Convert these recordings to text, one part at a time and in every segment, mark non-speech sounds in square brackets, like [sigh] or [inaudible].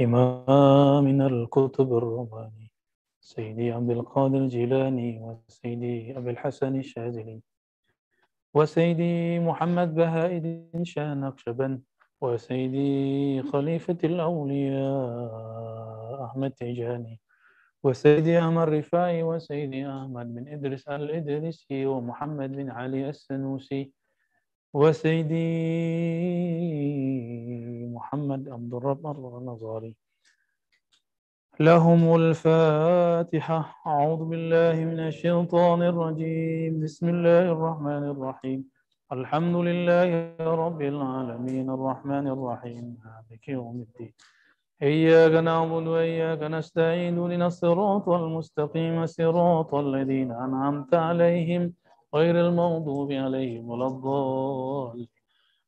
إمامنا الكتب الرباني سيدي عبد القادر الجيلاني وسيدي أبي الحسن الشاذلي وسيدي محمد بهاء الدين شاه نقشبند وسيدي خليفة الأولياء أحمد تيجاني وسيدي أحمد رفاعي وسيدي أحمد بن إدريس الإدريسي ومحمد بن علي السنوسي وسيدي محمد عبد الرب النظاري لهم الفاتحة. أعوذ بالله من الشيطان الرجيم. بسم الله الرحمن الرحيم. الحمد لله رب العالمين. الرحمن الرحيم. مالك يوم الدين. إياك نعبد وإياك نستعين. لنا الصراط المستقيم. صراط الذين أنعمت عليهم غير المغضوب عليهم ولا الضالين.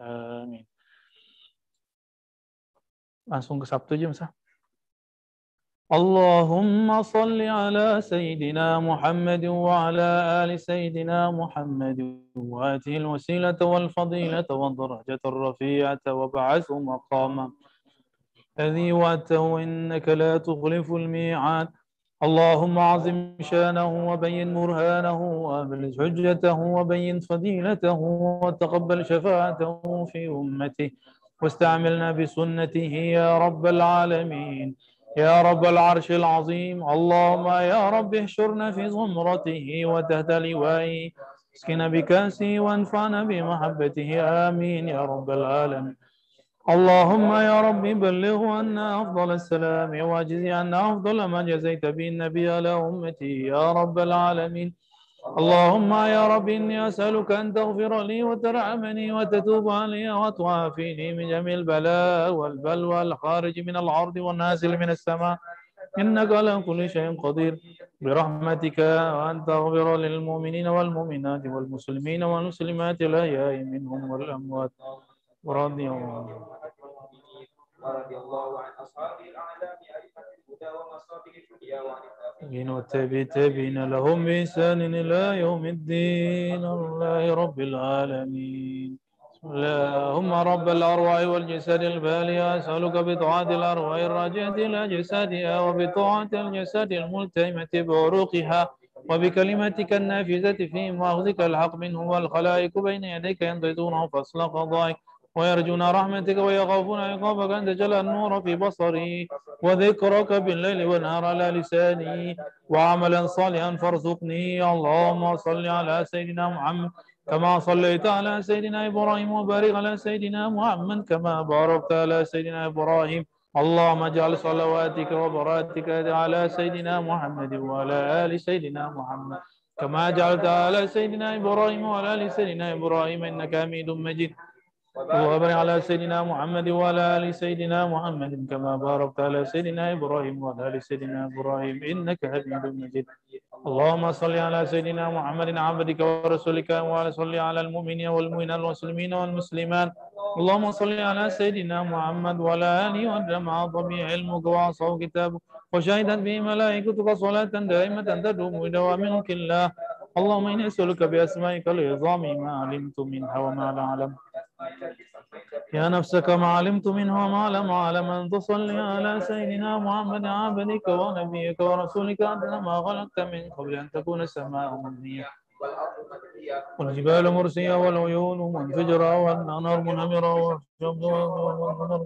آمين langsung ke Sabtu aja Mas. اللهم صل على سيدنا محمد وعلى آل سيدنا محمد وآته الوسيلة والفضيلة والدرجة الرفيعة وابعثه مقاما الذي وعدته إنك لا تخلف الميعاد اللهم عظم شانه وبين برهانه وأبلج حجته وبين فضيلته وتقبل شفاعته في أمته. واستعملنا بسنته يا رب العالمين. يا رب العرش العظيم. اللهم يا رب احشرنا في زمرته وتحت لوائه. اسقنا بكأسه وانفعنا بمحبته. آمين يا رب العالمين. اللهم يا رب بلغ عنا أفضل السلام وأجزي عنا أفضل ما جزيت به النبي على أمتي يا رب العالمين. اللهم يا رب إني أسألك أن تغفر لي وترحمني وتتوب علي وتعافيني من جميع البلاء والبلوى الخارج من الأرض والنازل من السماء. إنك على كل شيء قدير. برحمتك وأن تغفر للمؤمنين والمؤمنات والمسلمين والمسلمات الأحياء منهم والأموات. ورضي الله ورضي الله عن أصحاب الأعلام أئمة الهدى ومصابيح الدنيا وعن التابعين. والتابعين لهم بإحسان إلى يوم الدين. الله رب العالمين. اللهم رب الأرواح والجسد البالي. أسألك بطاعة الأرواح الراجعة إلى جسدها وبطاعة الجسد الملتئمة بعروقها وبكلمتك النافذة فيهم وأخذك الحق منهم والخلائق بين يديك ينتظرون فصل قضائك. ويرجون رحمتك ويخافون عقابك أن تجعل النور في بصري. وذكرك بالليل والنهار على لساني. وعملا صالحا فارزقني. اللهم صل على سيدنا محمد كما صليت على سيدنا إبراهيم وبارك على سيدنا محمد كما باركت على سيدنا إبراهيم. اللهم اجعل صلواتك وبراتك على سيدنا محمد وعلى آل سيدنا محمد. كما جعلت على سيدنا إبراهيم وعلى آل سيدنا إبراهيم إنك حميد مجيد. اللهم على سيدنا محمد وعلى آل سيدنا محمد كما باركت على سيدنا إبراهيم وعلى آل سيدنا إبراهيم. إنك حميد مجيد. اللهم صل على سيدنا محمد عبدك ورسولك وعلى صل على المؤمنين والمؤمنات والمسلمين والمسلمات. اللهم صل على سيدنا محمد وعلى اله وجمع طبيع علمك وعصاه كتابك. وشهدت به ملائكتك صلاة دائمة تدوم بدوام ملك الله اللهم إني أسألك بأسمائك العظام ما علمت منها وما لا أعلم. يا نفس كما علمت منه وما لم أعلم أن تصلي على سيدنا محمد عبدك ونبيك ورسولك أدنى ما خلقت من قبل أن تكون السماء مبنية. والجبال مرسية والعيون منفجرة والأنهار منهمرة والشمس والقمر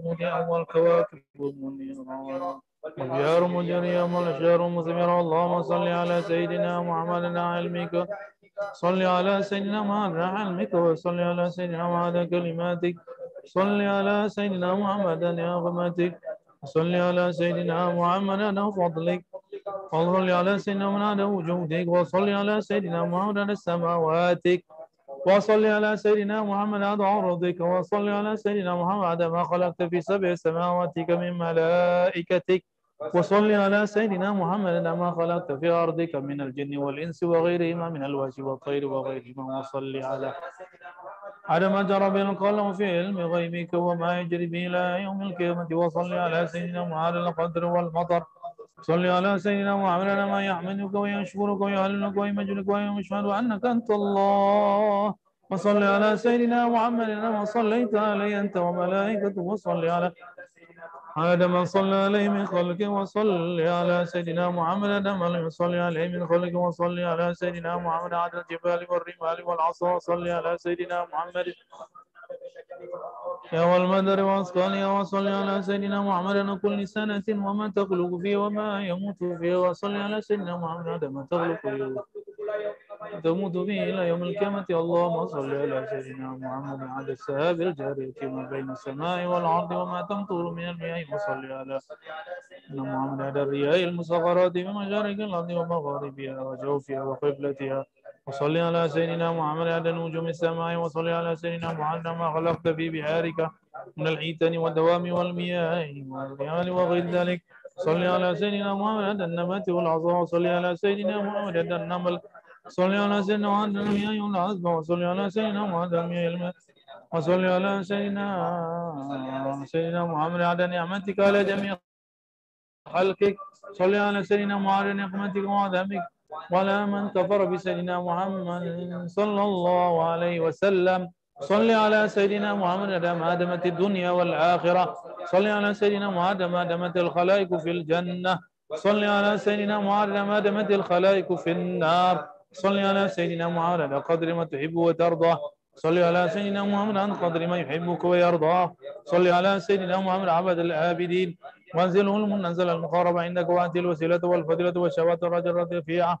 والكواكب منيرة. والبيار مجرية والأشجار مثمرة. اللهم صل على سيدنا محمد علمك صل على سيدنا محمد علمك وصل على سيدنا محمد كلماتك. صل على سيدنا محمد نعمتك صل على سيدنا محمد فضلك. وصل على سيدنا محمد وجودك. وصل على سيدنا محمد سماواتك. وصل على سيدنا محمد عرضك وصل على سيدنا محمد ما خلقت في سبع سماواتك من ملائكتك. وصل على سيدنا محمد ما خلقت في أرضك من الجن والإنس وغيرهما من الوحش والطير وغيرهما. وصل على على ما جرى به القلم في علم غيبك وما يجري به إلى يوم القيامة. وصل على سيدنا محمد القدر والمطر. صل على سيدنا محمد ما يحمدك ويشكرك ويهللك ويمجدك ويشهد أنك أنت الله. وصل على سيدنا محمد ما صليت عليه أنت وملائكته. وصل على هذا من صلى عليه من خلقه وصل على سيدنا محمد آدم من صلى عليه من خلقه وصل على سيدنا محمد عدد الجبال والرمال والعصا وصل على سيدنا محمد. يا والمدر وأسقالها وصل على سيدنا محمد كل سنة وما تخلق فيه وما يموت فيه وصل على سيدنا محمد ما تخلق فيه. تموت به إلى يوم القيامة. اللهم صل على سيدنا محمد عدد السهاب الجارية ما بين السماء والأرض وما تمطر من المياه وصل على سيدنا محمد عدد الرياء المسخرات بمشارق الأرض ومغاربها وجوفها وقبلتها. وصل على سيدنا محمد عدد نجوم السماء وصل على سيدنا محمد ما خلقت في بحارك من الحيتان والدوام والمياه والريال وغير ذلك. صل على سيدنا محمد النبات والعصا وصل على سيدنا محمد النمل صل على سيدنا محمد المياه والعذب وصل على سيدنا محمد المياه الماء وصل على سيدنا سيدنا محمد عدد نعمتك على جميع خلقك صل على سيدنا محمد نعمتك وعذابك ولا من كفر بسيدنا محمد صلى الله عليه وسلم. صل على سيدنا محمد ما دامت الدنيا والآخرة. صل على سيدنا محمد دامت الخلائق في الجنة. صل على سيدنا محمد دامت الخلائق في النار. صل على سيدنا محمد على قدر ما تحب وترضى. صل على سيدنا محمد عن قدر ما يحبك ويرضاه صل على سيدنا محمد عبد الآبدين وانزله المنزل المقارب. عندك وأنت الوسيلة والفضيلة والشفاعة الرجل الرفيعة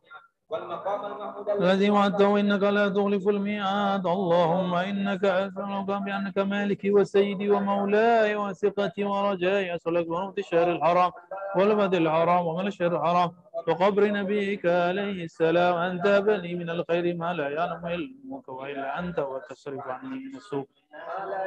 والمقام المحمود الذي وعدته إنك لا تخلف الميعاد. اللهم إنك أسألك بأنك مالكي وسيدي ومولاي وثقتي ورجائي أسألك بموت الشهر الحرام والبد الحرام ومن الشهر الحرام. وقبر نبيك عليه السلام أنت بني من الخير ما لا يعلم علمك وإلا أنت وتصرف عني من السوء.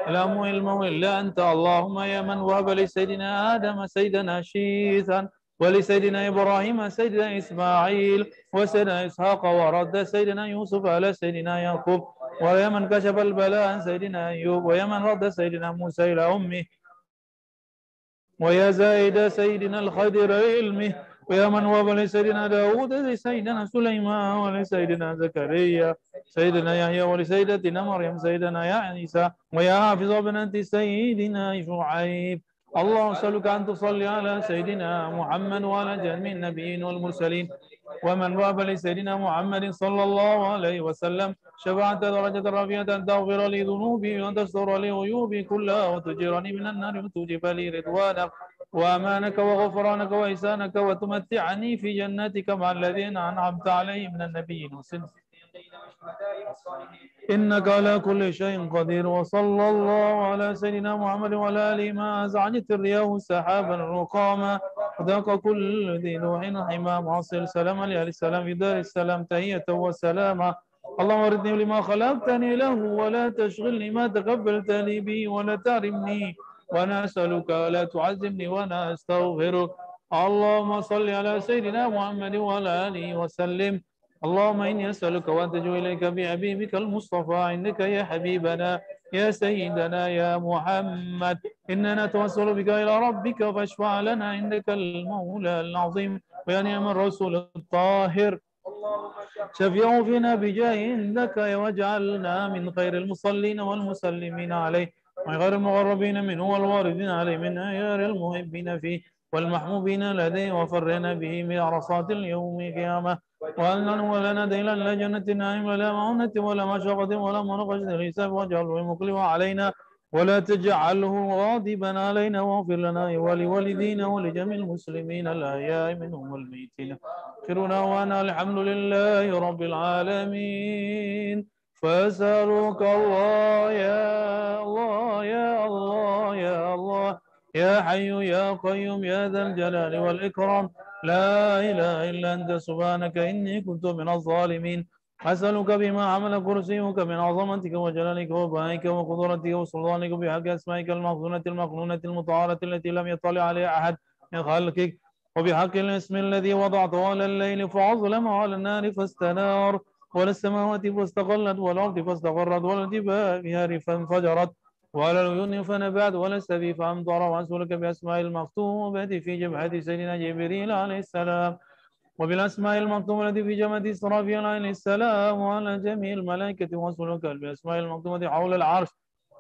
لا علم إلا أنت اللهم يا من وهب لسيدنا آدم سيدنا شيثا ولسيدنا إبراهيم سيدنا إسماعيل وسيدنا إسحاق ورد سيدنا يوسف على سيدنا يعقوب ويا من كشف البلاء عن سيدنا أيوب ويا من رد سيدنا موسى إلى أمه ويا زايد سيدنا الخضر علمه ويا من وهب لسيدنا داود لسيدنا سليمان ولسيدنا زكريا سيدنا يحيى ولسيدتنا مريم سيدنا يا عيسى ويا حافظ بنت سيدنا شعيب. اللهم اسالك ان تصلي على سيدنا محمد وعلى جميع النبيين والمرسلين. ومن وهب لسيدنا محمد صلى الله عليه وسلم. شفاعة درجة رفيعة تغفر لي ذنوبي وتستر لي عيوبي كلها وتجيرني من النار وتوجب لي رضوانك وأمانك وغفرانك وإحسانك وتمتعني في جناتك مع الذين أنعمت عليهم من النبيين والصديقين إنك على كل شيء قدير وصلى الله على سيدنا محمد وعلى آله ما أزعجت الرياح سحابا رقاما. وذاق كل ذي نوح حمام واصل سلاما لأهل السلام في دار السلام تهية وسلاما. اللهم اردني لما خلقتني له ولا تشغلني ما تقبلت لي به ولا تحرمني وأنا اسالك لا تعذبني وأنا استغفرك اللهم صل على سيدنا محمد وعلى آله وسلم. اللهم إني أسألك واتجو إليك بحبيبك المصطفى. عندك يا حبيبنا يا سيدنا يا محمد. إننا نتوسل بك إلى ربك فاشفع لنا. عندك المولى العظيم. ويا نعم الرسول الطاهر. شفيع فينا بجاه عندك واجعلنا من خير المصلين والمسلمين عليه. وغير المغربين منه والواردين عليه من أيار المحبين فيه والمحبوبين لديه وفرنا به من عرصات اليوم قيامة. وأن ولنا ديلا لا جنة النعيم ولا مؤنة ولا مشقة ولا منقشة الحساب واجعله مقلب علينا. ولا تجعله غاضبا علينا واغفر لنا ولوالدينا ولجميع المسلمين الأحياء منهم والميتين. آخرنا وأنا الحمد لله رب العالمين. فأسألك الله يا الله يا الله يا الله. يا حي يا قيوم يا ذا الجلال والإكرام. لا إله إلا أنت سبحانك إني كنت من الظالمين. أسألك بما عمل كرسيك من عظمتك وجلالك وبهائك وقدرتك وسلطانك بحق أسمائك المخزونة المقنونة المطهرة التي لم يطلع عليها أحد من خلقك. وبحق الاسم الذي وضعته على الليل فأظلم على النار فاستنار. ولا السماوات فاستقلت والأرض فاستقرت ولا الجبال فانفجرت وعلى العيون فنبعت ولا السبي فأمطر وأسألك بأسماء المكتوبة في جبهة سيدنا جبريل عليه السلام. وبالأسماء المكتوبة في جبهة إسرافيل عليه السلام وعلى جميع الملائكة وأسألك بأسماء المكتوبة حول العرش.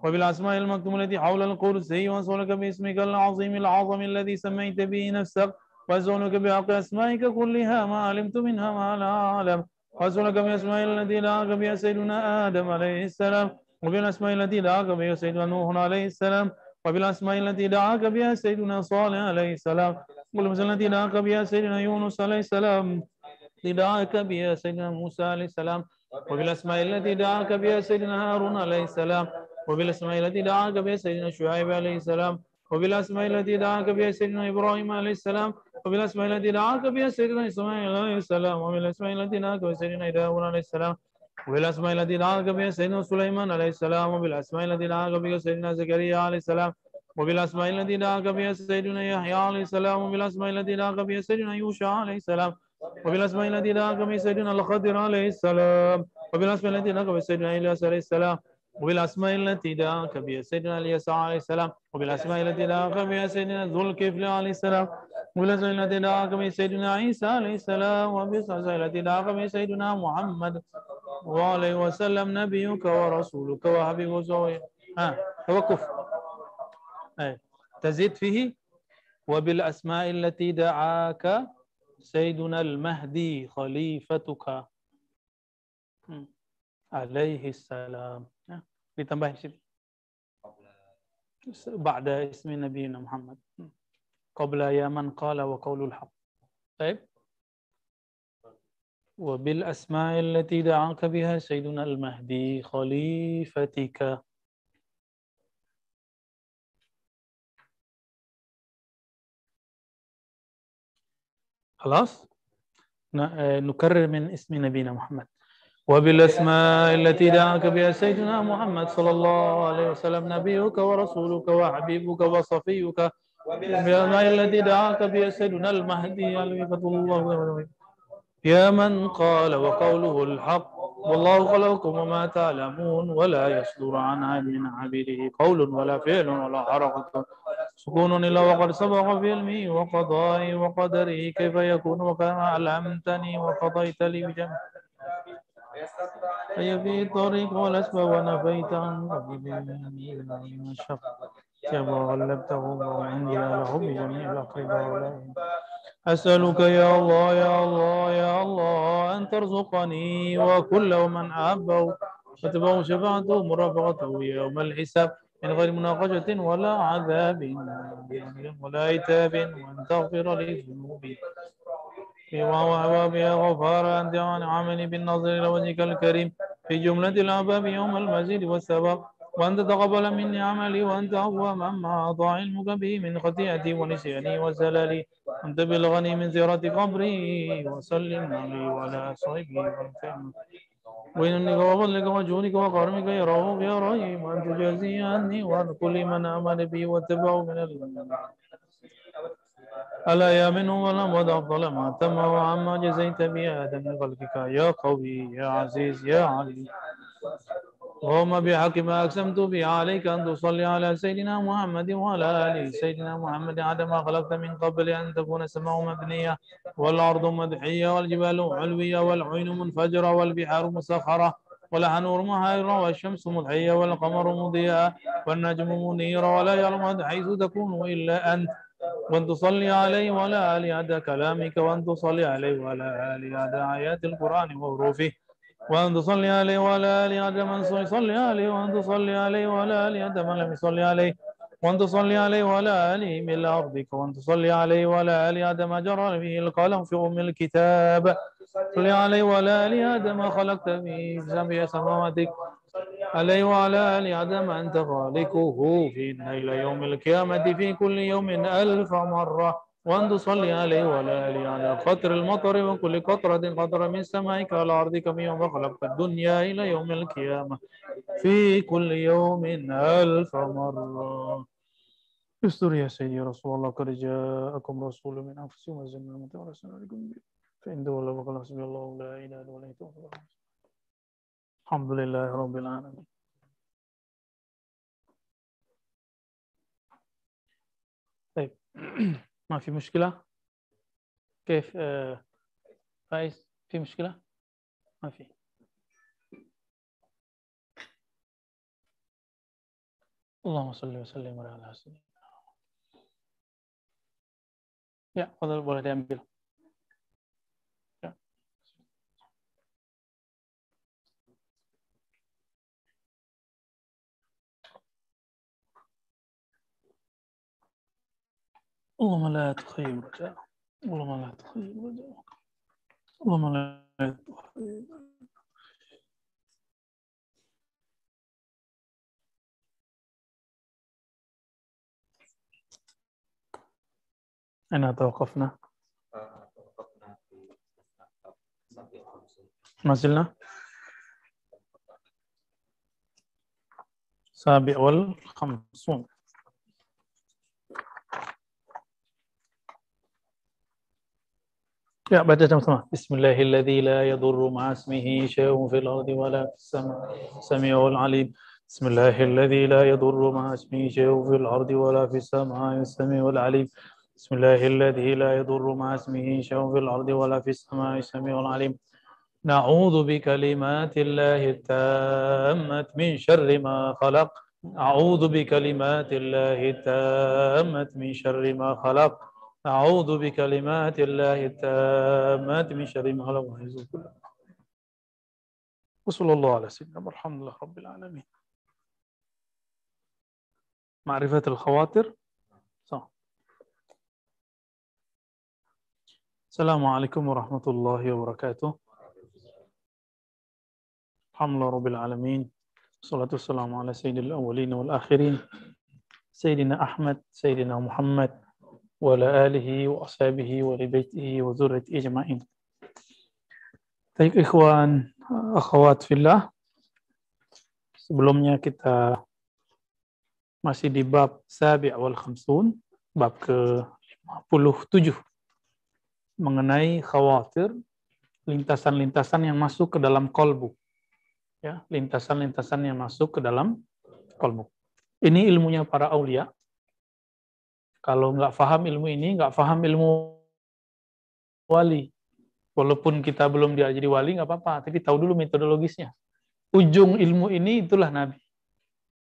وبالأسماء المكتوبة حول الكرسي وأسألك باسمك العظيم العظم الذي سميت به نفسك وأسألك بحق أسمائك كلها ما علمت منها ما لا أعلم. وأسألك بأسماء التي دعاك بها سيدنا آدم عليه السلام وبالأسماء التي دعاك بها سيدنا نوح عليه السلام وبالأسماء التي دعاك بها سيدنا صالح عليه السلام والأسماء التي دعاك بها سيدنا يونس عليه السلام دعاك بها سيدنا موسى عليه السلام وبالأسماء التي دعاك بها سيدنا هارون عليه السلام وبالأسماء التي دعاك بها سيدنا شعيب عليه السلام وبالأسماء التي دعاك بها سيدنا إبراهيم عليه السلام وبالأسماء التي دعاك بها سيدنا إسماعيل عليه السلام وبالأسماء التي دعاك بها سيدنا داود عليه السلام وبالأسماء التي دعاك بها سيدنا سليمان عليه السلام وبالأسماء التي دعاك بها سيدنا زكريا عليه السلام وبالأسماء التي دعاك بها سيدنا يحيى عليه السلام وبالأسماء التي دعاك بها سيدنا يوشع عليه السلام وبالأسماء التي دعاك بها سيدنا الخضر عليه السلام وبالأسماء التي دعاك بها سيدنا إلياس عليه السلام وبالأسماء التي دعاك بها سيدنا اليسع عليه السلام وبالأسماء التي دعاك بها سيدنا ذو الكفل عليه السلام وبالأسماء التي دعاك بها سيدنا عيسى عليه السلام وبالأسماء التي دعاك بها سيدنا محمد. وعليه وسلم نبيك ورسولك وحبيبك ها توقف. أي. تزيد فيه. وبالأسماء التي دعاك سيدنا المهدي خليفتك. عليه السلام. Di sini بعد اسم نبينا محمد. قبل يا من قال وقول الحق. طيب. وبالأسماء التي دعاك بها سيدنا المهدي خليفتك. خلاص؟ نكرر من اسم نبينا محمد. وبالأسماء التي دعاك بها سيدنا محمد صلى الله عليه وسلم نبيك ورسولك وحبيبك وصفيك. وبالأسماء التي دعاك بها سيدنا المهدي عليه الله يا من قال وقوله الحق والله خلقكم وما تعلمون ولا يصدر عن عبد من عبيده قول ولا فعل ولا حركة. سكون إلا وقد سبق في علمي وقضائي وقدري كيف يكون وكما علمتني وقضيت لي بجمع هي في الطريق والأسباب ونفيت عن قبيل ما شق كما غلبته وعندي له بجميع الأقرباء أسألك يا الله يا الله يا الله أن ترزقني وكل من أحبه. وتبعه شفاعته مرافقته يوم الحساب. من غير مناقشة ولا عذاب ولا عتاب وأن تغفر لي ذنوبي وهو أبواب يا غفار أنت عن عملي بالنظر إلى وجهك الكريم في جملة الأبواب يوم المزيد والسبب. وأن تتقبل مني عملي وأن تعفو مما أضاع علمك به من خطيئتي ونسياني وزلالي. أن تبلغني من زيارة قبري وسلم علي وعلى صحبه والفهم وإنك وفضلك وجودك وكرمك يا رؤوف يا رحيم. وأن تجازي عني وعن كل من آمن بي واتبعه من الأمم. ألا يا منهم والأموات أفضل ما تم وعما جزيت به آدم من خلقك. يا قوي يا عزيز يا علي اللهم بحق ما أقسمت به عليك أن تصلي على سيدنا محمد وعلى آله سيدنا محمد. ما خلقت من قبل أن تكون السماء مبنية والأرض مدحية والجبال علوية والعين منفجرة والبحار مسخرة والأنهار مهائرة والشمس مضحية والقمر مضيئة والنجم منيرة ولا يعلم حيث تكون إلا أنت. وأن تصلي عليه وعلى آله عدد كلامك وأن تصلي عليه وعلى آله عدد آيات القرآن وحروفه. وأن تصلي عليه وعلى آله عدد من يصلي عليه وأن تصلي عليه وعلى آله عدد من لم يصلي عليه. وأن تصلي عليه وعلى آله من أرضك وأن تصلي عليه وعلى عدد ما جرى به القلم في أم الكتاب. صلي عليه وعلى عدد ما خلقت به سبع سماواتك. عليه وعلى آله عدد أنت خالقه في إلى يوم القيامة في كل يوم ألف مرة وأن تصلي عليه وعلى آله على قطر المطر وكل قطرة قطرة من سمائك على أرضك من يوم خلقت الدنيا إلى يوم القيامة في كل يوم ألف مرة. استر يا سيدي رسول الله قد جاءكم رسول من أنفسكم وزن المتى ورسول عليكم. فإن دولة وقال حسبي الله لا إله إلا هو الحمد لله رب العالمين. طيب [clears throat] ما في مشكلة؟ كيف؟ آه، فايز؟ في مشكلة؟ ما في. اللهم صل وسلم على سيدنا Ya, boleh, boleh diambil. اللهم لا تخيب رجاء اللهم لا تخيب رجاء اللهم لا تخيب أين توقفنا؟ توقفنا في ما زلنا؟ سابع والخمسون. بعد بسم الله الذي لا يضر مع اسمه شيء في الأرض ولا في السماء. سميع العليم. بسم الله الذي لا يضر مع اسمه شيء في الأرض ولا في السماء. السميع العليم. بسم الله الذي لا يضر مع اسمه شيء في الأرض ولا في السماء. السميع العليم. نعوذ بكلمات الله التامة من شر ما خلق. أعوذ بكلمات الله التامة من شر ما خلق. أعوذ بكلمات الله التامات من شر ما خلق بالله. وصلى الله على سيدنا لله رب العالمين. معرفة الخواطر؟ صح. السلام عليكم ورحمة الله وبركاته. الحمد لله رب العالمين. والصلاة والسلام على سيد الأولين والآخرين. سيدنا أحمد سيدنا محمد. وعلى آله وأصحابه ولبيته وذريته أجمعين Baik ikhwan, akhwat fillah. Sebelumnya kita masih di bab Sabi' wal Khamsun, bab ke-57 mengenai khawatir lintasan-lintasan yang masuk ke dalam kolbu. Ya, lintasan-lintasan yang masuk ke dalam kolbu. Ini ilmunya para aulia, kalau nggak paham ilmu ini, nggak paham ilmu wali. Walaupun kita belum dia jadi wali, nggak apa-apa. Tapi tahu dulu metodologisnya. Ujung ilmu ini itulah Nabi.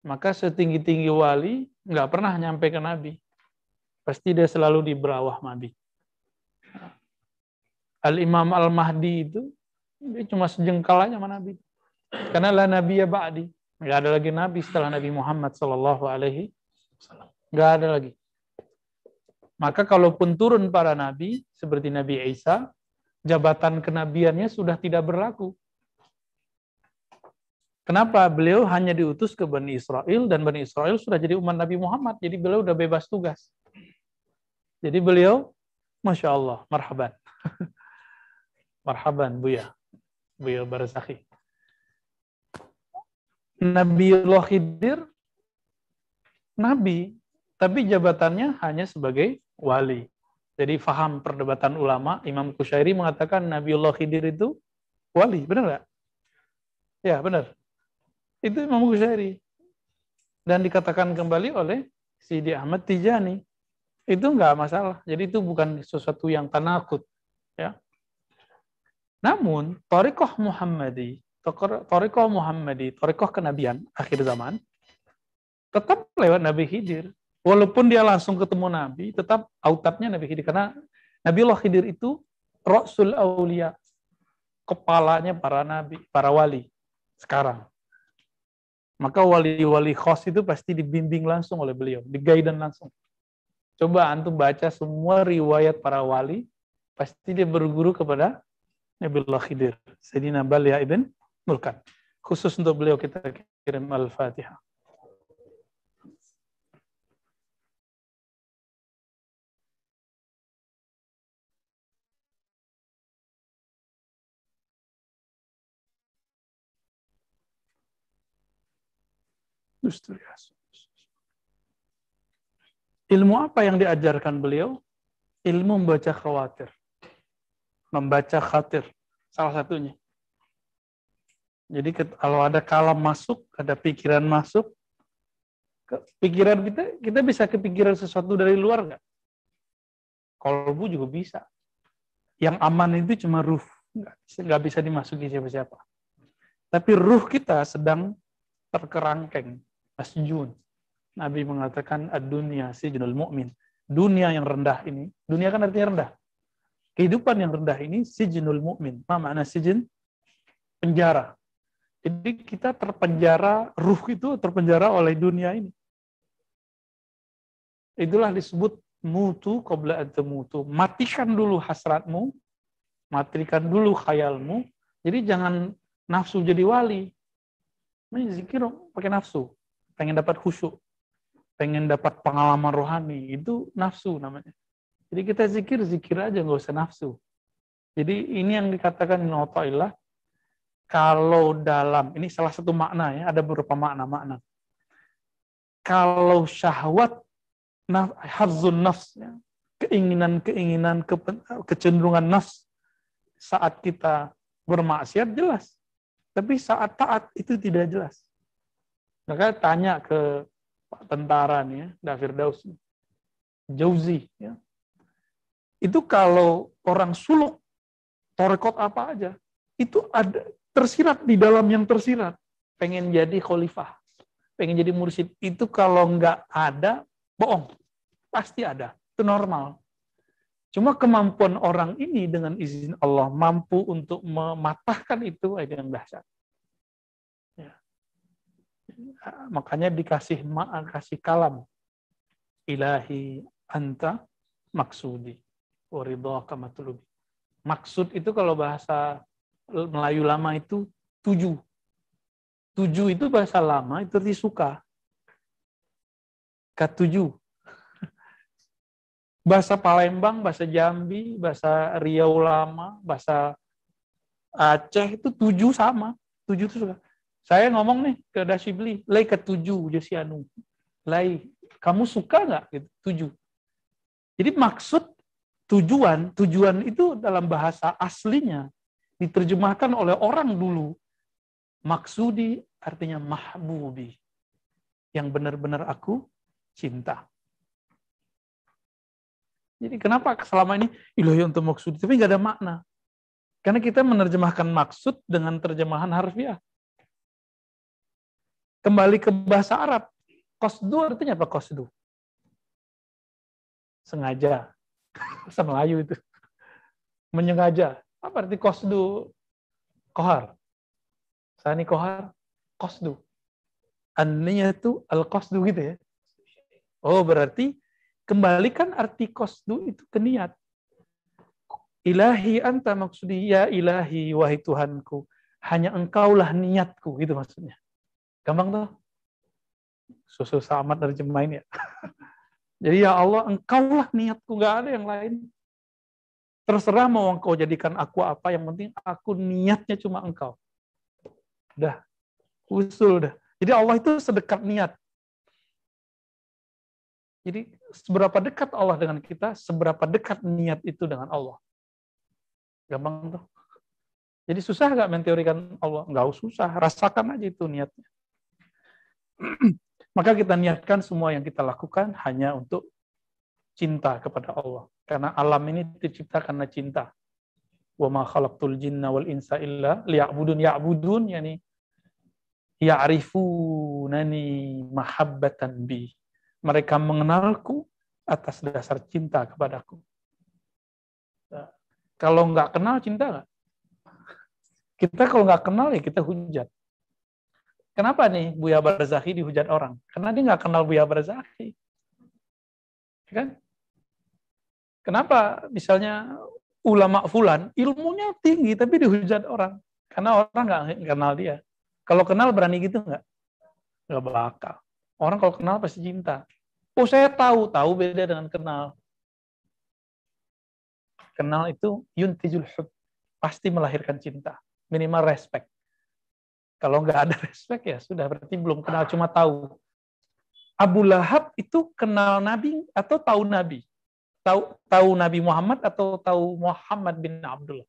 Maka setinggi-tinggi wali, nggak pernah nyampe ke Nabi. Pasti dia selalu di bawah Nabi. Al-Imam Al-Mahdi itu, dia cuma sejengkal aja sama Nabi. Karena lah Nabi ya ba'di. Nggak ada lagi Nabi setelah Nabi Muhammad Sallallahu Alaihi Wasallam. Nggak ada lagi. Maka kalaupun turun para nabi seperti Nabi Isa, jabatan kenabiannya sudah tidak berlaku. Kenapa? Beliau hanya diutus ke Bani Israel dan Bani Israel sudah jadi umat Nabi Muhammad. Jadi beliau udah bebas tugas. Jadi beliau, Masya Allah, marhaban. [laughs] marhaban, Buya. Buya Barzakhi. Nabiullah Khidir, Nabi, tapi jabatannya hanya sebagai wali. Jadi faham perdebatan ulama, Imam Kusyairi mengatakan Nabiullah Khidir itu wali, benar nggak? Ya, benar. Itu Imam Kusyairi. Dan dikatakan kembali oleh Sidi Ahmad Tijani. Itu nggak masalah. Jadi itu bukan sesuatu yang tanakut. Ya. Namun, Tariqah Muhammadi, Tariqah Muhammadi, Tariqah kenabian akhir zaman, tetap lewat Nabi Khidir. Walaupun dia langsung ketemu Nabi, tetap autatnya Nabi Khidir. Karena Nabiullah Khidir itu Rasul Aulia. Kepalanya para nabi, para wali. Sekarang. Maka wali-wali khos itu pasti dibimbing langsung oleh beliau. Digaidan langsung. Coba antum baca semua riwayat para wali. Pasti dia berguru kepada Nabiullah Khidir. Sayyidina Balia ibn Mulkan. Khusus untuk beliau kita kirim Al-Fatihah. Ilmu apa yang diajarkan beliau? Ilmu membaca khawatir. Membaca khatir. Salah satunya. Jadi kalau ada kalam masuk, ada pikiran masuk, pikiran kita, kita bisa kepikiran sesuatu dari luar nggak? Kolbu juga bisa. Yang aman itu cuma ruh, nggak bisa dimasuki siapa-siapa. Tapi ruh kita sedang terkerangkeng, masjun. Nabi mengatakan ad-dunya sijnul mu'min. Dunia yang rendah ini, dunia kan artinya rendah. Kehidupan yang rendah ini sijnul mu'min. Apa makna sijin? Penjara. Jadi kita terpenjara, ruh itu terpenjara oleh dunia ini. Itulah disebut mutu qabla mutu. Matikan dulu hasratmu, matikan dulu khayalmu. Jadi jangan nafsu jadi wali. Ini zikir pakai nafsu. Pengen dapat khusyuk. Pengen dapat pengalaman rohani. Itu nafsu namanya. Jadi kita zikir, zikir aja, nggak usah nafsu. Jadi ini yang dikatakan Nautailah, kalau dalam, ini salah satu makna ya, ada beberapa makna-makna. Kalau syahwat, naf, nafs, ya, keinginan-keinginan, ke, kecenderungan nafs saat kita bermaksiat jelas. Tapi saat taat itu tidak jelas. Maka tanya ke Tentara nih ya, Dafir Daus. Jauzi. Ya. Itu kalau orang suluk, torekot apa aja, itu ada tersirat di dalam yang tersirat. Pengen jadi khalifah, pengen jadi mursyid. Itu kalau nggak ada, bohong. Pasti ada. Itu normal. Cuma kemampuan orang ini dengan izin Allah mampu untuk mematahkan itu yang dahsyat. Ya. Makanya dikasih maaf, kasih kalam. Ilahi anta maksudi. Waridhaka matlubi. Maksud itu kalau bahasa Melayu lama itu tujuh. Tujuh itu bahasa lama, itu arti suka. Ketujuh [laughs] bahasa Palembang, bahasa Jambi, bahasa Riau Lama, bahasa Aceh itu tujuh sama. Tujuh itu suka. Saya ngomong nih ke Dasibli, lay ke tujuh Josianu. Lay, kamu suka nggak gitu? Tujuh. Jadi maksud tujuan, tujuan itu dalam bahasa aslinya diterjemahkan oleh orang dulu. Maksudi artinya mahbubi. Yang benar-benar aku cinta. Jadi kenapa selama ini ilahi untuk maksud tapi nggak ada makna. Karena kita menerjemahkan maksud dengan terjemahan harfiah. Kembali ke bahasa Arab. Kosdu artinya apa kosdu? Sengaja. [laughs] Bahasa Melayu itu. Menyengaja. Apa arti kosdu? Kohar. Sani kohar. Kosdu. Annya itu al-kosdu gitu ya. Oh berarti Kembalikan arti kosdu itu ke niat. Ilahi anta maksudi ya ilahi wahai Tuhanku. Hanya engkaulah niatku gitu maksudnya. Gampang tuh? Susu sama terjemahin ya. [laughs] Jadi ya Allah engkaulah niatku nggak ada yang lain. Terserah mau engkau jadikan aku apa, yang penting aku niatnya cuma engkau. Udah, usul dah. Jadi Allah itu sedekat niat. Jadi seberapa dekat Allah dengan kita, seberapa dekat niat itu dengan Allah. Gampang tuh. Jadi susah nggak menteorikan Allah? Nggak susah, rasakan aja itu niatnya. [clears throat] Maka kita niatkan semua yang kita lakukan hanya untuk cinta kepada Allah. Karena alam ini dicipta karena cinta. Wa ma khalaqtul jinna wal insa illa liya'budun ya'budun yani ya'rifunani mahabbatan bi mereka mengenalku atas dasar cinta kepadaku. Nah, kalau nggak kenal cinta nggak? Kita kalau nggak kenal ya kita hujat. Kenapa nih Buya Barzakhi dihujat orang? Karena dia nggak kenal Buya Barzakhi. Ya kan? Kenapa misalnya ulama fulan ilmunya tinggi tapi dihujat orang? Karena orang nggak kenal dia. Kalau kenal berani gitu nggak? Nggak bakal. Orang kalau kenal pasti cinta. Oh saya tahu, tahu beda dengan kenal. Kenal itu yuntijul hub, pasti melahirkan cinta. Minimal respect. Kalau nggak ada [laughs] respect ya sudah berarti belum kenal cuma tahu. Abu Lahab itu kenal Nabi atau tahu Nabi? Tahu tahu Nabi Muhammad atau tahu Muhammad bin Abdullah?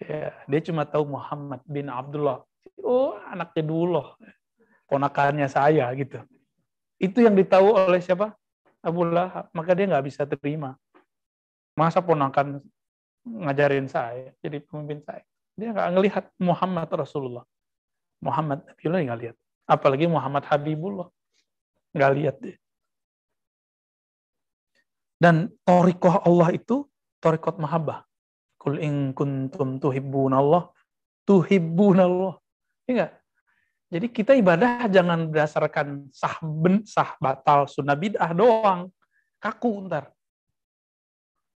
Ya, dia cuma tahu Muhammad bin Abdullah. Oh, anaknya dulu ponakannya saya gitu. Itu yang ditahu oleh siapa? Abu Lahab. Maka dia nggak bisa terima. Masa ponakan ngajarin saya, jadi pemimpin saya. Dia nggak ngelihat Muhammad Rasulullah. Muhammad Nabiullah nggak lihat. Apalagi Muhammad Habibullah. Nggak lihat dia. Dan torikoh Allah itu torikot mahabbah. Kul in kuntum tuhibbunallah, tuhibbunallah. Iya Jadi kita ibadah jangan berdasarkan sah ben, sah batal sunnah bid'ah doang. Kaku ntar.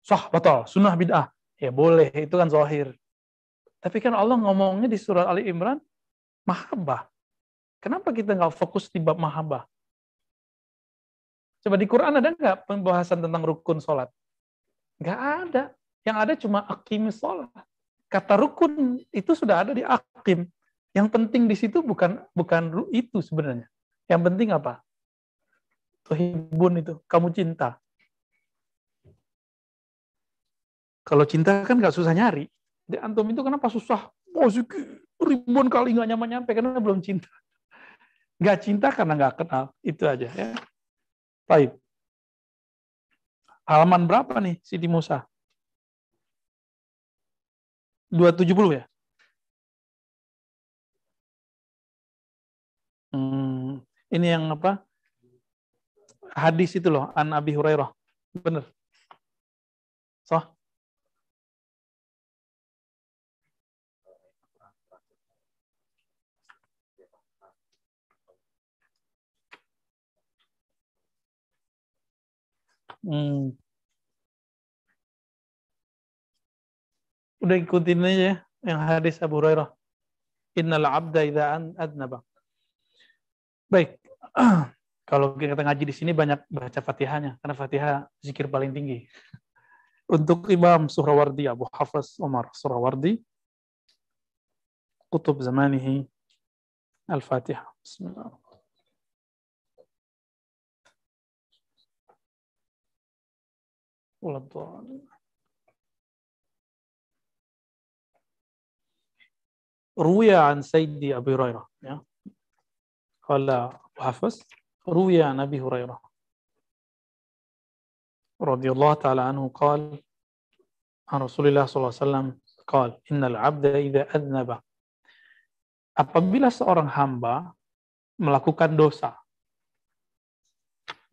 Sah batal sunnah bid'ah. Ya boleh, itu kan zahir. Tapi kan Allah ngomongnya di surat Ali Imran, mahabbah. Kenapa kita nggak fokus di bab mahabbah? Coba di Quran ada nggak pembahasan tentang rukun sholat? Nggak ada. Yang ada cuma akimis sholat. Kata rukun itu sudah ada di akim. Yang penting di situ bukan bukan itu sebenarnya. Yang penting apa? Tuhibun itu, kamu cinta. Kalau cinta kan nggak susah nyari. Di antum itu kenapa susah? Oh, ribuan kali nggak nyampe-nyampe karena belum cinta. [laughs] Nggak cinta karena nggak kenal. Itu aja ya. Baik. Halaman berapa nih Siti Musa? 270 ya? Hmm, ini yang apa? Hadis itu loh, An Abi Hurairah. Benar. Hmm. Udah ikutin aja yang hadis Abu Hurairah. Innal abda idza adnaba. Baik. [clears throat] Kalau kita ngaji di sini banyak baca Fatihahnya karena Fatihah zikir paling tinggi. [laughs] Untuk Imam Surawardi Abu Hafaz Umar Surawardi Kutub zamanihi Al-Fatihah. Bismillahirrahmanirrahim. ولا الضالين روي عن سيدي أبي هريرة قال أبو حفص روي عن أبي هريرة رضي الله تعالى عنه قال عن رسول الله صلى الله عليه وسلم قال إن العبد إذا أذنب apabila seorang hamba melakukan dosa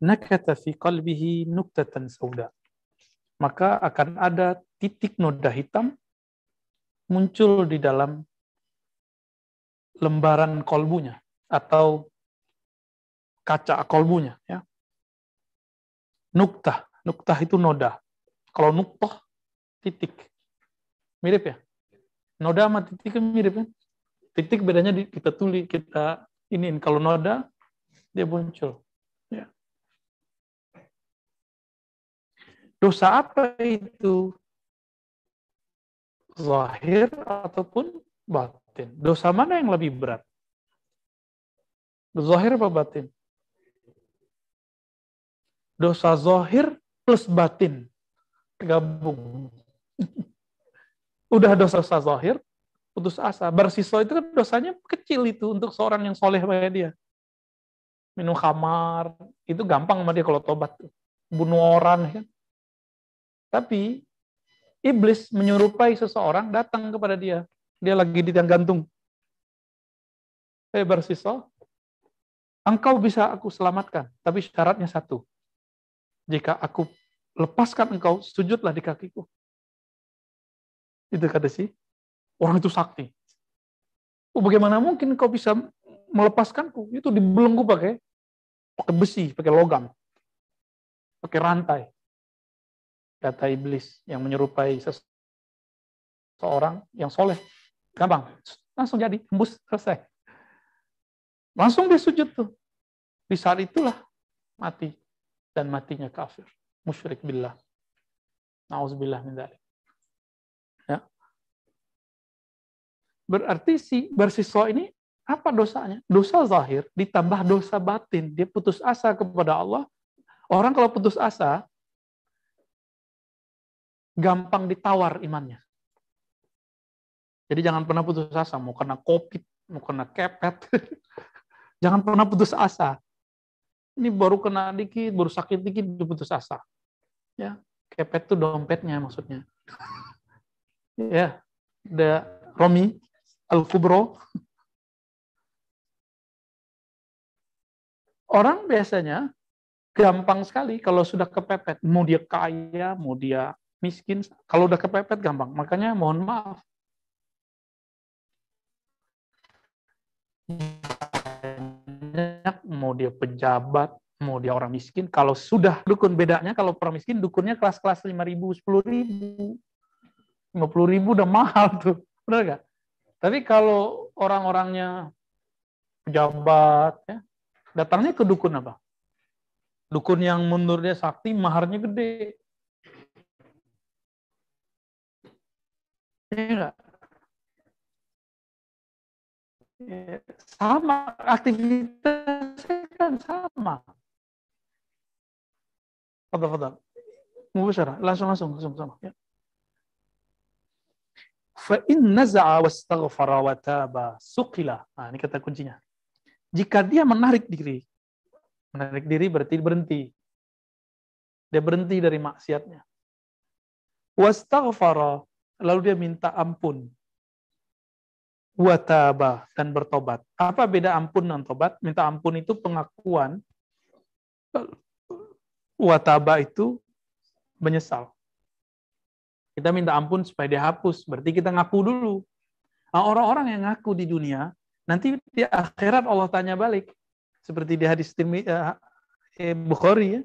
nakata fi qalbihi nuktatan sauda maka akan ada titik noda hitam muncul di dalam lembaran kolbunya atau kaca kolbunya ya. Nuktah, nuktah itu noda. Kalau nuktah titik. Mirip ya? Noda sama titik mirip kan? Titik bedanya kita tulis, kita ini kalau noda dia muncul. Dosa apa itu? Zahir ataupun batin. Dosa mana yang lebih berat? Zahir apa batin? Dosa zahir plus batin. Gabung. [laughs] Udah dosa-dosa zahir, putus asa. Bersisa itu kan dosanya kecil itu untuk seorang yang soleh kayak dia. Minum khamar, itu gampang sama dia kalau tobat. Bunuh orang, kan tapi iblis menyerupai seseorang datang kepada dia. Dia lagi di tiang gantung. Hei bersisa, engkau bisa aku selamatkan, tapi syaratnya satu. Jika aku lepaskan engkau, sujudlah di kakiku. Itu kata si orang itu sakti. Oh, bagaimana mungkin kau bisa melepaskanku? Itu dibelenggu pakai pakai besi, pakai logam, pakai rantai kata iblis yang menyerupai seseorang yang soleh. Gampang, langsung jadi, tembus, selesai. Langsung dia sujud tuh. Di saat itulah mati. Dan matinya kafir. Musyrik billah. Na'udzubillah min dhalik. Ya. Berarti si bersiswa ini Apa dosanya? Dosa zahir ditambah dosa batin. Dia putus asa kepada Allah. Orang kalau putus asa, gampang ditawar imannya. Jadi jangan pernah putus asa, mau kena covid, mau kena kepet. [laughs] jangan pernah putus asa. Ini baru kena dikit, baru sakit dikit, udah putus asa. Ya, kepet itu dompetnya maksudnya. [laughs] ya, ada Romi Al-Kubro. Orang biasanya gampang sekali kalau sudah kepepet. Mau dia kaya, mau dia miskin. Kalau udah kepepet gampang. Makanya mohon maaf. Mau dia pejabat, mau dia orang miskin. Kalau sudah dukun bedanya, kalau orang miskin dukunnya kelas-kelas 5 ribu, 10 ribu. 50 ribu udah mahal tuh. Benar nggak? Tapi kalau orang-orangnya pejabat, ya, datangnya ke dukun apa? Dukun yang mundur dia sakti, maharnya gede. Ya, ya, sama aktivitasnya kan sama. Fadal, fadal. Langsung, langsung, langsung. langsung ya. Fa in naza'a wastaghfara wa taba suqila. Nah, ini kata kuncinya. Jika dia menarik diri, menarik diri berarti berhenti. Dia berhenti dari maksiatnya. Wastaghfara, lalu dia minta ampun. Wataba dan bertobat. Apa beda ampun dan tobat? Minta ampun itu pengakuan. Wataba itu menyesal. Kita minta ampun supaya dia hapus. Berarti kita ngaku dulu. Nah, orang-orang yang ngaku di dunia, nanti di akhirat Allah tanya balik. Seperti di hadis uh, Bukhari ya.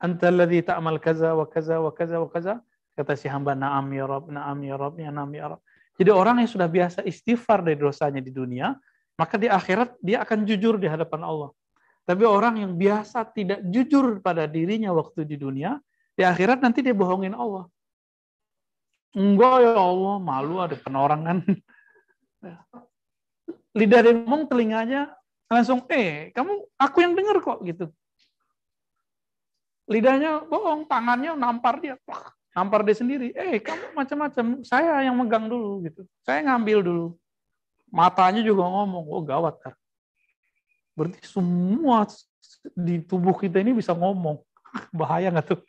Antalladhi ta'amal kaza wa kaza wa kaza wa kaza. Kata si hamba, na'am ya Rab, na'am ya Rab, ya na'am ya Rab. Jadi orang yang sudah biasa istighfar dari dosanya di dunia, maka di akhirat dia akan jujur di hadapan Allah. Tapi orang yang biasa tidak jujur pada dirinya waktu di dunia, di akhirat nanti dia bohongin Allah. Enggak ya Allah, malu ada orang kan. [laughs] Lidah dia ngomong, telinganya langsung, eh, kamu, aku yang dengar kok, gitu. Lidahnya bohong, tangannya nampar dia, nampar dia sendiri. Eh, kamu macam-macam, saya yang megang dulu, gitu. Saya ngambil dulu. Matanya juga ngomong, oh gawat kan. Berarti semua di tubuh kita ini bisa ngomong. [laughs] Bahaya nggak tuh?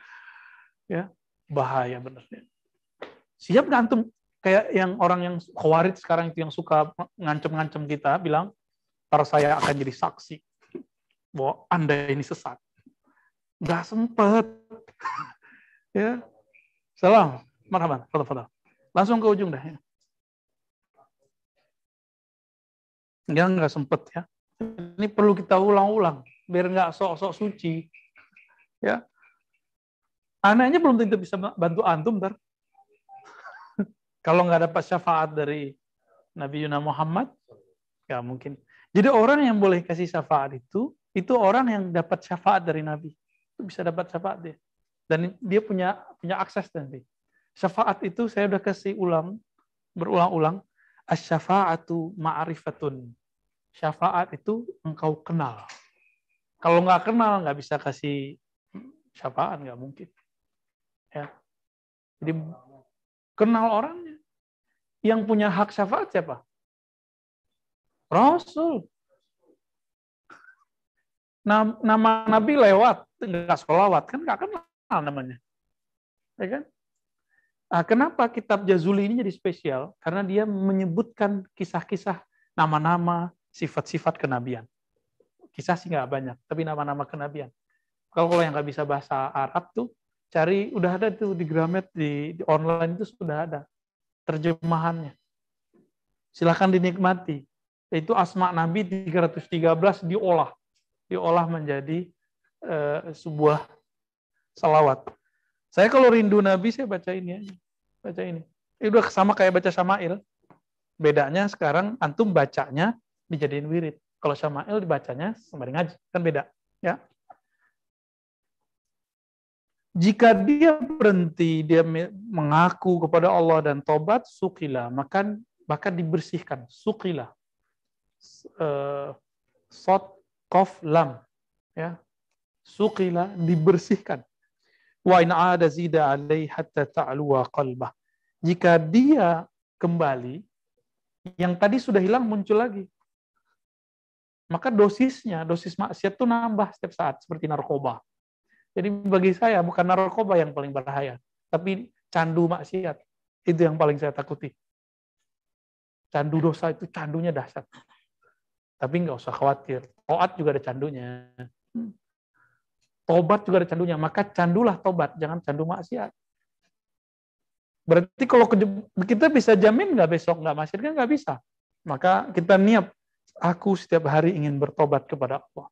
Ya, bahaya benar. Siap nggak? Kayak yang orang yang khawarid sekarang itu yang suka ngancem-ngancem kita bilang, ntar saya akan jadi saksi bahwa Anda ini sesat. Nggak sempet. [laughs] ya. Salam. Marhaban. Fadal, fadal. Langsung ke ujung dah. Ya. Nggak, nggak sempet ya. Ini perlu kita ulang-ulang biar nggak sok-sok suci. Ya. Anaknya belum tentu bisa bantu antum ntar. [laughs] Kalau nggak dapat syafaat dari Nabi Yuna Muhammad, nggak mungkin. Jadi orang yang boleh kasih syafaat itu, itu orang yang dapat syafaat dari Nabi. Itu bisa dapat syafaat dia. Dan dia punya punya akses nanti. Syafaat itu saya udah kasih ulang, berulang-ulang. Asy-syafa'atu ma'rifatun. Syafaat itu engkau kenal. Kalau nggak kenal, nggak bisa kasih syafaat, nggak mungkin. Ya. Jadi kenal orangnya. Yang punya hak syafaat siapa? Rasul. Nama Nabi lewat, nggak sholawat, kan nggak kenal namanya. Ya kan? Nah, kenapa kitab Jazuli ini jadi spesial? Karena dia menyebutkan kisah-kisah nama-nama, sifat-sifat kenabian. Kisah sih nggak banyak, tapi nama-nama kenabian. Kalau yang nggak bisa bahasa Arab tuh, cari udah ada tuh di Gramet di, di online itu sudah ada terjemahannya. Silahkan dinikmati. Itu asma Nabi 313 diolah. Diolah menjadi uh, sebuah salawat. Saya kalau rindu Nabi, saya baca ini aja. Baca ini. Ini udah sama kayak baca Syama'il. Bedanya sekarang antum bacanya dijadiin wirid. Kalau Syama'il dibacanya sembari ngaji. Kan beda. Ya. Jika dia berhenti, dia mengaku kepada Allah dan tobat, sukila, maka maka dibersihkan, sukila. uh, sot kof lam ya sukila dibersihkan wa in ada zida alai hatta ta'luwa qalbah. Jika dia kembali yang tadi sudah hilang muncul lagi. Maka dosisnya dosis maksiat itu nambah setiap saat seperti narkoba. Jadi bagi saya bukan narkoba yang paling berbahaya tapi candu maksiat. Itu yang paling saya takuti. Candu dosa itu candunya dahsyat. Tapi nggak usah khawatir. Toat juga ada candunya tobat juga ada candunya maka candulah tobat jangan candu maksiat berarti kalau kita bisa jamin nggak besok nggak maksiat kan nggak bisa maka kita niat aku setiap hari ingin bertobat kepada Allah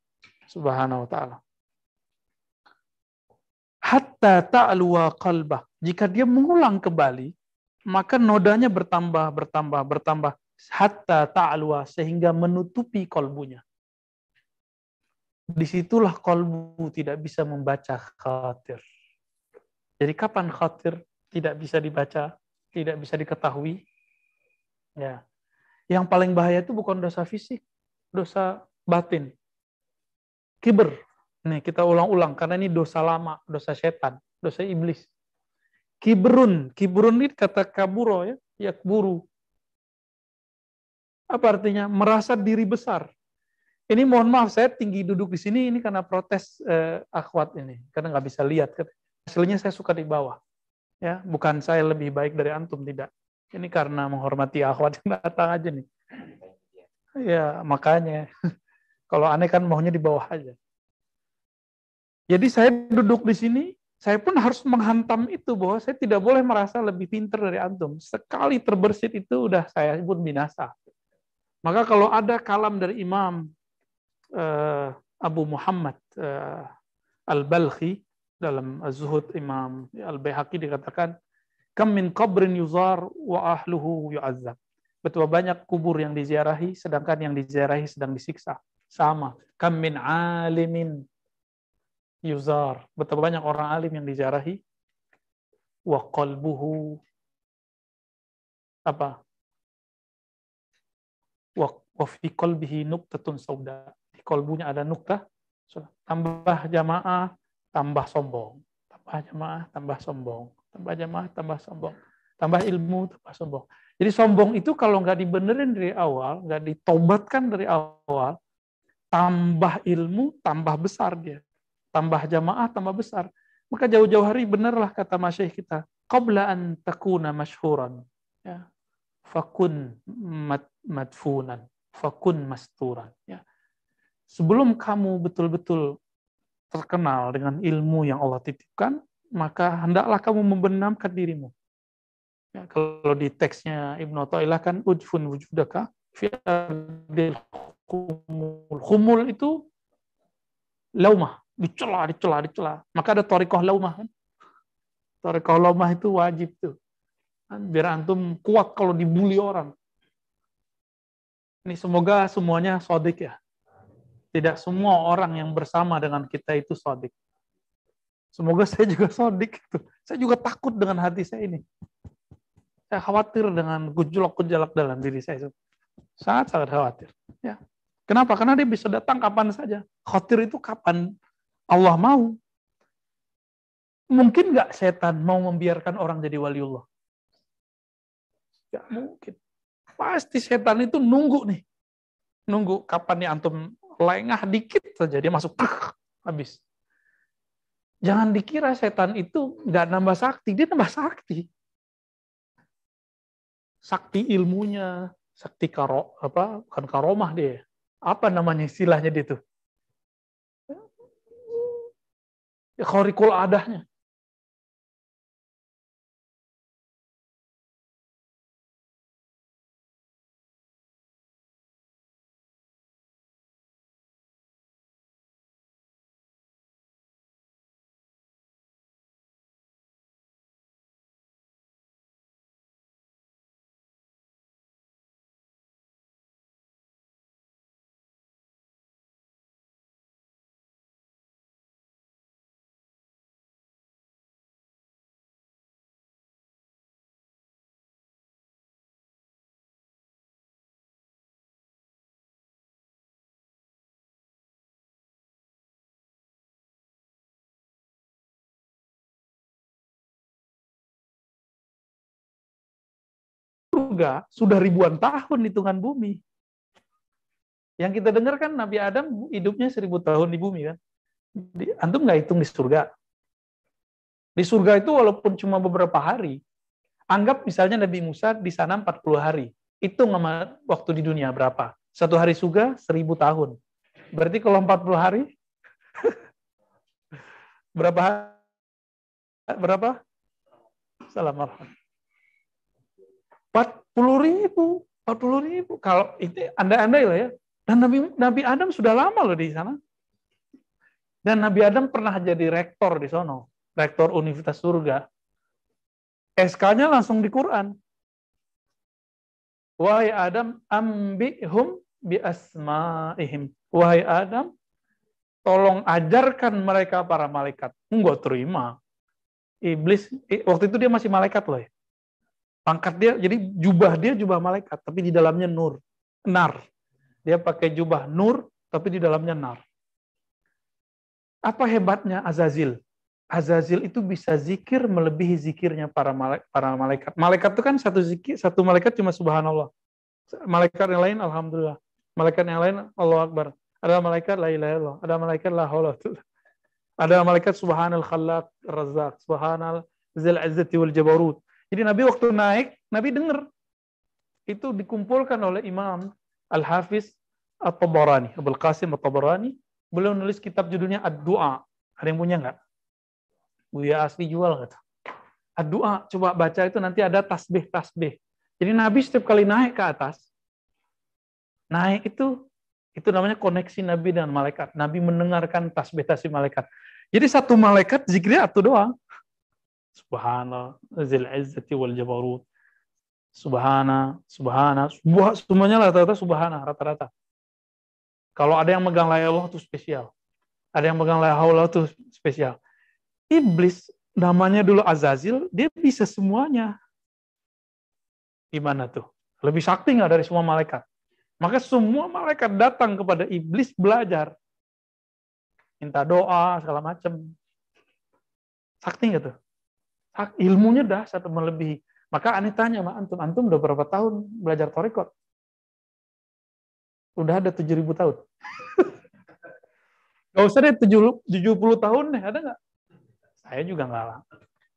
subhanahu wa ta'ala hatta ta'luwa qalbah. Jika dia mengulang kembali, maka nodanya bertambah, bertambah, bertambah. Hatta ta'luwa, sehingga menutupi kolbunya. Di situlah kolbu tidak bisa membaca khatir. Jadi kapan khatir tidak bisa dibaca, tidak bisa diketahui? Ya. Yang paling bahaya itu bukan dosa fisik, dosa batin. Kiber, Nih, kita ulang-ulang karena ini dosa lama, dosa setan, dosa iblis. Kibrun, kibrun ini kata kaburo ya, ya buru. Apa artinya? Merasa diri besar. Ini mohon maaf, saya tinggi duduk di sini ini karena protes eh, akhwat ini, karena nggak bisa lihat. Hasilnya saya suka di bawah. Ya, bukan saya lebih baik dari antum tidak. Ini karena menghormati akhwat yang datang aja nih. Ya, makanya. [laughs] Kalau aneh kan maunya di bawah aja. Jadi saya duduk di sini, saya pun harus menghantam itu bahwa saya tidak boleh merasa lebih pintar dari antum. Sekali terbersit itu udah saya pun binasa. Maka kalau ada kalam dari Imam uh, Abu Muhammad uh, Al-Balkhi dalam Az-Zuhud Imam Al-Baihaqi dikatakan kam min qabrin yuzar wa ahluhu yu'azzab. Betapa banyak kubur yang diziarahi sedangkan yang diziarahi sedang disiksa. Sama. Kam min alimin yuzar. Betapa banyak orang alim yang dijarahi. Wa qalbuhu apa? Wa, wa fi qalbihi nuktatun sauda. Di kolbunya ada nuktah. Tambah jamaah, tambah sombong. Tambah jamaah, tambah sombong. Tambah jamaah, tambah sombong. Tambah ilmu, tambah sombong. Jadi sombong itu kalau nggak dibenerin dari awal, nggak ditobatkan dari awal, tambah ilmu, tambah besar dia tambah jamaah, tambah besar. Maka jauh-jauh hari benarlah kata masyayikh kita, qabla an takuna masyhuran. Ya. Fakun mat, madfunan, fakun masturan. Ya. Sebelum kamu betul-betul terkenal dengan ilmu yang Allah titipkan, maka hendaklah kamu membenamkan dirimu. Ya, kalau di teksnya Ibnu Athaillah kan ujfun wujudaka fi khumul. Khumul itu laumah, dicela, dicela, dicela. Maka ada torikoh laumah kan. Torikoh laumah itu wajib tuh. Kan, biar antum kuat kalau dibully orang. Ini semoga semuanya sodik ya. Tidak semua orang yang bersama dengan kita itu sodik. Semoga [laughs] saya juga sodik. Gitu. Saya juga takut dengan hati saya ini. Saya khawatir dengan gejolak-gejolak dalam diri saya. Sangat-sangat khawatir. Ya. Kenapa? Karena dia bisa datang kapan saja. Khawatir itu kapan Allah mau. Mungkin nggak setan mau membiarkan orang jadi waliullah? Gak mungkin. Pasti setan itu nunggu nih. Nunggu kapan nih antum lengah dikit saja dia masuk habis. Jangan dikira setan itu nggak nambah sakti, dia nambah sakti. Sakti ilmunya, sakti karo apa bukan karomah dia. Apa namanya istilahnya dia tuh? ya khorikul adahnya. Surga sudah ribuan tahun hitungan bumi. Yang kita dengar kan Nabi Adam hidupnya seribu tahun di bumi kan. Antum nggak hitung di surga. Di surga itu walaupun cuma beberapa hari, anggap misalnya Nabi Musa di sana 40 hari. Hitung sama waktu di dunia berapa? Satu hari surga seribu tahun. Berarti kalau 40 [laughs] hari berapa berapa? Salam 40 ribu. 40 ribu. Kalau itu anda-anda lah ya. Dan Nabi, Nabi Adam sudah lama loh di sana. Dan Nabi Adam pernah jadi rektor di sono. Rektor Universitas Surga. SK-nya langsung di Quran. Wahai Adam, ambihum bi asma'ihim. Wahai Adam, tolong ajarkan mereka para malaikat. Enggak terima. Iblis, waktu itu dia masih malaikat loh ya. Pangkat dia, jadi jubah dia jubah malaikat, tapi di dalamnya nur. Nar. Dia pakai jubah nur, tapi di dalamnya nar. Apa hebatnya Azazil? Azazil itu bisa zikir melebihi zikirnya para malaikat. Para malaikat. Malaikat itu kan satu zikir, satu malaikat cuma subhanallah. Malaikat yang lain alhamdulillah. Malaikat yang lain Allah Akbar. Ada malaikat la ilaha illallah. Ada malaikat la haula Ada malaikat subhanal khallaq razzaq, subhanal zil izzati wal jabarut. Jadi Nabi waktu naik, Nabi dengar. Itu dikumpulkan oleh Imam Al-Hafiz At-Tabarani, Abdul Qasim At-Tabarani, beliau nulis kitab judulnya Ad-Du'a. Ada yang punya nggak? Buya asli jual nggak? Ad-Du'a, coba baca itu nanti ada tasbih-tasbih. Jadi Nabi setiap kali naik ke atas, naik itu itu namanya koneksi Nabi dengan malaikat. Nabi mendengarkan tasbih-tasbih malaikat. Jadi satu malaikat zikirnya satu doang. Subhanallah, zil izzati wal jabarut. Subhana, subhana, semuanya rata-rata subhana, rata-rata. Kalau ada yang megang la Allah itu spesial. Ada yang megang la haula itu spesial. Iblis namanya dulu Azazil, dia bisa semuanya. Gimana tuh? Lebih sakti nggak dari semua malaikat? Maka semua malaikat datang kepada iblis belajar. Minta doa, segala macam. Sakti nggak tuh? Ilmunya dah satu melebihi. Maka aneh tanya sama antum, antum udah berapa tahun belajar torekot? udah ada 7000 tahun. [laughs] Gak usah deh 70 tahun deh, ada nggak? Saya juga nggak lah.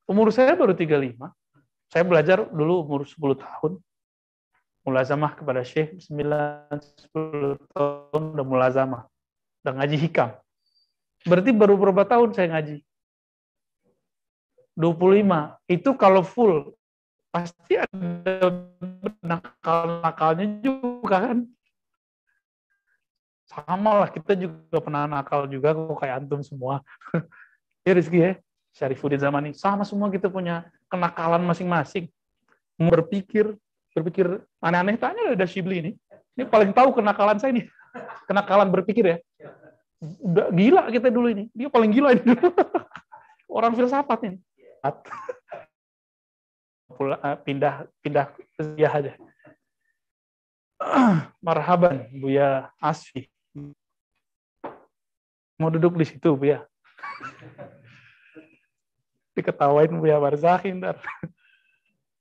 Umur saya baru 35. Saya belajar dulu umur 10 tahun. Mulazamah kepada Syekh 9 10 tahun udah mulazamah. Udah ngaji hikam. Berarti baru berapa tahun saya ngaji? 25. Itu kalau full pasti ada nakal-nakalnya juga kan. Sama lah kita juga pernah nakal juga kok kayak antum semua. [laughs] Ya Rizky ya. Syarifuddin ini sama semua kita punya kenakalan masing-masing. Berpikir berpikir aneh-aneh. Tanya ada Shibli ini. Ini paling tahu kenakalan saya nih kenakalan berpikir ya. Udah gila kita dulu ini. Dia paling gila ini [laughs] orang filsafat ini pindah pindah ya aja [clears throat] marhaban Buya Asfi Mau duduk di situ, Bu ya? [laughs] Diketawain Bu ya Barzakhi ntar. [laughs]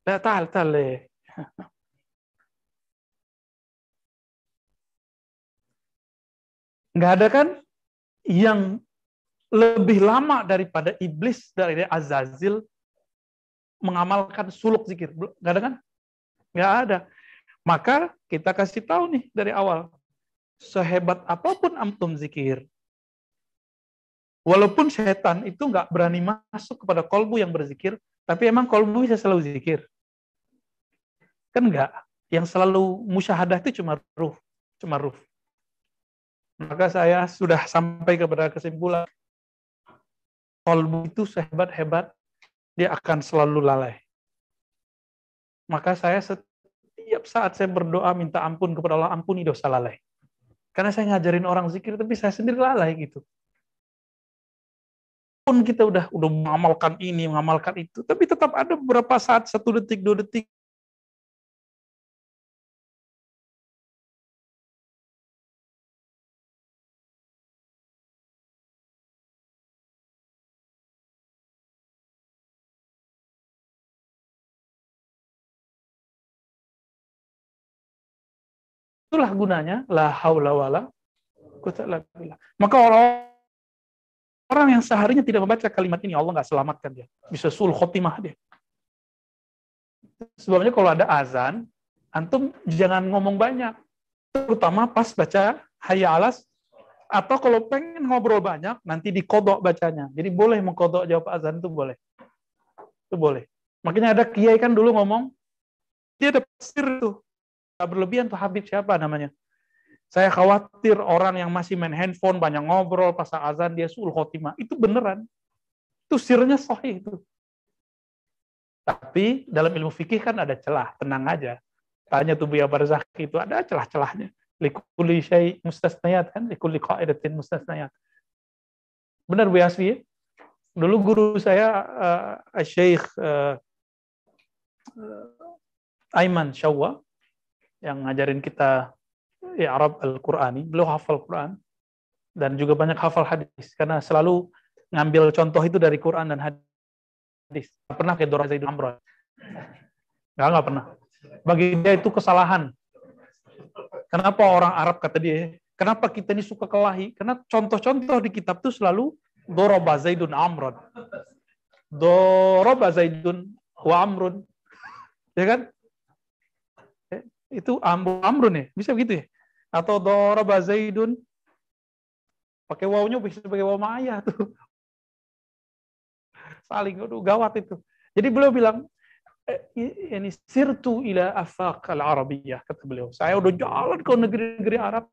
Tak tal tal [laughs] Nggak ada kan yang lebih lama daripada iblis dari Azazil mengamalkan suluk zikir. Nggak ada kan? Nggak ada. Maka kita kasih tahu nih dari awal. Sehebat apa pun antum zikir, Walaupun setan itu nggak berani masuk kepada kolbu yang berzikir, tapi emang kolbu bisa selalu zikir. Kan enggak. Yang selalu musyahadah itu cuma ruh. Cuma ruh. Maka saya sudah sampai kepada kesimpulan, kolbu itu sehebat-hebat, dia akan selalu lalai. Maka saya setiap saat saya berdoa minta ampun kepada Allah, ampuni dosa lalai. Karena saya ngajarin orang zikir, tapi saya sendiri lalai gitu pun kita udah udah mengamalkan ini, mengamalkan itu, tapi tetap ada beberapa saat satu detik, dua detik itulah gunanya la haula wala. Maka orang orang yang seharinya tidak membaca kalimat ini Allah nggak selamatkan dia. Bisa sul khotimah dia. Sebabnya kalau ada azan, antum jangan ngomong banyak. Terutama pas baca hayya alas atau kalau pengen ngobrol banyak nanti dikodok bacanya. Jadi boleh mengkodok jawab azan itu boleh. Itu boleh. Makanya ada kiai kan dulu ngomong dia ada pasir itu. Berlebihan tuh Habib siapa namanya. Saya khawatir orang yang masih main handphone, banyak ngobrol, pas azan dia sul khotimah. Itu beneran. Itu sirnya sahih itu. Tapi dalam ilmu fikih kan ada celah, tenang aja. Tanya tuh Buya Barzakhi itu ada celah-celahnya. Likuli syai mustasnayat kan, likuli qaidatin mustasnayat. Benar Bu Yasfi? Dulu guru saya uh, Syekh uh, Aiman Syawwa yang ngajarin kita ya Arab Al-Qur'ani, beliau hafal Quran dan juga banyak hafal hadis karena selalu ngambil contoh itu dari Quran dan hadis. Pernah ke Dora Zaidun Amron? Enggak, enggak pernah. Bagi dia itu kesalahan. Kenapa orang Arab kata dia, kenapa kita ini suka kelahi? Karena contoh-contoh di kitab itu selalu Doroba Zaidun Amron. Doroba Zaidun wa Amrun. Ya kan? Itu amrun ya? Bisa begitu ya? Atau doroba zaidun? Pakai wawnya bisa pakai waw maya tuh. Saling aduh gawat itu. Jadi beliau bilang ini sirtu ila afaq al arabiyah kata beliau. Saya udah jalan ke negeri-negeri Arab.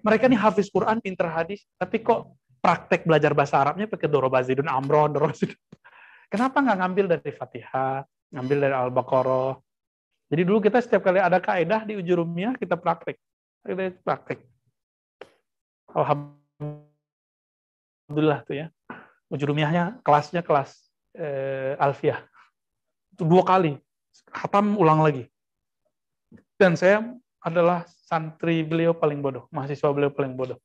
Mereka ini hafiz Quran pinter hadis tapi kok praktek belajar bahasa Arabnya pakai doroba zaidun amron doroba zaidun. Kenapa nggak ngambil dari Fatihah ngambil dari Al-Baqarah jadi dulu kita setiap kali ada kaidah di ujurumnya kita praktek. Kita praktek. Alhamdulillah tuh ya. Ujurumiahnya kelasnya kelas eh, alfiah. Itu dua kali. Khatam ulang lagi. Dan saya adalah santri beliau paling bodoh, mahasiswa beliau paling bodoh.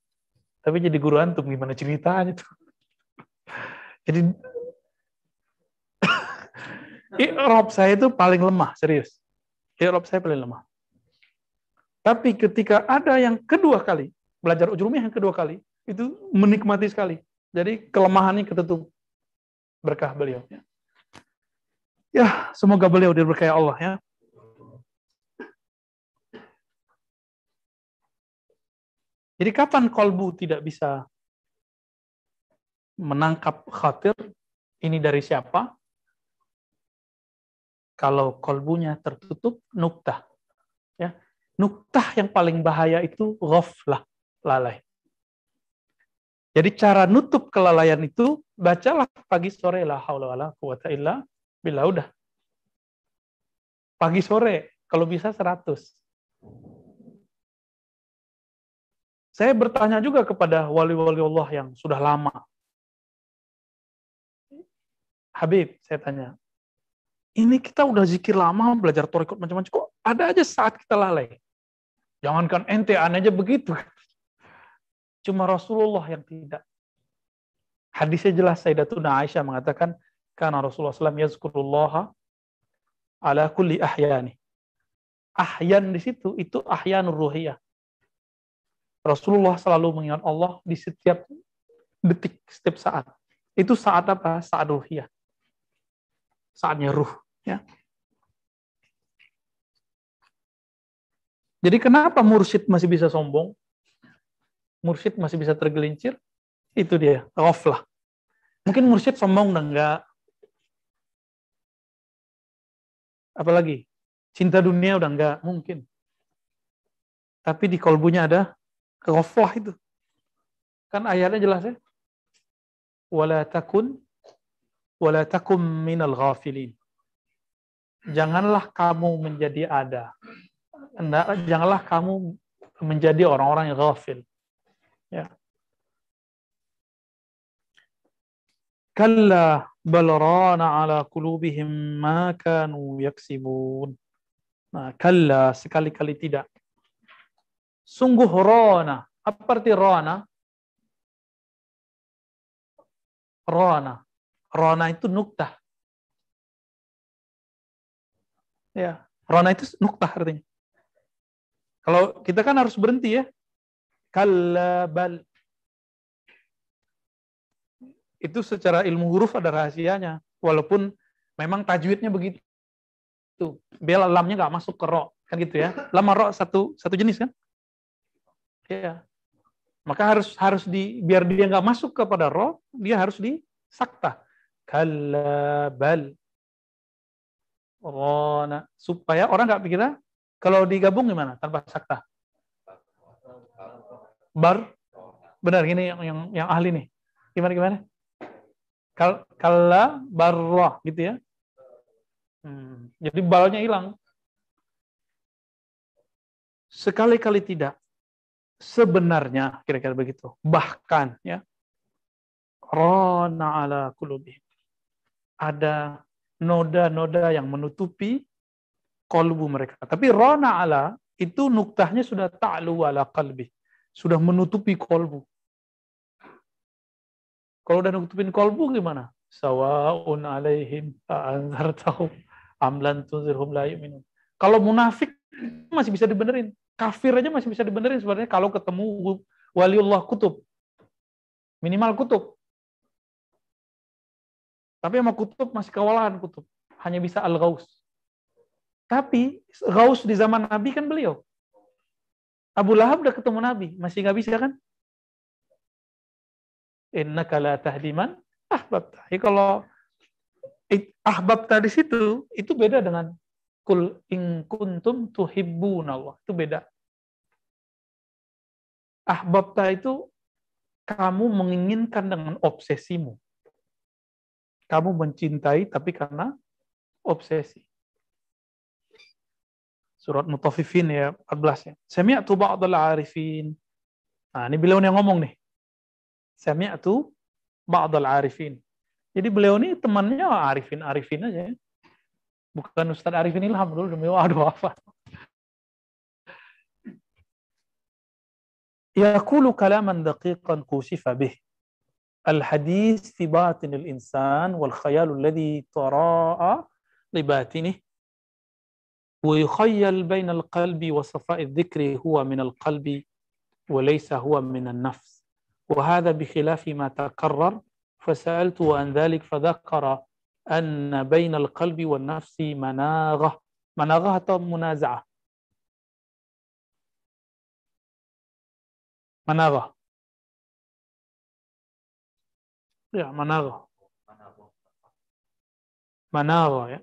Tapi jadi guru antum gimana ceritanya tuh. Jadi [coughs] Rob saya itu paling lemah, serius I'rab saya paling lemah. Tapi ketika ada yang kedua kali, belajar ujrumiyah yang kedua kali, itu menikmati sekali. Jadi kelemahannya ketutup berkah beliau. Ya, ya semoga beliau diberkahi Allah ya. Jadi kapan kolbu tidak bisa menangkap khatir? Ini dari siapa? Kalau kolbunya tertutup, nuktah. Ya. Nuktah yang paling bahaya itu ghaflah, lalai. Jadi cara nutup kelalaian itu, bacalah pagi sore, la haula wala quwata illa bila udah. Pagi sore, kalau bisa 100. Saya bertanya juga kepada wali-wali Allah yang sudah lama. Habib, saya tanya, ini kita udah zikir lama, belajar torikot macam-macam, kok ada aja saat kita lalai. Jangankan ente, aneh aja begitu. Cuma Rasulullah yang tidak. Hadisnya jelas, Sayyidatuna Aisyah mengatakan, karena Rasulullah SAW yazkurullah ala kulli ahyani. Ahyan di situ, itu ahyanur ruhiyah. Rasulullah selalu mengingat Allah di setiap detik, setiap saat. Itu saat apa? Saat ruhiyah. Saatnya ruh. Ya. Jadi kenapa mursyid masih bisa sombong? Mursyid masih bisa tergelincir? Itu dia, lah. Mungkin mursyid sombong dan enggak. Apalagi? Cinta dunia udah enggak, mungkin. Tapi di kolbunya ada ghaflah itu. Kan ayatnya jelas ya. Wala takun wala takum minal ghafilin janganlah kamu menjadi ada. Janganlah kamu menjadi orang-orang yang ghafil. Ya. Kalla balarana ala kulubihim ma kanu yaksibun. Nah, kalla sekali-kali tidak. Sungguh rona. Apa arti rona? Rona. Rona itu nuktah. Ya, rona itu nuktah artinya. Kalau kita kan harus berhenti ya. Kalabal. Itu secara ilmu huruf ada rahasianya. Walaupun memang tajwidnya begitu. Bel lamnya nggak masuk ke ro. Kan gitu ya. Lam ro satu, satu jenis kan? Iya. Maka harus harus di biar dia nggak masuk kepada ro, dia harus di sakta. Kalabal. Rona. Supaya orang nggak pikir kalau digabung gimana tanpa sakta? Bar. Benar gini yang yang, yang ahli nih. Gimana gimana? Kal kalla barroh gitu ya. Hmm, jadi balnya hilang. Sekali-kali tidak. Sebenarnya kira-kira begitu. Bahkan ya. Rona ala kulubi. Ada noda-noda yang menutupi kolbu mereka. Tapi rona ala itu nuktahnya sudah ta'lu ala qalbi. Sudah menutupi kolbu. Kalau udah nutupin kolbu gimana? Sawa'un alaihim a'anzartahum amlan tunzirhum la. Kalau munafik masih bisa dibenerin. Kafir aja masih bisa dibenerin sebenarnya kalau ketemu waliullah kutub. Minimal kutub. Tapi sama kutub masih kewalahan kutub. Hanya bisa al-ghaus. Tapi ghaus di zaman Nabi kan beliau. Abu Lahab udah ketemu Nabi. Masih nggak bisa kan? Inna kala tahdiman ahbab. Jadi kalau ahbab tadi situ, itu beda dengan kul in kuntum tuhibbun Allah. Itu beda. Ahbabta itu kamu menginginkan dengan obsesimu kamu mencintai tapi karena obsesi. Surat Mutafifin ya 14 ya. Sami'tu ba'dal arifin. Nah, ini beliau yang ngomong nih. Sami'tu ba'dal arifin. Jadi beliau ini temannya arifin-arifin aja ya. Bukan Ustadz Arifin Ilham dulu demi waduh apa. Yaqulu kalaman daqiqan kusifa bih. الحديث في باطن الإنسان والخيال الذي تراءى لباطنه. ويخيل بين القلب وصفاء الذكر هو من القلب وليس هو من النفس. وهذا بخلاف ما تكرر. فسألته عن ذلك فذكر أن بين القلب والنفس مناغة. مناغة منازعة. مناغة. Managha. Managha ya.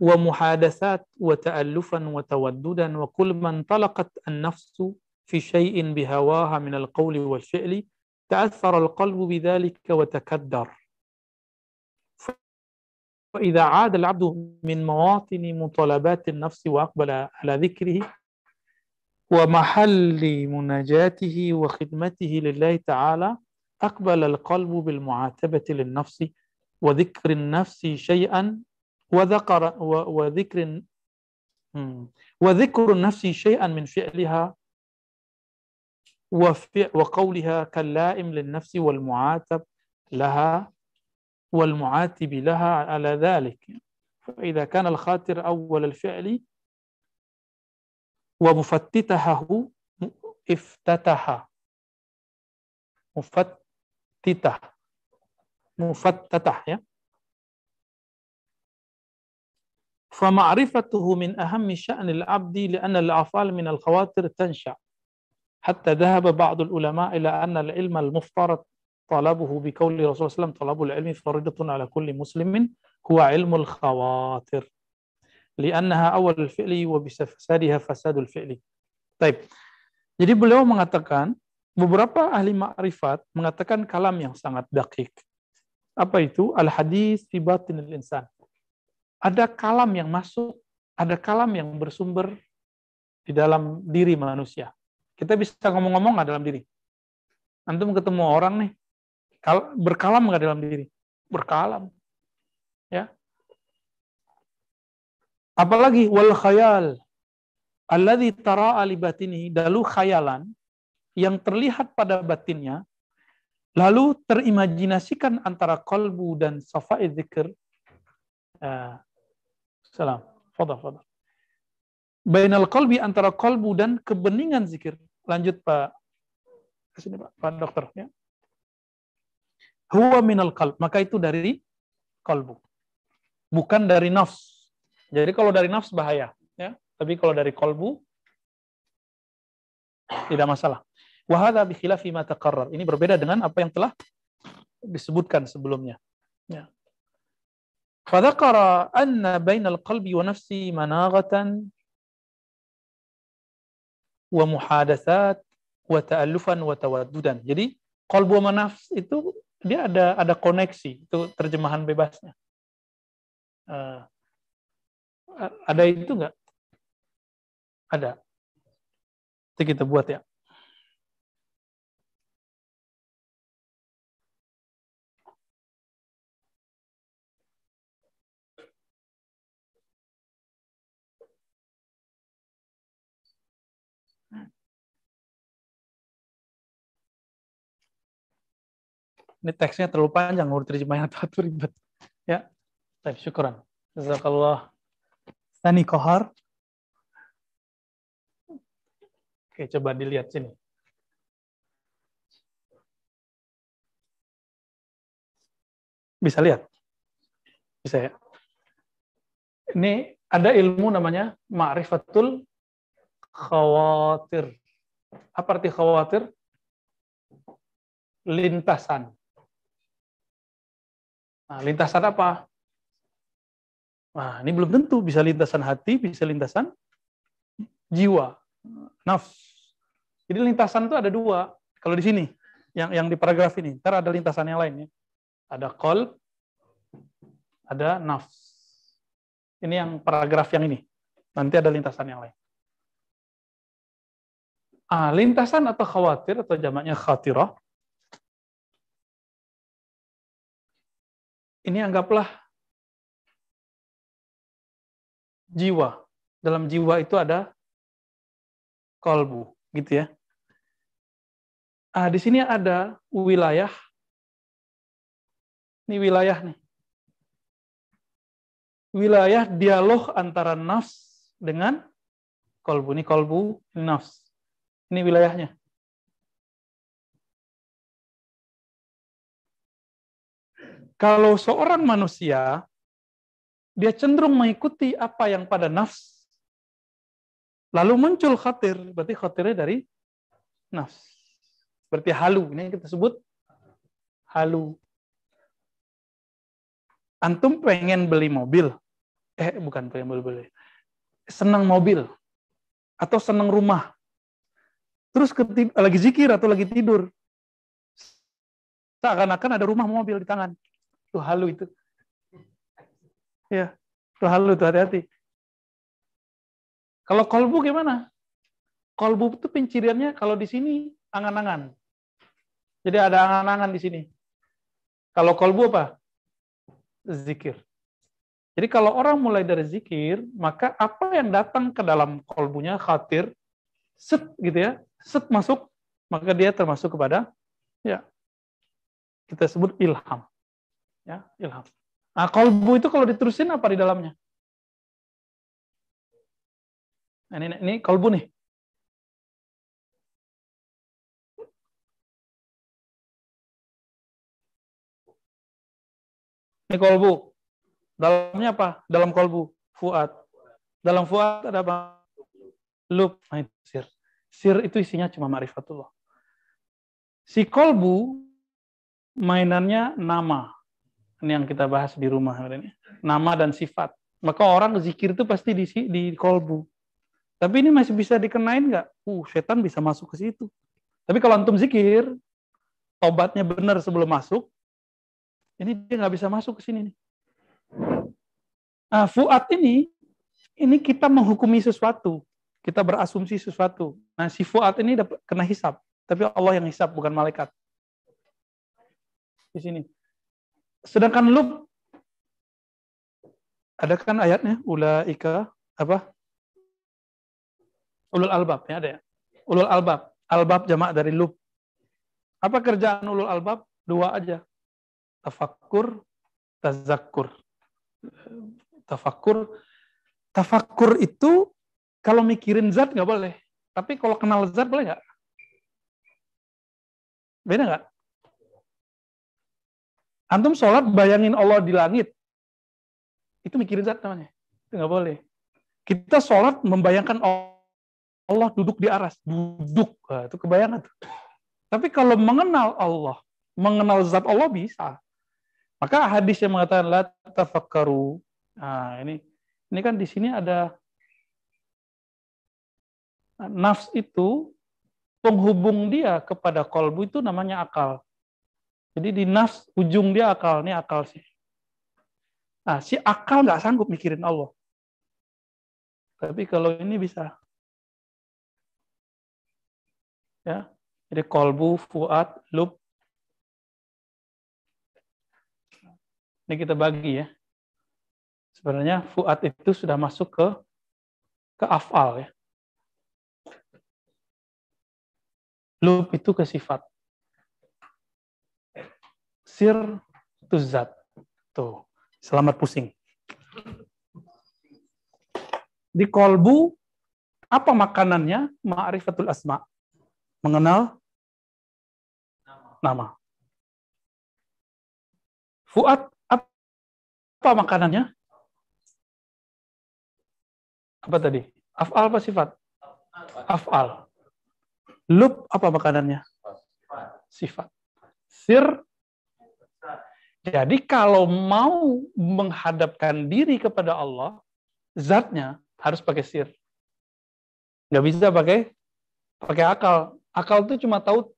ومحادثات وتألفا وتوددا وكل ما انطلقت النفس في شيء بهواها من القول والفعل تأثر القلب بذلك وتكدر فإذا عاد العبد من مواطن مطالبات النفس وأقبل على ذكره ومحل مناجاته وخدمته لله تعالى أقبل القلب بالمعاتبة للنفس وذكر النفس شيئا وذكر وذكر وذكر النفس شيئا من فعلها وقولها كاللائم للنفس والمعاتب لها والمعاتب لها على ذلك. فإذا كان الخاطر أول الفعل ومفتتحه افتتح مفت titah mufattatah ya فمعرفته من أهم شأن العبد لأن الأعفال من الخواطر تنشأ. حتى ذهب بعض العلماء إلى أن العلم المفترض طلبه بقول رسول الله صلى الله عليه وسلم طلب العلم فريضة على كل مسلم هو علم الخواطر. لأنها أول الفعل وبفسادها فساد الفعل. طيب jadi beliau mengatakan beberapa ahli makrifat mengatakan kalam yang sangat dakik. Apa itu? Al-hadis fi batinil insan. Ada kalam yang masuk, ada kalam yang bersumber di dalam diri manusia. Kita bisa ngomong-ngomong nggak dalam diri? Antum ketemu orang nih, berkalam nggak dalam diri? Berkalam. Ya. Apalagi wal khayal. Alladhi tara'a li batinihi. Dalu khayalan yang terlihat pada batinnya, lalu terimajinasikan antara kolbu dan safa'i zikr. Uh, salam. Fadal, fadal. bainal qalbi antara kolbu dan kebeningan zikir. Lanjut Pak. Ke sini Pak, Pak dokter ya. Huwa minal qalb, maka itu dari kolbu. Bukan dari nafs. Jadi kalau dari nafs bahaya, ya. Tapi kalau dari kolbu tidak masalah. Wahada bi khilafi ma taqarrar. Ini berbeda dengan apa yang telah disebutkan sebelumnya. Ya. Fadhakara anna bainal qalbi wa nafsi managhatan wa muhadatsat wa ta'allufan wa tawaddudan. Jadi qalbu wa nafs itu dia ada ada koneksi, itu terjemahan bebasnya. Uh, ada itu enggak? Ada. Itu kita buat ya. Ini teksnya terlalu panjang, mau [laughs] terjemahin atau ribet. Ya, tapi syukuran. Jazakallah. Tani kohar. Oke, coba dilihat sini. Bisa lihat? Bisa ya? Ini ada ilmu namanya ma'rifatul khawatir. Apa arti khawatir? Lintasan. Nah, lintasan apa? Nah, ini belum tentu bisa lintasan hati, bisa lintasan jiwa, nafs. Jadi lintasan itu ada dua. Kalau di sini, yang yang di paragraf ini, ntar ada lintasan yang lain ya. Ada kol, ada nafs. Ini yang paragraf yang ini. Nanti ada lintasan yang lain. Ah, lintasan atau khawatir atau jamaknya khatirah ini anggaplah jiwa. Dalam jiwa itu ada kolbu, gitu ya. Ah, di sini ada wilayah. Ini wilayah nih. Wilayah dialog antara nafs dengan kolbu. Ini kolbu, ini nafs. Ini wilayahnya. Kalau seorang manusia, dia cenderung mengikuti apa yang pada nafs. Lalu muncul khatir, berarti khatirnya dari nafs. Seperti halu, ini kita sebut halu. Antum pengen beli mobil, eh bukan pengen beli beli, senang mobil atau senang rumah, terus lagi zikir atau lagi tidur, seakan-akan ada rumah mobil di tangan. Itu halu itu. Ya, itu halu itu hati-hati. Kalau kolbu gimana? Kolbu itu penciriannya kalau di sini angan-angan. Jadi ada angan-angan di sini. Kalau kolbu apa? Zikir. Jadi kalau orang mulai dari zikir, maka apa yang datang ke dalam kolbunya khatir, set gitu ya, set masuk, maka dia termasuk kepada ya kita sebut ilham ya ilham. Nah, kolbu itu kalau diterusin apa di dalamnya? Nah, ini, ini kolbu nih. Ini kolbu. Dalamnya apa? Dalam kolbu. Fuad. Dalam fuad ada apa? Lub. Nah, sir. Sir itu isinya cuma ma'rifatullah. Si kolbu mainannya nama. Ini yang kita bahas di rumah. Nama dan sifat. Maka orang zikir itu pasti di di kolbu. Tapi ini masih bisa dikenain nggak? Uh, setan bisa masuk ke situ. Tapi kalau antum zikir, tobatnya benar sebelum masuk, ini dia nggak bisa masuk ke sini. Nih. Nah, fuad ini, ini kita menghukumi sesuatu. Kita berasumsi sesuatu. Nah, si fuad ini dapat kena hisap. Tapi Allah yang hisap, bukan malaikat. Di sini. Sedangkan lub ada kan ayatnya ulaika apa? Ulul albab ya ada ya. Ulul albab. Albab jamak dari lub. Apa kerjaan ulul albab? Dua aja. Tafakkur, tazakkur. Tafakkur. Tafakkur itu Kalau mikirin zat nggak boleh. Tapi kalau kenal zat boleh nggak? Beda nggak? Antum sholat bayangin Allah di langit. Itu mikirin zat namanya. Itu nggak boleh. Kita sholat membayangkan Allah duduk di aras. Duduk. Nah, itu kebayangan. Tapi kalau mengenal Allah, mengenal zat Allah bisa. Maka hadis yang mengatakan la tafakkaru. Nah, ini ini kan di sini ada nafs itu penghubung dia kepada kolbu itu namanya akal. Jadi di nafs ujung dia akal, ini akal sih. Nah, si akal nggak sanggup mikirin Allah. Tapi kalau ini bisa. Ya, jadi kolbu, fuad, lub. Ini kita bagi ya. Sebenarnya fuad itu sudah masuk ke ke afal ya. Lub itu ke sifat. Sir itu zat. Tuh, selamat pusing. Di kolbu, apa makanannya? Ma'rifatul asma. Mengenal nama. Fuad, apa makanannya? Apa tadi? Af'al apa sifat? Af'al. Lub apa makanannya? Sifat. Sir. Jadi kalau mau menghadapkan diri kepada Allah, zatnya harus pakai sir. Nggak bisa pakai pakai akal. Akal itu cuma tahu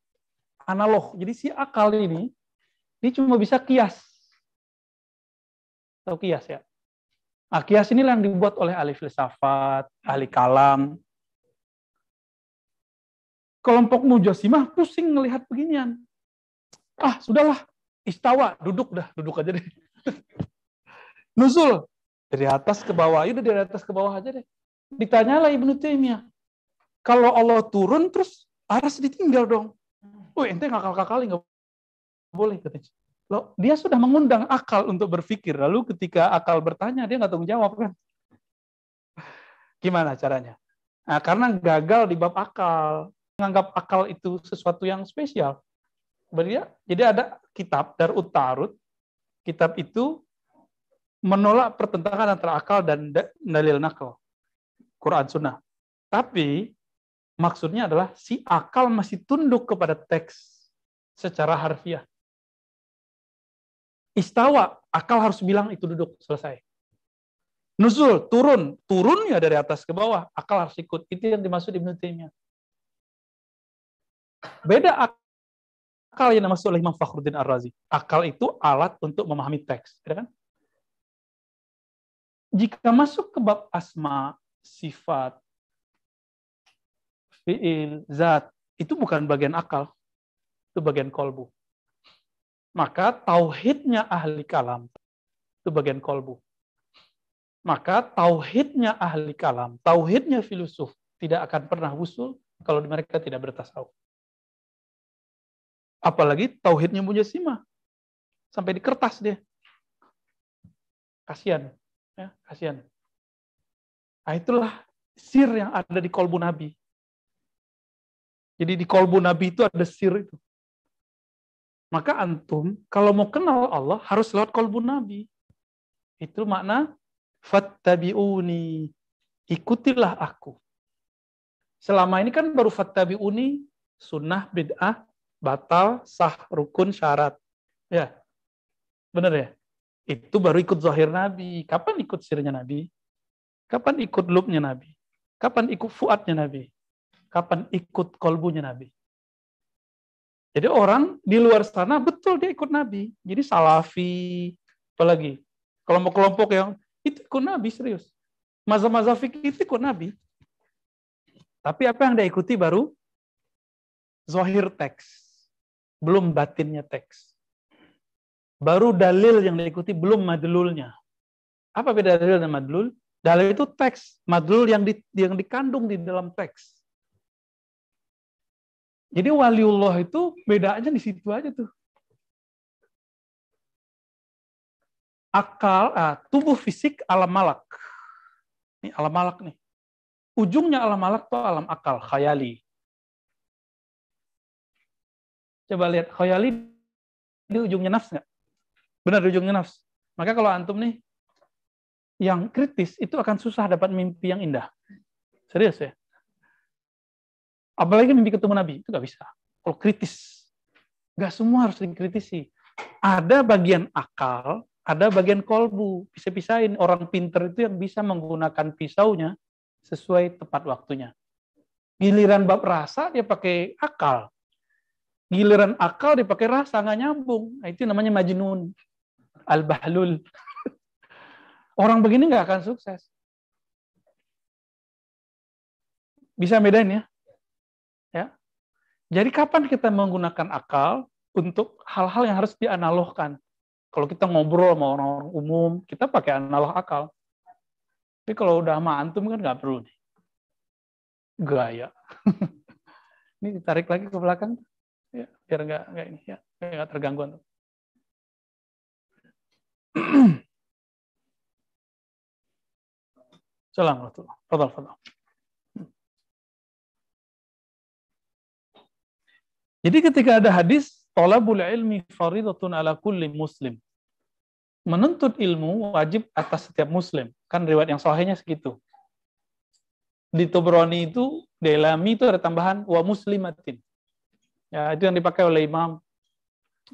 analog. Jadi si akal ini, ini cuma bisa kias. Tahu kias ya? Nah, kias inilah yang dibuat oleh ahli filsafat, ahli kalam, kelompok mujasimah pusing melihat beginian. Ah, sudahlah, istawa, duduk dah, duduk aja deh. [laughs] Nuzul dari atas ke bawah, udah dari atas ke bawah aja deh. Ditanyalah Ibnu Taimiyah, kalau Allah turun terus aras ditinggal dong. Oh, ente ngakal-kakali nggak boleh katanya. Loh, dia sudah mengundang akal untuk berpikir. Lalu ketika akal bertanya, dia nggak tanggung jawab kan? Gimana caranya? Nah, karena gagal di bab akal menganggap akal itu sesuatu yang spesial. Berarti jadi ada kitab Darut Tarut. Kitab itu menolak pertentangan antara akal dan dalil nakal. Quran Sunnah. Tapi maksudnya adalah si akal masih tunduk kepada teks secara harfiah. Istawa, akal harus bilang itu duduk, selesai. Nuzul, turun. Turun ya dari atas ke bawah. Akal harus ikut. Itu yang dimaksud Ibnu Taimiyah. Beda akal yang dimaksud oleh Imam Fakhruddin Ar-Razi. Akal itu alat untuk memahami teks. Ya kan? Jika masuk ke bab asma, sifat, fi'il, zat, itu bukan bagian akal. Itu bagian kolbu. Maka tauhidnya ahli kalam, itu bagian kolbu. Maka tauhidnya ahli kalam, tauhidnya filosof, tidak akan pernah usul kalau mereka tidak bertasawuf. Apalagi tauhidnya simah Sampai di kertas dia. Kasihan. Ya, kasihan. Nah, itulah sir yang ada di kolbu Nabi. Jadi di kolbu Nabi itu ada sir itu. Maka antum kalau mau kenal Allah harus lewat kolbu Nabi. Itu makna fattabi'uni. Ikutilah aku. Selama ini kan baru fattabi'uni sunnah bid'ah batal, sah, rukun, syarat. Ya, benar ya? Itu baru ikut zahir Nabi. Kapan ikut sirnya Nabi? Kapan ikut lubnya Nabi? Kapan ikut fuadnya Nabi? Kapan ikut kolbunya Nabi? Jadi orang di luar sana betul dia ikut Nabi. Jadi salafi, apalagi kelompok-kelompok yang itu ikut Nabi serius. Mazhab-mazhab fikih itu ikut Nabi. Tapi apa yang dia ikuti baru zohir teks belum batinnya teks. Baru dalil yang diikuti belum madlulnya. Apa beda dalil dan madlul? Dalil itu teks, madlul yang di, yang dikandung di dalam teks. Jadi waliullah itu bedanya di situ aja tuh. Akal, ah, tubuh fisik alam malak. Ini alam malak nih. ujungnya alam alak itu alam akal, khayali. Coba lihat, khayali di ujungnya nafs nggak? Benar di ujungnya nafs. Maka kalau antum nih, yang kritis itu akan susah dapat mimpi yang indah. Serius ya? Apalagi mimpi ketemu Nabi, itu nggak bisa. Kalau kritis, nggak semua harus dikritisi. Ada bagian akal, ada bagian kolbu. Bisa-pisahin. Orang pinter itu yang bisa menggunakan pisaunya sesuai tepat waktunya. Giliran bab rasa, dia pakai akal giliran akal dipakai rasa nggak nyambung. Nah, itu namanya majnun. Al-bahlul. [laughs] Orang begini nggak akan sukses. Bisa bedain ya? Ya. Jadi kapan kita menggunakan akal untuk hal-hal yang harus dianalogkan? Kalau kita ngobrol sama orang-orang umum, kita pakai analog akal. Tapi kalau udah sama antum kan nggak perlu nih. Gaya. [laughs] Ini ditarik lagi ke belakang ya, biar nggak nggak ini ya nggak terganggu [clears throat] Salam warahmatullah. Fadal, fadal. Jadi ketika ada hadis talabul ilmi faridatun ala kulli muslim. Menuntut ilmu wajib atas setiap muslim. Kan riwayat yang sahihnya segitu. Di Tobroni itu, di Ilami itu ada tambahan wa muslimatin. Ya, itu yang dipakai oleh Imam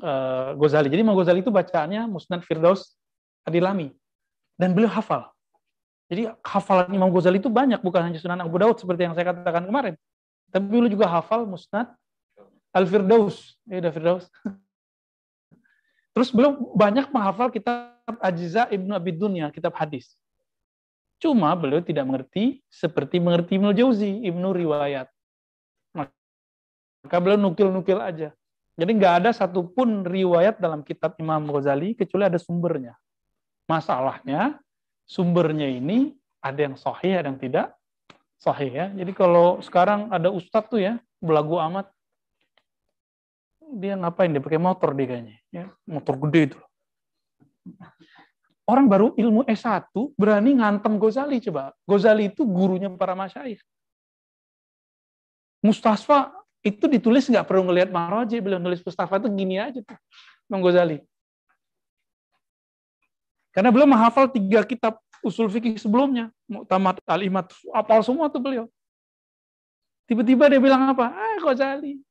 uh, Ghazali. Jadi Imam Ghazali itu bacaannya Musnad Firdaus Adilami. Dan beliau hafal. Jadi hafalan Imam Ghazali itu banyak, bukan hanya Sunan Abu Daud seperti yang saya katakan kemarin. Tapi beliau juga hafal Musnad Al-Firdaus. Ya, udah Firdaus. [laughs] Terus beliau banyak menghafal kitab Ajiza Ibnu Abi Dunya, kitab hadis. Cuma beliau tidak mengerti seperti mengerti Ibnu Jauzi, Ibnu Riwayat. Maka beliau nukil-nukil aja. Jadi nggak ada satupun riwayat dalam kitab Imam Ghazali kecuali ada sumbernya. Masalahnya sumbernya ini ada yang sahih, ada yang tidak sahih ya. Jadi kalau sekarang ada ustadz tuh ya belagu amat, dia ngapain dia pakai motor dia kayaknya, ya motor gede itu. Orang baru ilmu S1 berani ngantem Ghazali coba. Ghazali itu gurunya para masyaikh. Mustasfa itu ditulis nggak perlu ngelihat Mahroji, beliau nulis Mustafa itu gini aja tuh, Bang Ghazali. Karena beliau menghafal tiga kitab usul fikih sebelumnya, Mu'tamad Al-Imat, apal semua tuh beliau. Tiba-tiba dia bilang apa? Ah, Ghazali.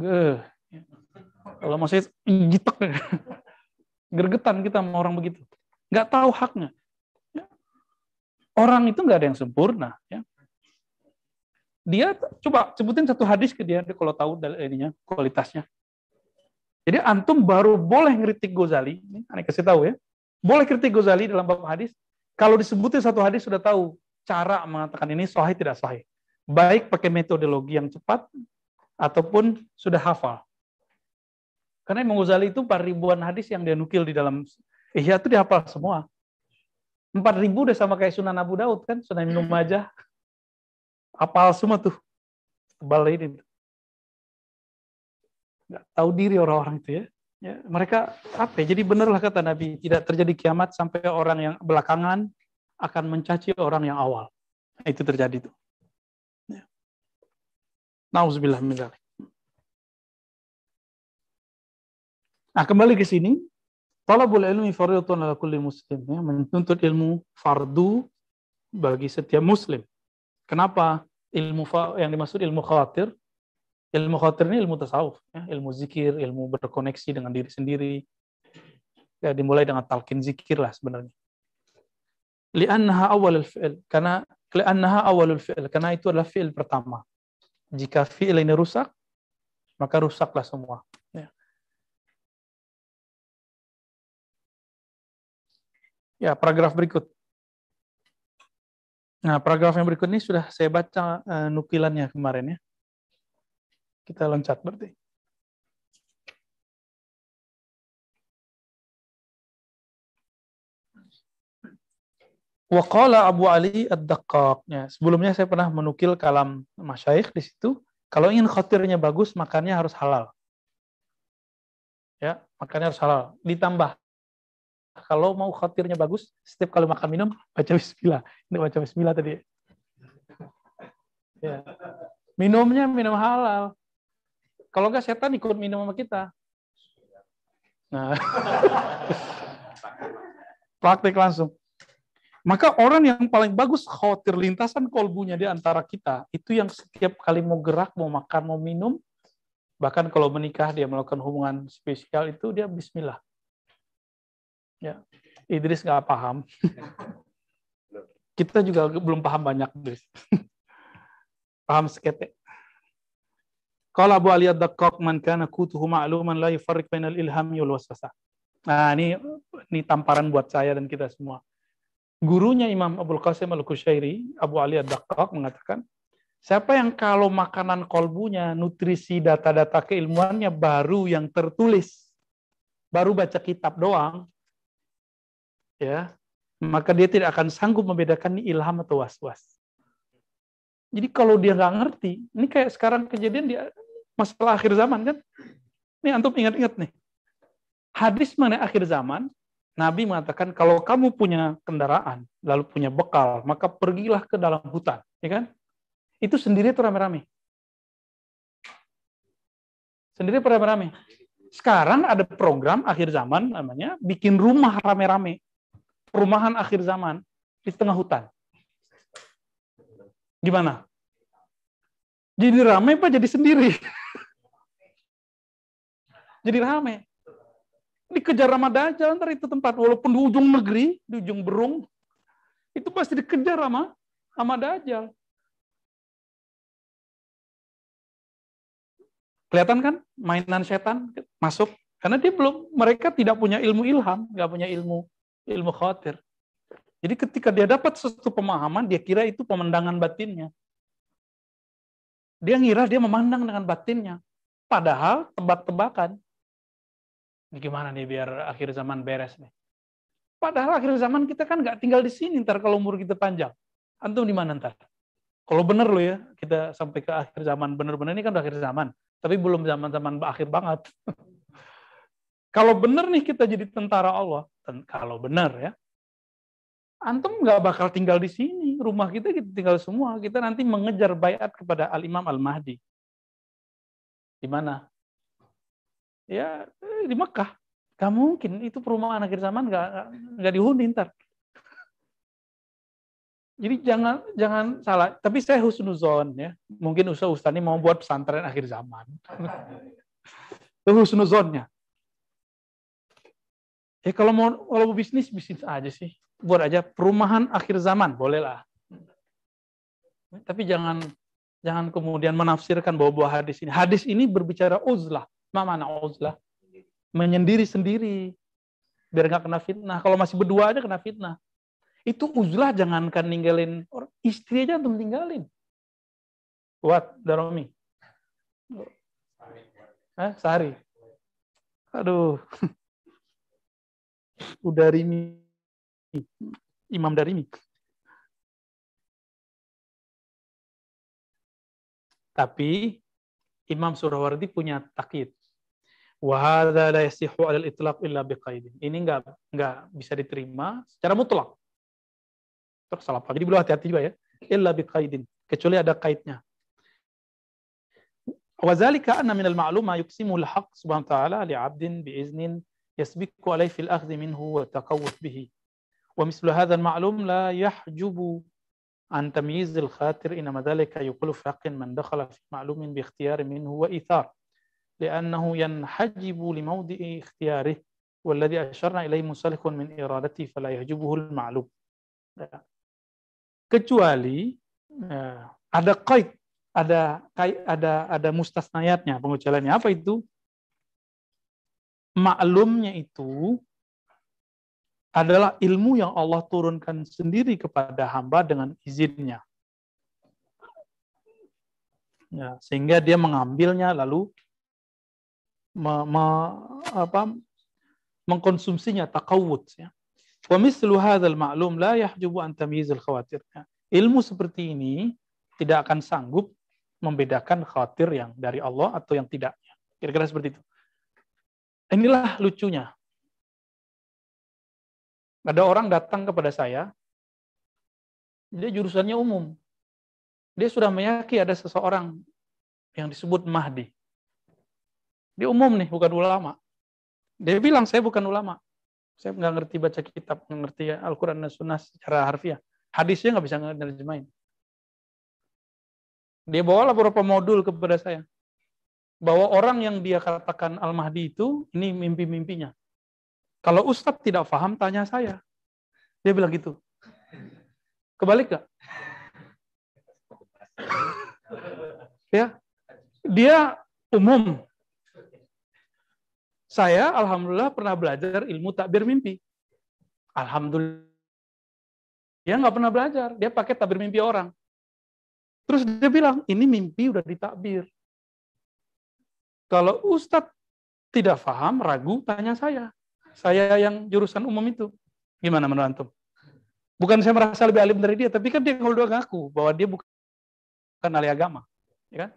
Geh. Kalau masih gitek, gergetan kita sama orang begitu. Nggak tahu haknya. Orang itu nggak ada yang sempurna. Ya dia coba sebutin satu hadis ke dia, dia kalau tahu ininya kualitasnya. Jadi antum baru boleh ngeritik Ghazali, ini aneh kasih tahu ya. Boleh kritik Ghazali dalam bab hadis kalau disebutin satu hadis sudah tahu cara mengatakan ini sahih tidak sahih. Baik pakai metodologi yang cepat ataupun sudah hafal. Karena Imam Ghazali itu 4 ribuan hadis yang dia nukil di dalam Ihya itu dihafal semua. 4 ribu udah sama kayak Sunan Abu Daud kan, Sunan Ibnu Majah, apal semua tuh tebal ini nggak tahu diri orang-orang itu ya. ya mereka apa ya? jadi benarlah kata Nabi tidak terjadi kiamat sampai orang yang belakangan akan mencaci orang yang awal nah, itu terjadi tuh ya. Nauzubillah Nah, kembali ke sini, talabul ilmi fardhatun ala kulli muslim ya, menuntut ilmu fardu bagi setiap muslim. Kenapa? ilmu yang dimaksud ilmu khawatir? Ilmu khawatir ini ilmu tasawuf ya, ilmu zikir ilmu berkoneksi dengan diri sendiri. Ya dimulai dengan talqin zikir lah sebenarnya. Li'annaha awalul fi'il karena li'annaha awalul fi'il karena itu adalah fi'il pertama. Jika fi'il ini rusak maka rusaklah semua ya. ya paragraf berikut Nah, paragraf yang berikut ini sudah saya baca uh, nukilannya kemarin ya. Kita loncat berarti. Waqala Abu Ali Ad-Daqqaq. Ya, sebelumnya saya pernah menukil kalam masyaikh di situ. Kalau ingin khotirnya bagus, makannya harus halal. Ya, makannya harus halal. Ditambah Kalau mau khawatirnya bagus, setiap kali makan minum, baca bismillah. Ini baca bismillah tadi. Ya. Minumnya minum halal. Kalau nggak setan ikut minum sama kita. Nah, [laughs] praktik langsung. Maka orang yang paling bagus khawatir lintasan kolbunya di antara kita, itu yang setiap kali mau gerak, mau makan, mau minum, bahkan kalau menikah dia melakukan hubungan spesial itu dia bismillah. Ya, Idris nggak paham. [laughs] Kita juga belum paham banyak, Idris. [laughs] paham sekete. Kalau Abu Ali Ad-Daqqaq man kana kutuhu ma'luman la yufarriq bainal ilhami wal waswasah. Nah, ini ini tamparan buat saya dan kita semua. Gurunya Imam Abdul Qasim Al-Kushairi, Abu Ali Ad-Daqqaq mengatakan, siapa yang kalau makanan kolbunya, nutrisi data-data keilmuannya baru yang tertulis, baru baca kitab doang, ya maka dia tidak akan sanggup membedakan ini ilham atau was-was. Jadi kalau dia nggak ngerti, ini kayak sekarang kejadian di masalah akhir zaman kan? Ini antum ingat-ingat nih. Hadis mengenai akhir zaman, Nabi mengatakan kalau kamu punya kendaraan, lalu punya bekal, maka pergilah ke dalam hutan, ya kan? Itu sendiri atau rame-rame? Sendiri rame-rame? Sekarang ada program akhir zaman namanya bikin rumah rame-rame perumahan akhir zaman di tengah hutan. Gimana? Jadi ramai apa jadi sendiri? [laughs] jadi ramai. Dikejar sama Dajjal, ntar itu tempat. Walaupun di ujung negeri, di ujung berung, itu pasti dikejar sama, sama Dajjal. Kelihatan kan mainan setan masuk? Karena dia belum, mereka tidak punya ilmu ilham, nggak punya ilmu ilmu khawatir. Jadi ketika dia dapat sesuatu pemahaman, dia kira itu pemandangan batinnya. Dia ngira dia memandang dengan batinnya. Padahal tebak-tebakan. Ini gimana nih biar akhir zaman beres nih. Padahal akhir zaman kita kan nggak tinggal di sini ntar kalau umur kita panjang. Antum di mana ntar? Kalau bener lo ya, kita sampai ke akhir zaman. Bener-bener ini kan udah akhir zaman. Tapi belum zaman-zaman akhir banget. [laughs] kalau bener nih kita jadi tentara Allah, kalau benar ya, antum nggak bakal tinggal di sini. Rumah kita kita tinggal semua. Kita nanti mengejar bayat kepada Al Imam Al Mahdi. Di mana? Ya di Mekah. Gak mungkin itu perumahan akhir zaman nggak nggak dihuni ntar. Jadi jangan jangan salah. Tapi saya husnuzon ya. Mungkin usaha ustaz ini mau buat pesantren akhir zaman. [laughs] Itu husnuzonnya. Ya kalau mau kalau mau bisnis bisnis aja sih. Buat aja perumahan akhir zaman, bolehlah. Tapi jangan jangan kemudian menafsirkan bahwa buah hadis ini. Hadis ini berbicara uzlah. Ma mana uzlah? Menyendiri sendiri. Biar nggak kena fitnah. Kalau masih berdua aja kena fitnah. Itu uzlah jangankan ninggalin orang. Istri aja untuk tinggalin. What, Daromi? Eh, Sehari. Aduh. [laughs] Udarimi. Imam Darimi. Tapi Imam Surawardi punya takkid. Wahada la yasihu alal itlaq illa biqaidin. Ini enggak enggak bisa diterima secara mutlak. Terus salah apa? Jadi perlu hati-hati juga ya. Illa biqaidin. Kecuali ada kaitnya. Wazalika anna minal ma'luma yuqsimul haq subhanahu wa ta'ala li'abdin bi'iznin يسبق عليه في الأخذ منه والتقوف به. ومثل هذا المعلوم لا يحجب عن تمييز الخاطر إنما ذلك يقول في حق من دخل في معلوم باختيار منه وإيثار لأنه ينحجب لموضع اختياره والذي أشرنا إليه مسلك من إرادته فلا يحجبه المعلوم. kecuali ada kait ada ada ada mustasnayatnya pengecualiannya apa itu maklumnya itu adalah ilmu yang Allah turunkan sendiri kepada hamba dengan izinnya. Ya, sehingga dia mengambilnya lalu me, me, apa, mengkonsumsinya takawud ya. Wa mislu hadzal ma'lum la yahjubu an tamyiz al khawatir. Ya. Ilmu seperti ini tidak akan sanggup membedakan khawatir yang dari Allah atau yang tidaknya. Kira-kira seperti itu. Inilah lucunya. Ada orang datang kepada saya, dia jurusannya umum. Dia sudah meyakini ada seseorang yang disebut Mahdi. Dia umum nih, bukan ulama. Dia bilang, saya bukan ulama. Saya nggak ngerti baca kitab, nggak ngerti Al-Quran dan Sunnah secara harfiah. Hadisnya nggak bisa nerjemahin. Dia bawalah beberapa modul kepada saya. Bahwa orang yang dia katakan Al-Mahdi itu, ini mimpi-mimpinya. Kalau Ustadz tidak paham, tanya saya. Dia bilang gitu. Kebalik gak? Ya, dia umum. Saya alhamdulillah pernah belajar ilmu takbir mimpi. Alhamdulillah. Dia nggak pernah belajar, dia pakai takbir mimpi orang. Terus dia bilang, ini mimpi udah ditakbir. Kalau Ustadz tidak paham, ragu, tanya saya. Saya yang jurusan umum itu. Gimana menurut? Bukan saya merasa lebih alim dari dia, tapi kan dia kalau dua ngaku bahwa dia bukan ahli agama. Ya kan?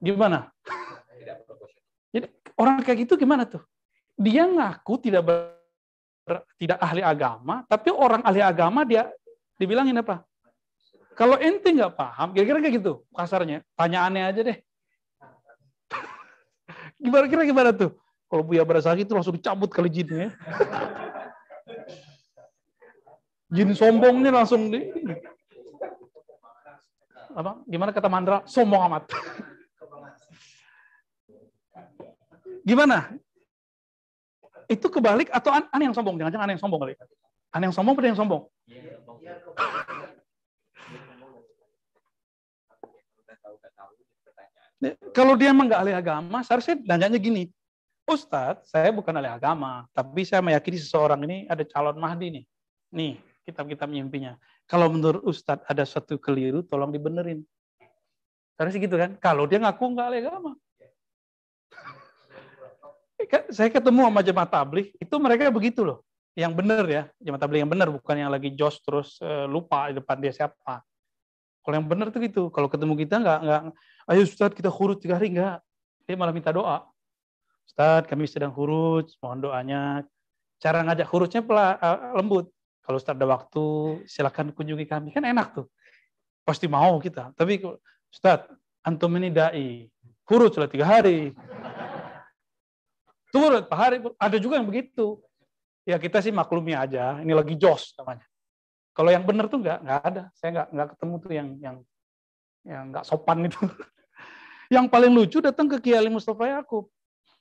Gimana? Jadi orang kayak gitu gimana tuh? Dia ngaku tidak ber, tidak ahli agama, tapi orang ahli agama dia dibilangin apa? Kalau ente nggak paham, kira-kira kayak gitu kasarnya. Tanya aneh aja deh. Gimana kira gimana tuh? Kalau Buya berasa itu langsung dicabut kali jinnya. Jin sombongnya langsung di apa? Gimana kata Mandra? Sombong amat. Gimana? Itu kebalik atau aneh yang sombong? Jangan-jangan aneh yang sombong kali. Aneh yang sombong pada yang sombong? Kalau dia emang nggak ahli agama, seharusnya nanyanya gini, Ustadz, saya bukan ahli agama, tapi saya meyakini seseorang ini ada calon Mahdi nih. Nih, kitab-kitab mimpinya. Kalau menurut Ustadz ada satu keliru, tolong dibenerin. Harusnya gitu kan? Kalau dia ngaku nggak ahli agama. [laughs] Saya ketemu sama jemaah tabligh, itu mereka begitu loh. Yang benar ya, jemaah tabligh yang benar, bukan yang lagi jos terus eh, lupa di depan dia siapa. Kalau yang benar tuh gitu. Kalau ketemu kita nggak nggak, ayo Ustaz kita huruf tiga hari nggak. Dia malah minta doa. Ustaz kami sedang huruf, mohon doanya. Cara ngajak hurufnya pela, uh, lembut. Kalau Ustaz ada waktu, silakan kunjungi kami. Kan enak tuh. Pasti mau kita. Tapi Ustaz, antum ini dai. Huruf sudah tiga hari. Turut, Hari. Ada juga yang begitu. Ya kita sih maklumi aja. Ini lagi jos namanya. Kalau yang benar tuh nggak nggak ada. Saya nggak nggak ketemu tuh yang yang yang nggak sopan itu. [laughs] yang paling lucu datang ke Kiai Mustafa Yakub.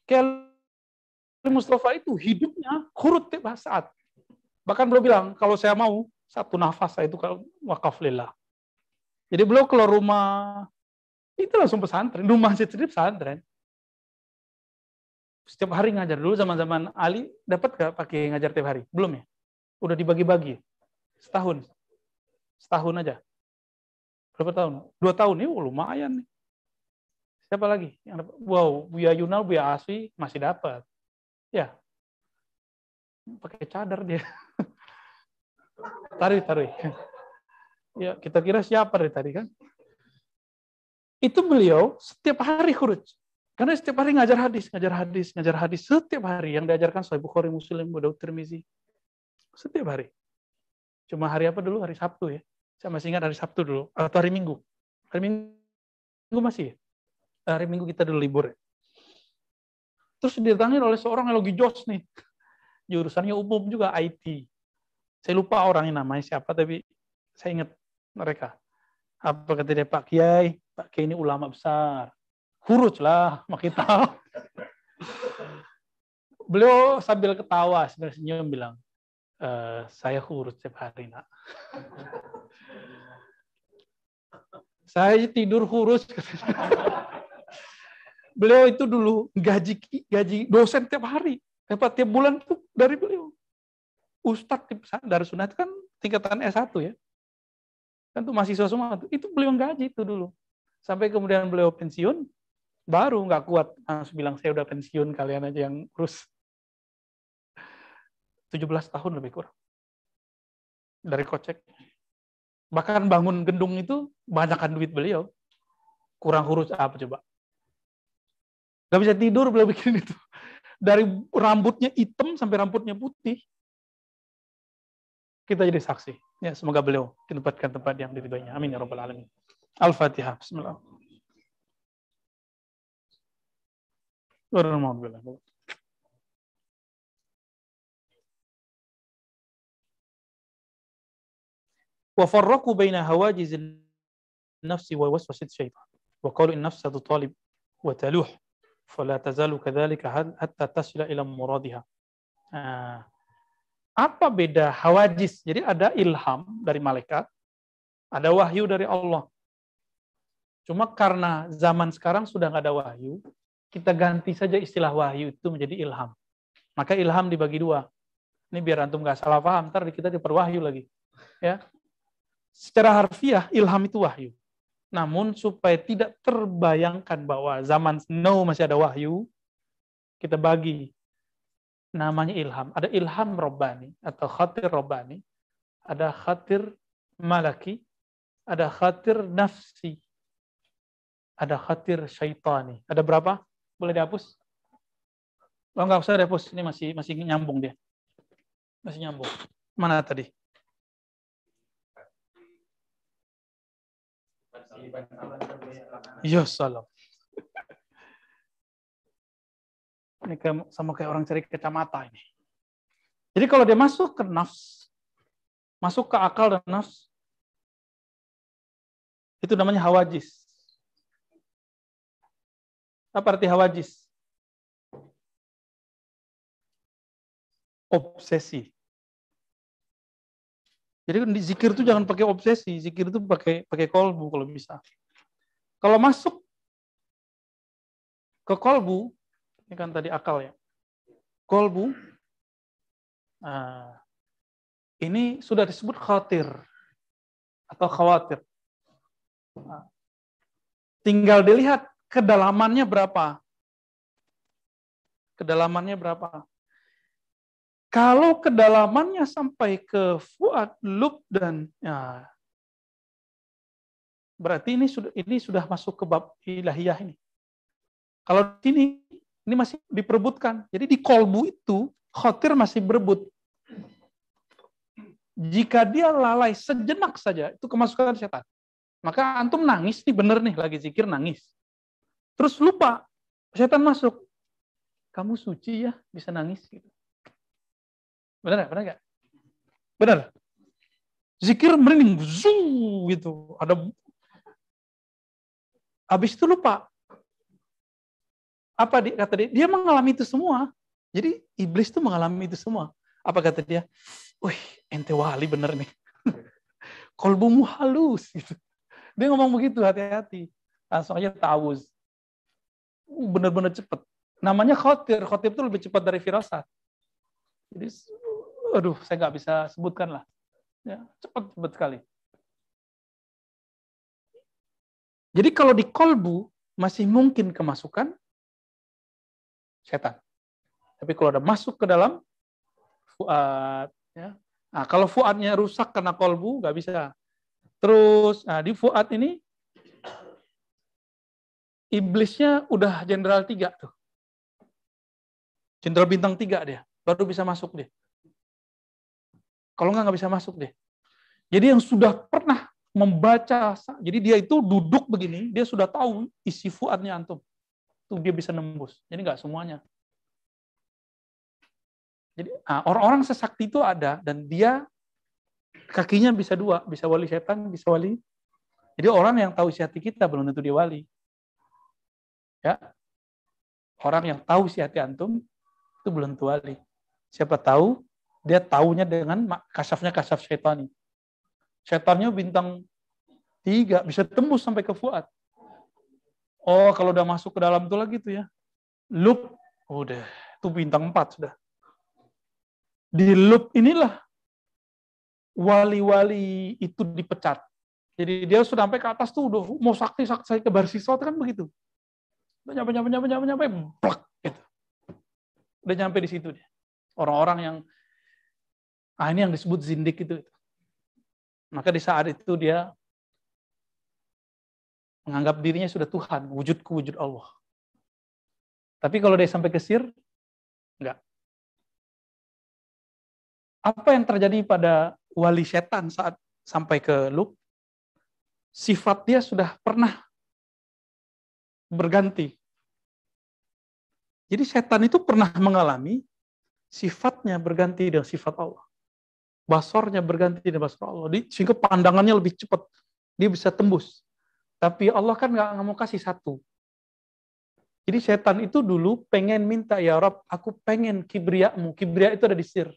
Kiai Mustafa itu hidupnya huruf tiap saat. Bahkan beliau bilang kalau saya mau satu nafas saya itu kalau wakaf lillah. Jadi beliau keluar rumah itu langsung pesantren, rumah sendiri pesantren. Setiap hari ngajar dulu zaman-zaman Ali dapat gak pakai ngajar tiap hari? Belum ya? Udah dibagi-bagi. Setahun. Setahun aja. Berapa tahun? Dua tahun nih, lumayan nih. Siapa lagi? Yang dapat? Wow, Buya Yunal, Buya Aswi masih dapat. Ya. Pakai cadar dia. [laughs] tarik, tarik. [laughs] Ya, kita kira siapa dari tadi kan? Itu beliau setiap hari kurus. Karena setiap hari ngajar hadis, ngajar hadis, ngajar hadis. Setiap hari yang diajarkan Sahih Bukhari, Muslim, Budaud, Tirmizi. Setiap hari. Cuma hari apa dulu? Hari Sabtu ya. Saya masih ingat hari Sabtu dulu. Atau hari Minggu. Hari Minggu masih ya? Hari Minggu kita dulu libur ya. Terus didatangi oleh seorang yang lagi jos nih. [laughs] Jurusannya umum juga IT. Saya lupa orangnya namanya siapa, tapi saya ingat mereka. Apa kata dia, Pak Kiai? Pak Kiai ini ulama besar. Huruf lah, [laughs] makin tahu. [laughs] Beliau sambil ketawa, sambil senyum bilang, Uh, saya urut setiap hari, nak. [laughs] saya tidur kurus. beliau itu dulu gaji gaji dosen tiap hari, dapat tiap bulan tuh dari beliau. Ustadz dari sunat kan tingkatan S1 ya. Kan tuh mahasiswa semua tuh. Itu beliau gaji itu dulu. Sampai kemudian beliau pensiun, baru nggak kuat langsung bilang saya udah pensiun kalian aja yang urus 17 tahun lebih kurang. Dari kocek. Bahkan bangun gendung itu banyakkan duit beliau. Kurang urus apa coba. Gak bisa tidur beliau bikin itu. Dari rambutnya hitam sampai rambutnya putih. kita jadi saksi. Ya, semoga beliau ditempatkan tempat yang diridhoinya. Amin ya rabbal alamin. Al-Fatihah. Bismillah. Warahmatullahi وفرقوا بين هواجز النفس ووسوسة الشيطان وقالوا النفس wa qalu وتلوح فلا تزال كذلك حتى تصل إلى مرادها. apa beda hawajis? Jadi ada ilham dari malaikat ada wahyu dari Allah. Cuma karena zaman sekarang sudah nggak ada wahyu kita ganti saja istilah wahyu itu menjadi ilham. Maka ilham dibagi dua. Ini biar antum nggak salah paham ntar kita diperwahyu lagi. Ya secara harfiah ilham itu wahyu. Namun supaya tidak terbayangkan bahwa zaman now masih ada wahyu, kita bagi namanya ilham. Ada ilham robbani atau khatir robbani, ada khatir malaki, ada khatir nafsi, ada khatir syaitani. Ada berapa? Boleh dihapus? Oh, enggak usah dihapus. Ini masih masih nyambung dia. Masih nyambung. Mana tadi? Ya salam. Ini sama kayak orang cari kacamata ini. Jadi kalau dia masuk ke nafs, masuk ke akal dan nafs, itu namanya hawajis. Apa arti hawajis? Obsesi. Jadi di zikir itu jangan pakai obsesi, zikir itu pakai pakai kolbu kalau bisa. Kalau masuk ke kolbu, ini kan tadi akal ya. Kolbu, nah, ini sudah disebut khawatir atau khawatir. Nah, tinggal dilihat kedalamannya berapa. Kedalamannya berapa. Kalau kedalamannya sampai ke fuad, lub dan ya, berarti ini sudah ini sudah masuk ke bab ilahiyah ini. Kalau sini ini masih diperebutkan. Jadi di kolbu itu khotir masih berebut. Jika dia lalai sejenak saja, itu kemasukan setan. Maka antum nangis nih bener nih lagi zikir nangis. Terus lupa setan masuk. Kamu suci ya bisa nangis gitu. Benar nggak? Benar nggak? Benar. Zikir merinding, zuu gitu. Ada habis itu lupa. Apa dia, kata dia? Dia mengalami itu semua. Jadi iblis itu mengalami itu semua. Apa kata dia? Wih, ente wali bener nih. [laughs] Kolbumu halus. Gitu. Dia ngomong begitu, hati-hati. Langsung aja tawuz. Bener-bener cepet. Namanya khotir. Khotir itu lebih cepat dari firasat. Jadi aduh saya nggak bisa sebutkan lah. Ya, cepat cepat sekali. Jadi kalau di kolbu masih mungkin kemasukan setan. Tapi kalau ada masuk ke dalam fuad, ya. Nah, kalau fuadnya rusak karena kolbu nggak bisa. Terus nah, di fuad ini iblisnya udah jenderal tiga tuh. Jenderal bintang tiga dia, baru bisa masuk dia. Kalau nggak nggak bisa masuk deh. Jadi yang sudah pernah membaca, jadi dia itu duduk begini, dia sudah tahu isi fuadnya antum. Tuh dia bisa nembus. Jadi nggak semuanya. Jadi nah, orang-orang sesakti itu ada dan dia kakinya bisa dua, bisa wali setan, bisa wali. Jadi orang yang tahu isi hati kita belum tentu dia wali. Ya. Orang yang tahu isi hati antum itu belum tentu wali. Siapa tahu dia taunya dengan kasafnya kasaf syaitan. Syaitannya bintang tiga, bisa tembus sampai ke fuad. Oh, kalau udah masuk ke dalam itu lagi tuh ya. Loop, udah, itu bintang empat sudah. Di loop inilah wali-wali itu dipecat. Jadi dia sudah sampai ke atas tuh udah mau sakti sakti ke barsiswa kan begitu. Udah nyampe nyampe nyampe nyampe nyampe plak gitu. Udah nyampe di situ dia. Orang-orang yang Ah ini yang disebut zindik itu. Maka di saat itu dia menganggap dirinya sudah Tuhan, wujudku wujud Allah. Tapi kalau dia sampai kesir, enggak. Apa yang terjadi pada wali setan saat sampai ke Lut, sifat dia sudah pernah berganti. Jadi setan itu pernah mengalami sifatnya berganti dengan sifat Allah. Basornya berganti dengan basor Allah. Sehingga pandangannya lebih cepat. Dia bisa tembus. Tapi Allah kan nggak mau kasih satu. Jadi setan itu dulu pengen minta, ya Rob, aku pengen kibriamu. Kibria itu ada di sir.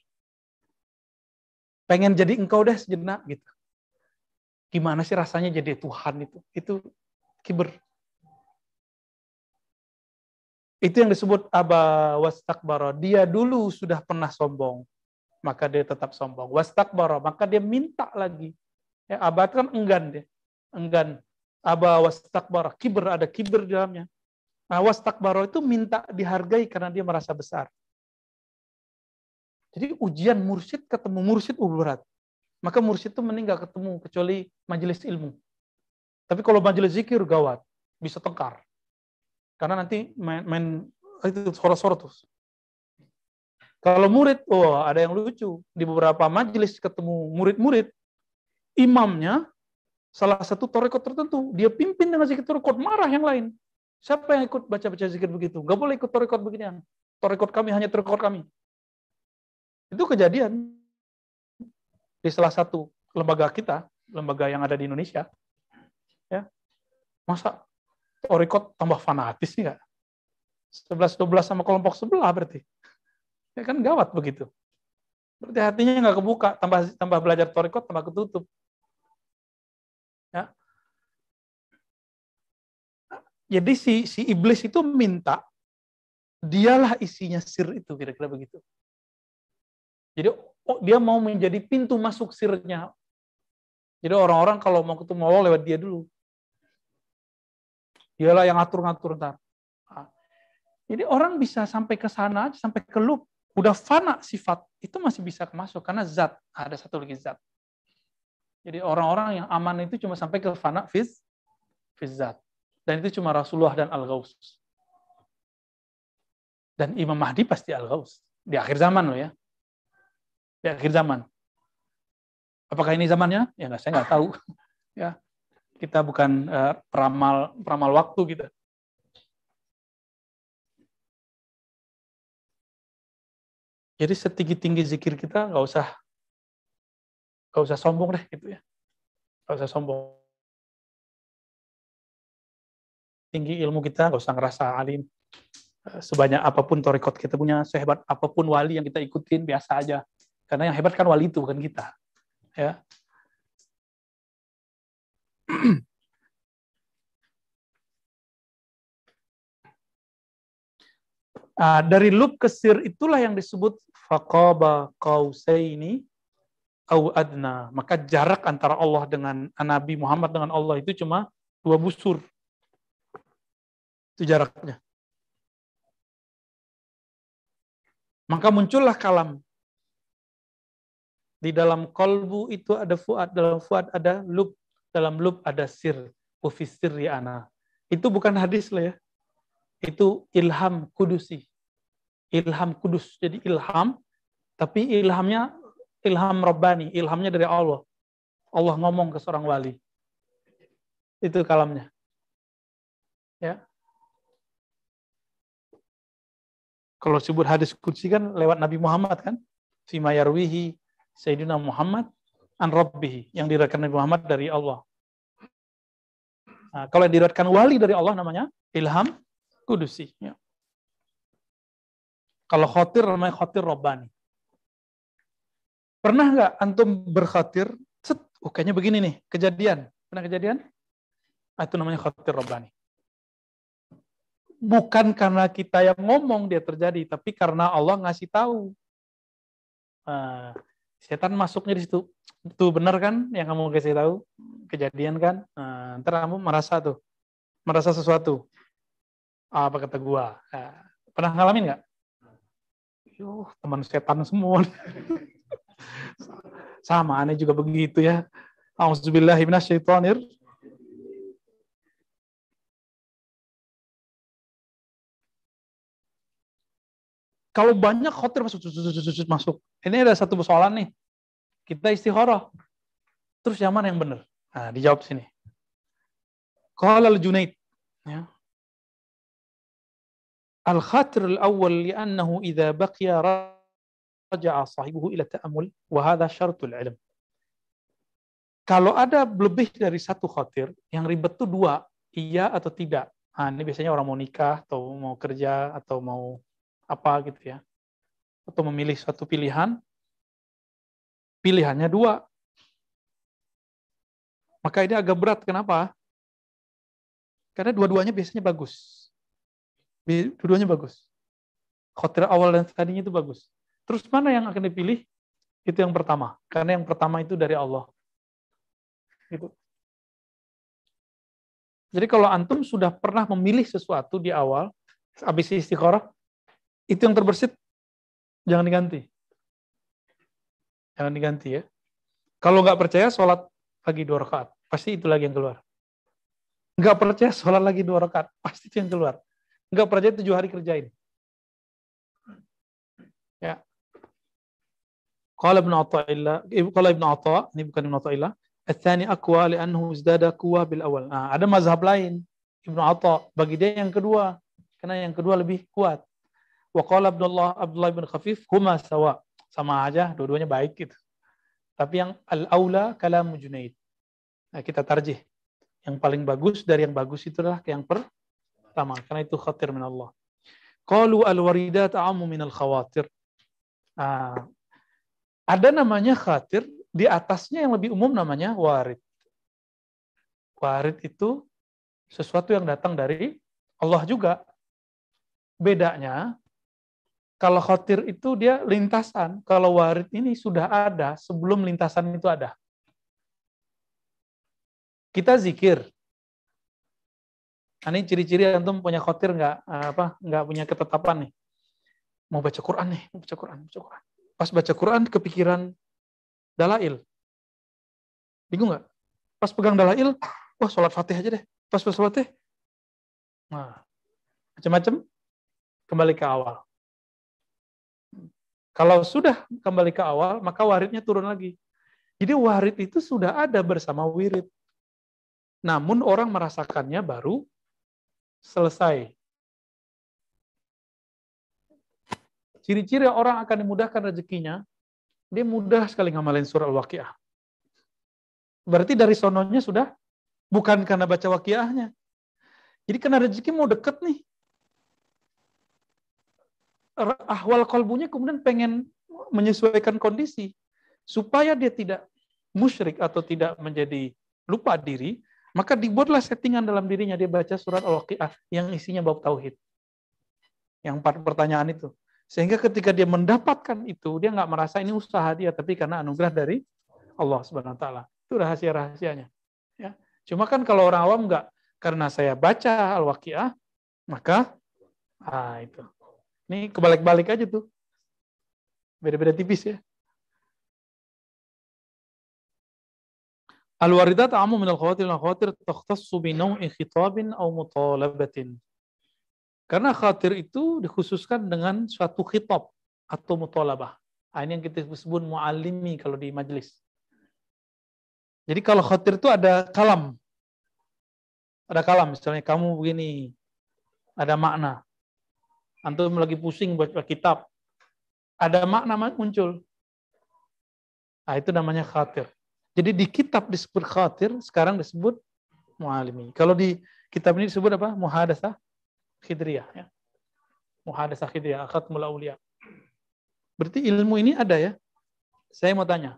Pengen jadi engkau deh sejenak gitu. Gimana sih rasanya jadi Tuhan itu? Itu kiber. Itu yang disebut aba wastakbara. Dia dulu sudah pernah sombong, maka dia tetap sombong. Wastakbara, maka dia minta lagi. Ya, aba itu kan enggan dia. Enggan. Aba wastakbara. Kiber, ada kiber di dalamnya. Nah, wastakbara itu minta dihargai karena dia merasa besar. Jadi ujian mursyid ketemu mursyid berat. Maka mursyid itu meninggal ketemu kecuali majelis ilmu. Tapi kalau majelis zikir gawat, bisa tengkar. Karena nanti main, main itu sorot-sorot terus. Kalau murid, oh ada yang lucu. Di beberapa majelis ketemu murid-murid, imamnya salah satu torekot tertentu. Dia pimpin dengan zikir torekot, marah yang lain. Siapa yang ikut baca-baca zikir begitu? Gak boleh ikut torekot beginian. Torekot kami hanya torekot kami. Itu kejadian di salah satu lembaga kita, lembaga yang ada di Indonesia. Ya, masa Torikot tambah fanatis nih nggak? 11-12 sama kelompok sebelah berarti. Ya kan gawat begitu. Berarti hatinya nggak kebuka, tambah tambah belajar torikot, tambah ketutup. Ya. Jadi si si iblis itu minta dialah isinya sir itu kira-kira begitu. Jadi oh, dia mau menjadi pintu masuk sirnya. Jadi orang-orang kalau mau ketemu Allah lewat dia dulu. Dialah yang ngatur-ngatur ntar. Nah, jadi orang bisa sampai ke sana, sampai ke loop. Udah fana sifat, itu masih bisa masuk. Karena zat, ada satu lagi zat. Jadi orang-orang yang aman itu cuma sampai ke fana fiz, fiz zat. Dan itu cuma Rasulullah dan Al-Ghaus. Dan Imam Mahdi pasti Al-Ghaus. Di akhir zaman loh ya. Di akhir zaman. Apakah ini zamannya? Ya nggak, saya nggak tahu. [laughs] ya, kita bukan uh, peramal peramal waktu kita. Jadi setinggi tinggi zikir kita nggak usah nggak usah sombong deh gitu ya, nggak usah sombong. Tinggi ilmu kita nggak usah ngerasa alim. Eh, sebanyak apa pun torikot kita punya, sehebat apa pun wali yang kita ikutin biasa aja. Karena yang hebat kan wali itu bukan kita. Ya, [clears throat] Nah, dari lub ke sir itulah yang disebut faqaba qausaini au adna. Maka jarak antara Allah dengan Nabi Muhammad dengan Allah itu cuma dua busur. Itu jaraknya. Maka muncullah kalam. Di dalam kolbu itu ada fuad, dalam fuad ada lub dalam lub ada sir, ufisir ana. Itu bukan hadis lah ya. Itu ilham kudusi. Ilham kudus. Jadi ilham, tapi ilhamnya ilham Rabbani, ilhamnya dari Allah. Allah ngomong ke seorang wali. Itu kalamnya. Ya. Kalau sebut hadis kudsi kan lewat Nabi Muhammad kan. Fima yarwihi Sayyidina Muhammad an rabbihi yang diriwayatkan Nabi Muhammad dari Allah. Nah, kalau yang diriwayatkan wali dari Allah namanya ilham kudusi. Ya. Kalau khotir namanya khotir robbani. Pernah nggak antum berkhatir? Set, oh, kayaknya begini nih kejadian. Pernah kejadian? Nah, itu namanya khotir robbani. Bukan karena kita yang ngomong dia terjadi, tapi karena Allah ngasih tahu. Nah, setan masuknya di situ. Itu benar kan yang kamu kasih tahu? Kejadian kan? Nah, ntar kamu merasa tuh, merasa sesuatu. Apa kata gua? Nah, pernah ngalamin nggak? Yuh, teman setan semua. [laughs] Sama aneh juga begitu ya. Auzubillahiminasyaitonir Kalau banyak khotir masuk, masuk. Ini ada satu persoalan nih. Kita istikharah. Terus yang mana yang benar? Nah, dijawab sini. Qala al-Junaid. Ya. Al-awwal li'annahu idza baqiya raja'a sahibuhu ila ta'ammul wa hadha syartul ilm. Kalau ada lebih dari satu khatir, yang ribet tuh dua, iya atau tidak. Nah, ini biasanya orang mau nikah atau mau kerja atau mau apa gitu ya. Atau memilih suatu pilihan, pilihannya dua. Maka ini agak berat. Kenapa? Karena dua-duanya biasanya bagus. Dua-duanya bagus. Khotir awal dan tadinya itu bagus. Terus mana yang akan dipilih? Itu yang pertama. Karena yang pertama itu dari Allah. Gitu. Jadi kalau antum sudah pernah memilih sesuatu di awal, habis istikharah, itu yang terbersit, jangan diganti. Jangan diganti ya. Kalau nggak percaya, sholat lagi dua rakaat. Pasti itu lagi yang keluar. Nggak percaya, sholat lagi dua rakaat. Pasti itu yang keluar. Nggak percaya, tujuh hari kerjain. Ya. Qala Ibn Atta'illah, Qala Ibn Atta' ini bukan Ibn Atta'illah, Al-thani aqwa li'annahu izdada quwwa bil awal. Nah, ada mazhab lain Ibnu Atha bagi dia yang kedua karena yang kedua lebih kuat. Wa qala Abdullah Abdullah bin Khafif huma sawa. Sama aja, dua-duanya baik gitu. Tapi yang al-aula kalam Junaid. Nah, kita tarjih. Yang paling bagus dari yang bagus itulah yang pertama karena itu khatir min Allah. Qalu al-waridat amu min al-khawatir. Nah, ada namanya khatir di atasnya yang lebih umum namanya warid. Warid itu sesuatu yang datang dari Allah juga. Bedanya, kalau khotir itu dia lintasan. Kalau warid ini sudah ada sebelum lintasan itu ada. Kita zikir. Ini ciri-ciri antum punya khotir nggak apa nggak punya ketetapan nih. Mau baca Quran nih, mau baca Quran, baca Quran. Pas baca Quran kepikiran dalail. Bingung nggak? Pas pegang dalail, wah sholat fatih aja deh. Pas pas fatih, nah macam-macam kembali ke awal. Kalau sudah kembali ke awal, maka waridnya turun lagi. Jadi warid itu sudah ada bersama wirid. Namun orang merasakannya baru selesai. Ciri-ciri orang akan dimudahkan rezekinya dia mudah sekali ngamalin surah Al-Waqiah. Berarti dari sononya sudah bukan karena baca waqiahnya. Jadi karena rezeki mau deket nih. Ahwal kolbunya kemudian pengen menyesuaikan kondisi. Supaya dia tidak musyrik atau tidak menjadi lupa diri, maka dibuatlah settingan dalam dirinya dia baca surat Al-Waqiah yang isinya bab tauhid. Yang empat pertanyaan itu. Sehingga ketika dia mendapatkan itu, dia nggak merasa ini usaha dia, tapi karena anugerah dari Allah Subhanahu Wa Taala. Itu rahasia-rahasianya. Ya. Cuma kan kalau orang awam nggak, karena saya baca Al-Waqiah, maka ah itu. Ini kebalik-balik aja tuh. Beda-beda tipis ya. Al-waridat amu min al-khawatir al-khawatir takhtassu bi naw'i khitabin aw mutalabatin. Karena khatir itu dikhususkan dengan suatu khitab atau mutolabah. Nah, ini yang kita sebut mu'alimi kalau di majelis. Jadi kalau khatir itu ada kalam. Ada kalam, misalnya kamu begini, ada makna. Antum lagi pusing buat kitab. Ada makna muncul. Nah, itu namanya khatir. Jadi di kitab disebut khatir, sekarang disebut mu'alimi. Kalau di kitab ini disebut apa? Muhadasah Khidriyah ya. Muhadasah Khidriyah, Khatmul Aulia. Berarti ilmu ini ada ya. Saya mau tanya,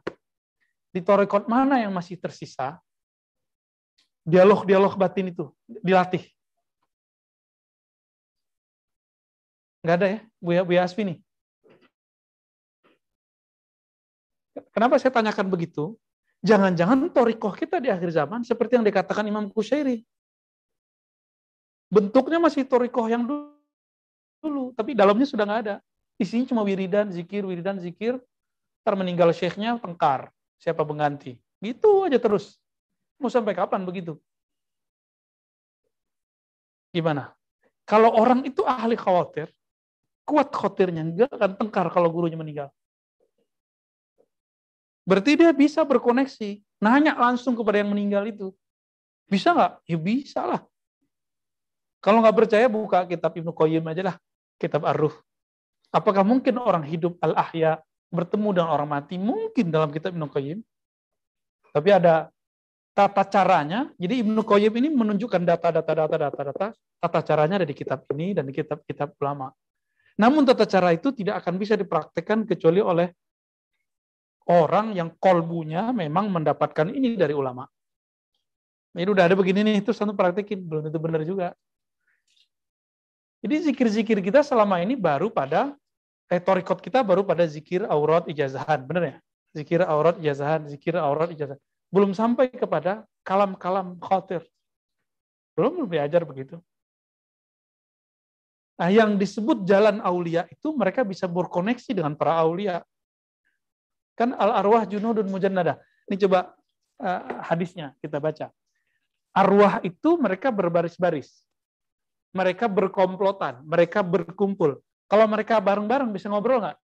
di torekot mana yang masih tersisa dialog-dialog batin itu dilatih? Enggak ada ya, Buya, Buya Asfi nih. Kenapa saya tanyakan begitu? Jangan-jangan torikoh kita di akhir zaman seperti yang dikatakan Imam Kusyairi bentuknya masih torikoh yang dulu, dulu tapi dalamnya sudah nggak ada. Isinya cuma wiridan, zikir, wiridan, zikir. Ntar meninggal syekhnya tengkar. Siapa pengganti? Gitu aja terus. Mau sampai kapan begitu? Gimana? Kalau orang itu ahli khawatir, kuat khawatirnya, enggak akan tengkar kalau gurunya meninggal. Berarti dia bisa berkoneksi. Nanya langsung kepada yang meninggal itu. Bisa nggak? Ya bisa lah. Kalau nggak percaya, buka kitab Ibnu Qayyim aja lah. Kitab Ar-Ruh. Apakah mungkin orang hidup al-ahya bertemu dengan orang mati? Mungkin dalam kitab Ibnu Qayyim. Tapi ada tata caranya. Jadi Ibnu Qayyim ini menunjukkan data-data data-data data tata caranya ada di kitab ini dan di kitab-kitab ulama. Namun tata cara itu tidak akan bisa dipraktekkan kecuali oleh orang yang kolbunya memang mendapatkan ini dari ulama. Ini udah ada begini nih, terus satu praktekin, belum tentu benar juga. Jadi zikir-zikir kita selama ini baru pada, eh, kita baru pada zikir aurat ijazahan, benar ya? Zikir aurat ijazahan, zikir aurat ijazahan. Belum sampai kepada kalam-kalam khatir. Belum belum diajar begitu. Nah, yang disebut jalan aulia itu mereka bisa berkoneksi dengan para aulia. Kan al-arwah junudun mujannada. Ini coba uh, hadisnya kita baca. Arwah itu mereka berbaris-baris. Mereka berkomplotan, mereka berkumpul. Kalau mereka bareng-bareng bisa ngobrol nggak?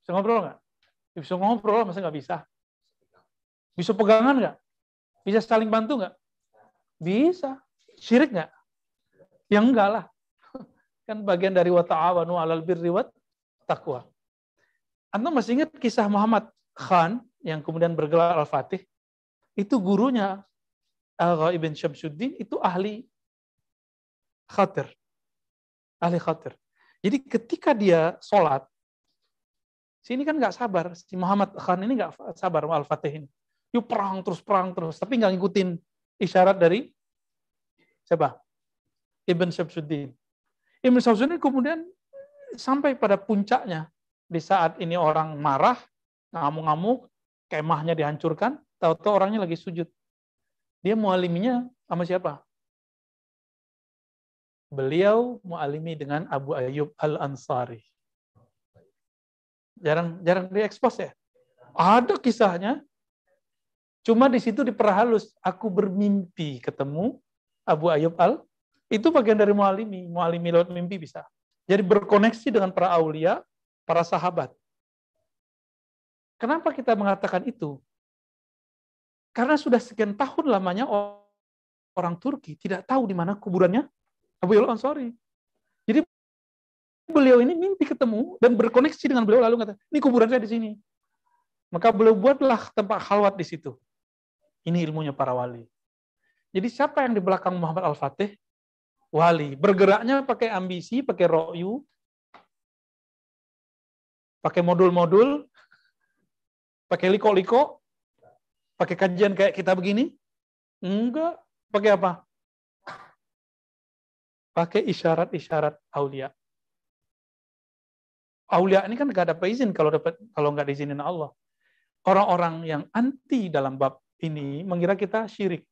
Bisa ngobrol nggak? Bisa ngobrol, masa nggak bisa? Bisa pegangan nggak? Bisa saling bantu nggak? Bisa. Syirik nggak? Yang enggak lah. [laughs] Kan bagian dari wa ta'awanu 'alal birri wat taqwa. Anda masih ingat kisah Muhammad Khan yang kemudian bergelar Al-Fatih? Itu gurunya Al ibn Syamsuddin itu ahli khatir. Ahli khatir. Jadi ketika dia sholat, sini kan nggak sabar. Si Muhammad Khan ini nggak sabar Al-Fatih ini. Yuk perang terus, perang terus. Tapi nggak ngikutin isyarat dari siapa? Ibn Syamsuddin. Ibn Syamsuddin kemudian sampai pada puncaknya di saat ini orang marah, ngamuk-ngamuk, kemahnya dihancurkan, tahu-tahu orangnya lagi sujud. Dia mualiminya sama siapa? Beliau mualimi dengan Abu Ayyub Al-Ansari. Jarang jarang diekspos ya. Ada kisahnya. Cuma di situ diperhalus. Aku bermimpi ketemu Abu Ayyub Al. Itu bagian dari mualimi. Mualimi lewat mimpi bisa. Jadi berkoneksi dengan para aulia, para sahabat. Kenapa kita mengatakan itu? Karena sudah sekian tahun lamanya orang Turki tidak tahu di mana kuburannya Abu Yul Ansori. Jadi beliau ini mimpi ketemu dan berkoneksi dengan beliau lalu kata, ini kuburan saya di sini. Maka beliau buatlah tempat khalwat di situ. Ini ilmunya para wali. Jadi siapa yang di belakang Muhammad Al-Fatih? Wali. Bergeraknya pakai ambisi, pakai ro'yu, pakai modul-modul, pakai liko-liko, pakai kajian kayak kita begini? Enggak. Pakai apa? Pakai isyarat-isyarat aulia. Aulia ini kan nggak dapat izin kalau dapat kalau nggak diizinin Allah. Orang-orang yang anti dalam bab ini mengira kita syirik.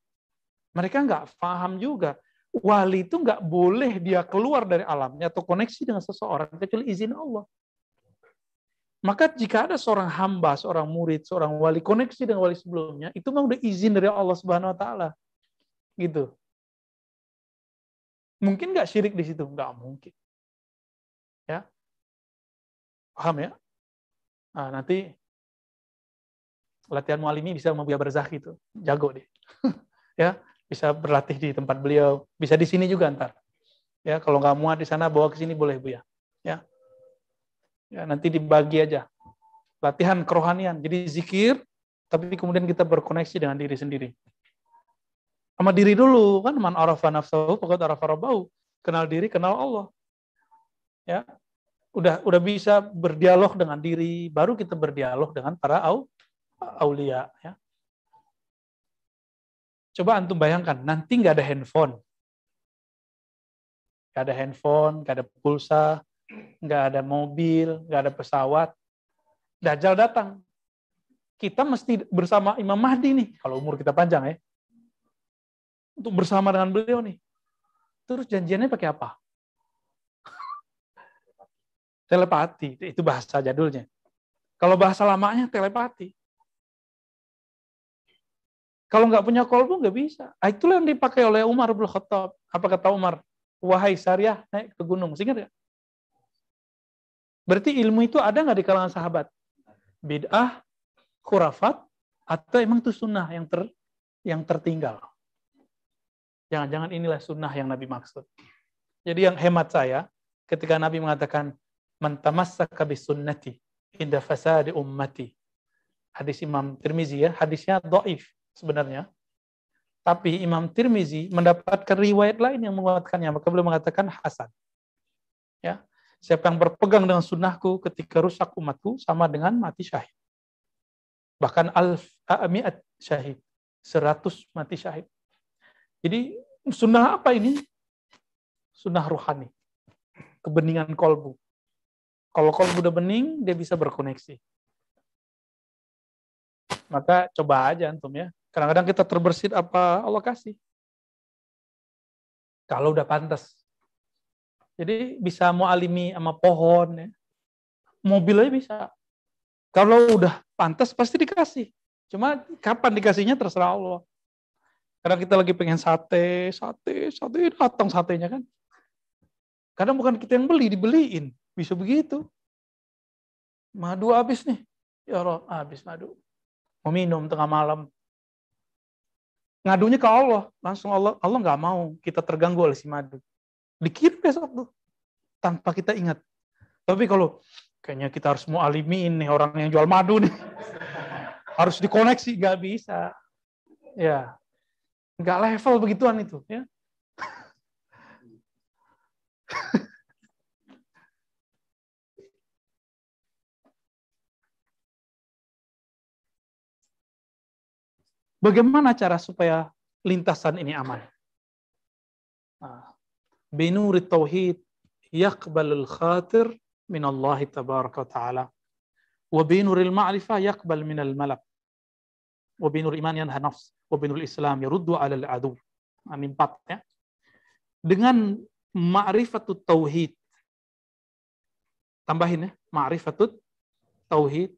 Mereka nggak paham juga. Wali itu nggak boleh dia keluar dari alamnya atau koneksi dengan seseorang kecuali izin Allah. Maka jika ada seorang hamba, seorang murid, seorang wali koneksi dengan wali sebelumnya, itu memang udah izin dari Allah Subhanahu wa taala. Gitu. Mungkin nggak syirik di situ? Nggak mungkin. Ya. Paham ya? Nah, nanti latihan mualimi bisa membuat berzah itu. Jago deh. [laughs] ya, bisa berlatih di tempat beliau, bisa di sini juga ntar. Ya, kalau nggak muat di sana bawa ke sini boleh Bu ya. Ya. Ya, nanti dibagi aja. Latihan kerohanian. Jadi zikir, tapi kemudian kita berkoneksi dengan diri sendiri. Sama diri dulu, kan man arafa nafsahu faqad arafa rabbahu. Kenal diri, kenal Allah. Ya. Udah udah bisa berdialog dengan diri, baru kita berdialog dengan para au, aulia ya. Coba antum bayangkan, nanti nggak ada handphone. Nggak ada handphone, nggak ada pulsa, nggak ada mobil, nggak ada pesawat. Dajjal datang. Kita mesti bersama Imam Mahdi nih, kalau umur kita panjang ya. Untuk bersama dengan beliau nih. Terus janjiannya pakai apa? [laughs] telepati, itu bahasa jadulnya. Kalau bahasa lamanya telepati. Kalau nggak punya kolbu nggak bisa. Ah, itulah yang dipakai oleh Umar bin Khattab. Apa kata Umar? Wahai Syariah, naik ke gunung. Ingat ya? Berarti ilmu itu ada nggak di kalangan sahabat? bid'ah, khurafat, atau emang itu sunnah yang ter yang tertinggal. Jangan-jangan inilah sunnah yang Nabi maksud. Jadi yang hemat saya, ketika Nabi mengatakan, Mantamassaka bisunnati inda fasadi ummati. Hadis Imam Tirmizi ya, hadisnya do'if sebenarnya. Tapi Imam Tirmizi mendapatkan riwayat lain yang menguatkannya, maka beliau mengatakan hasan. Ya, siapa yang berpegang dengan sunnahku ketika rusak umatku sama dengan mati syahid. Bahkan alf mi'at syahid, seratus mati syahid. Jadi sunnah apa ini? Sunnah ruhani. Kebeningan kolbu. Kalau kolbu udah bening, dia bisa berkoneksi. Maka coba aja antum ya. Kadang-kadang kita terbersit apa Allah kasih. Kalau udah pantas. Jadi bisa mau alimi sama pohon ya. Mobil aja bisa. Kalau udah pantas pasti dikasih. Cuma kapan dikasihnya terserah Allah. Kadang kita lagi pengen sate, sate, sate, datang satenya kan. Kadang bukan kita yang beli, dibeliin. Bisa begitu. Madu habis nih. Ya Allah, habis madu. Mau minum tengah malam. Ngadunya ke Allah. Langsung Allah, Allah nggak mau kita terganggu oleh si madu. Dikirim besok tuh. Tanpa kita ingat. Tapi kalau kayaknya kita harus mau alimiin nih orang yang jual madu nih. [laughs] harus dikoneksi, nggak bisa. Ya, nggak level begituan itu. Ya. [laughs] Bagaimana cara supaya lintasan ini aman? Nah, binuri tauhid yaqbalul khatir min Allah tabaraka wa ta'ala. Wa binuril ma'rifah yaqbal min al malak. Wa binur iman yanha nafs. Wa binuril islam yaruddu ala al adu. Ini empat ya. Dengan ma'rifatut tauhid. Tambahin ya, ma'rifatut tauhid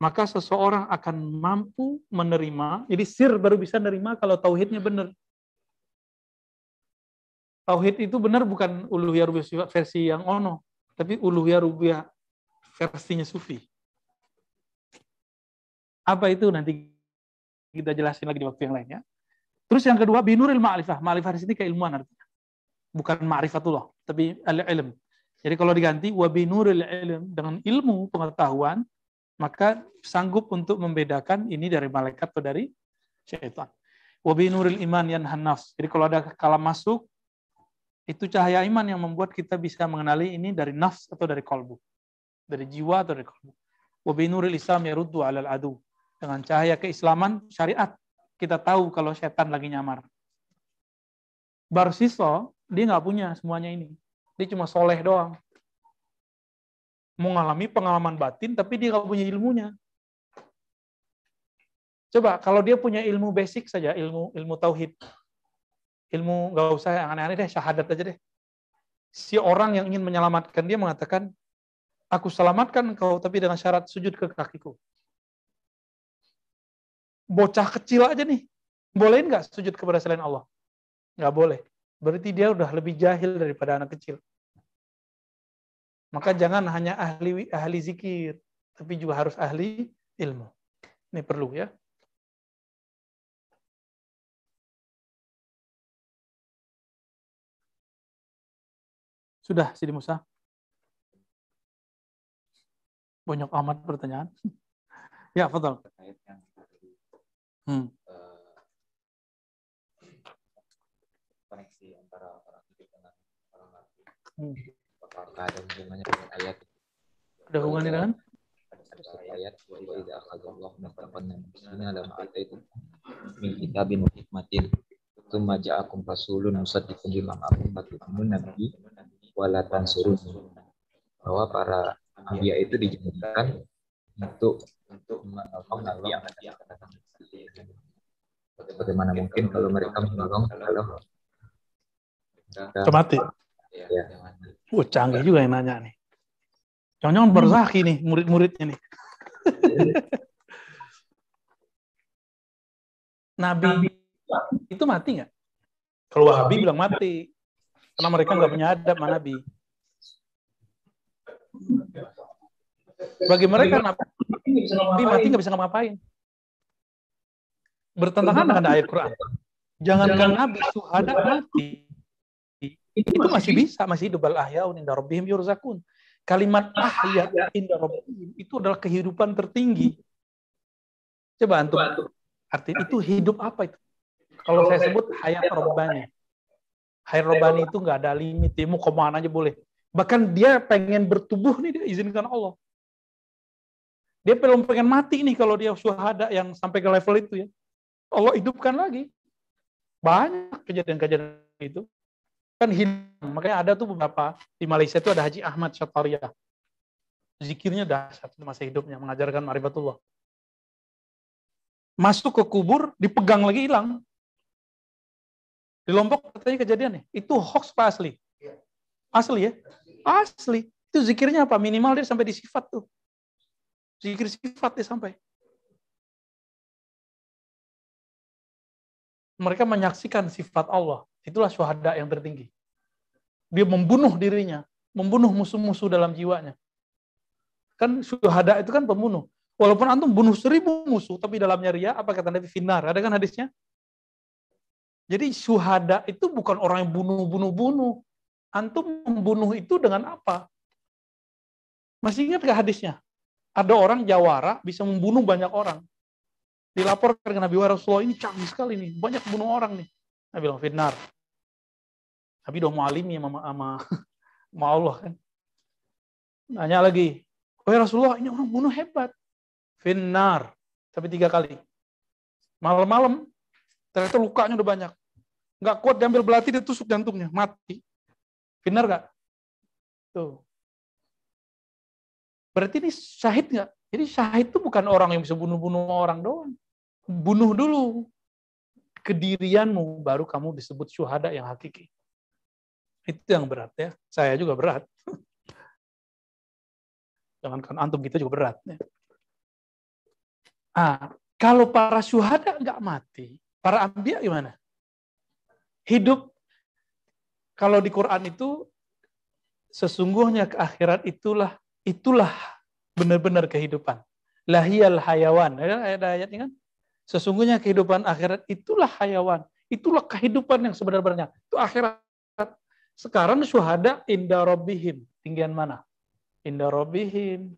maka seseorang akan mampu menerima. Jadi sir baru bisa menerima kalau tauhidnya benar. Tauhid itu benar bukan uluhiyah rubiyah versi yang ono, tapi uluhiyah rubiyah versinya sufi. Apa itu nanti kita jelasin lagi di waktu yang lainnya. Terus yang kedua binuril ma'rifah. Ma'rifah di sini keilmuan artinya. Bukan ma'rifatullah, tapi al-ilm. Jadi kalau diganti wa binuril ilm dengan ilmu pengetahuan maka sanggup untuk membedakan ini dari malaikat atau dari syaitan. Wabi nuril iman yan hanafs. Jadi kalau ada kalam masuk, itu cahaya iman yang membuat kita bisa mengenali ini dari nafs atau dari kolbu. Dari jiwa atau dari kolbu. Wabi nuril islam yaruddu alal adu. Dengan cahaya keislaman, syariat, kita tahu kalau syaitan lagi nyamar. Barsiso, dia nggak punya semuanya ini. Dia cuma soleh doang mengalami pengalaman batin tapi dia nggak punya ilmunya. Coba kalau dia punya ilmu basic saja, ilmu ilmu tauhid, ilmu nggak usah yang aneh-aneh deh, syahadat aja deh. Si orang yang ingin menyelamatkan dia mengatakan, aku selamatkan engkau tapi dengan syarat sujud ke kakiku. Bocah kecil aja nih, boleh nggak sujud kepada selain Allah? Nggak boleh. Berarti dia udah lebih jahil daripada anak kecil. Maka jangan hanya ahli ahli zikir, tapi juga harus ahli ilmu. Ini perlu ya. Sudah, Sidi Musa? Banyak amat pertanyaan. [laughs] ya, Fadal. Hmm. koneksi antara orang hidup dengan orang mati. Hmm apakah ada hubungannya dengan ayat ada hubungannya dengan ada ayat tidak akhadallah mutaqan ini dalam ayat itu min kitabin wa hikmatin thumma ja'akum rasulun musaddiqun lima ma'akum fatu'minun nabi wala tansurun bahwa para nabi itu dijadikan untuk untuk menolong nabi yang akan datang bagaimana mungkin kalau mereka menolong kalau mati ya, Wah, canggih juga yang nanya nih. Jangan-jangan berzaki nih murid-muridnya nih. [laughs] Nabi itu mati nggak? Kalau Wahabi bilang mati. Karena mereka nggak punya adab sama Nabi. Bagi mereka Nabi mati nggak bisa ngapain. Bertentangan dengan ayat Quran. Jangankan Nabi suhada mati. Itu masih bisa, masih hidup al ahyaun inda rabbihim yurzakun. Kalimat ahya inda rabbihim itu adalah kehidupan tertinggi. Coba antum arti itu hidup apa itu? Kalau saya sebut hayat robbani. Hayat robbani itu nggak ada limit, dia mau ke mana aja boleh. Bahkan dia pengen bertubuh nih, dia izinkan Allah. Dia belum pengen mati nih kalau dia suhada yang sampai ke level itu ya. Allah hidupkan lagi. Banyak kejadian-kejadian itu. Kan hilang. Makanya ada tuh beberapa di Malaysia itu ada Haji Ahmad Syataria. Zikirnya dahsyat masa hidupnya mengajarkan marifatullah. Masuk ke kubur, dipegang lagi hilang. Di Lombok katanya kejadian nih. Itu hoax apa asli? Asli ya? Asli. Itu zikirnya apa? Minimal dia sampai di sifat tuh. Zikir sifat dia sampai. Mereka menyaksikan sifat Allah. Itulah syuhada yang tertinggi. Dia membunuh dirinya, membunuh musuh-musuh dalam jiwanya. Kan syuhada itu kan pembunuh. Walaupun antum bunuh seribu musuh, tapi dalamnya ria, apa kata Nabi Finar? Ada kan hadisnya? Jadi syuhada itu bukan orang yang bunuh-bunuh-bunuh. Antum membunuh itu dengan apa? Masih ingat gak hadisnya? Ada orang jawara bisa membunuh banyak orang. Dilaporkan ke Nabi Rasulullah ini canggih sekali nih, banyak bunuh orang nih. Nabi bilang fitnar. Nabi udah mau alimi sama, sama, [laughs] sama Allah kan. Nanya lagi, oh Rasulullah ini orang bunuh hebat. Finnar. Tapi tiga kali. Malam-malam, ternyata lukanya udah banyak. Nggak kuat diambil belati, ditusuk jantungnya. Mati. Finnar nggak? Tuh. Berarti ini syahid nggak? Jadi syahid itu bukan orang yang bisa bunuh-bunuh orang doang. Bunuh dulu kedirianmu, baru kamu disebut syuhada yang hakiki. Itu yang berat ya. Saya juga berat. [laughs] Jangankan antum kita juga berat. Ya. Ah, kalau para syuhada nggak mati, para ambia gimana? Hidup kalau di Quran itu sesungguhnya ke akhirat itulah itulah benar-benar kehidupan. Lahiyal hayawan. Ada ayatnya kan? Sesungguhnya kehidupan akhirat itulah hayawan. Itulah kehidupan yang sebenarnya. Itu akhirat. Sekarang syuhada inda robbihim. Tinggian mana? Inda robbihim.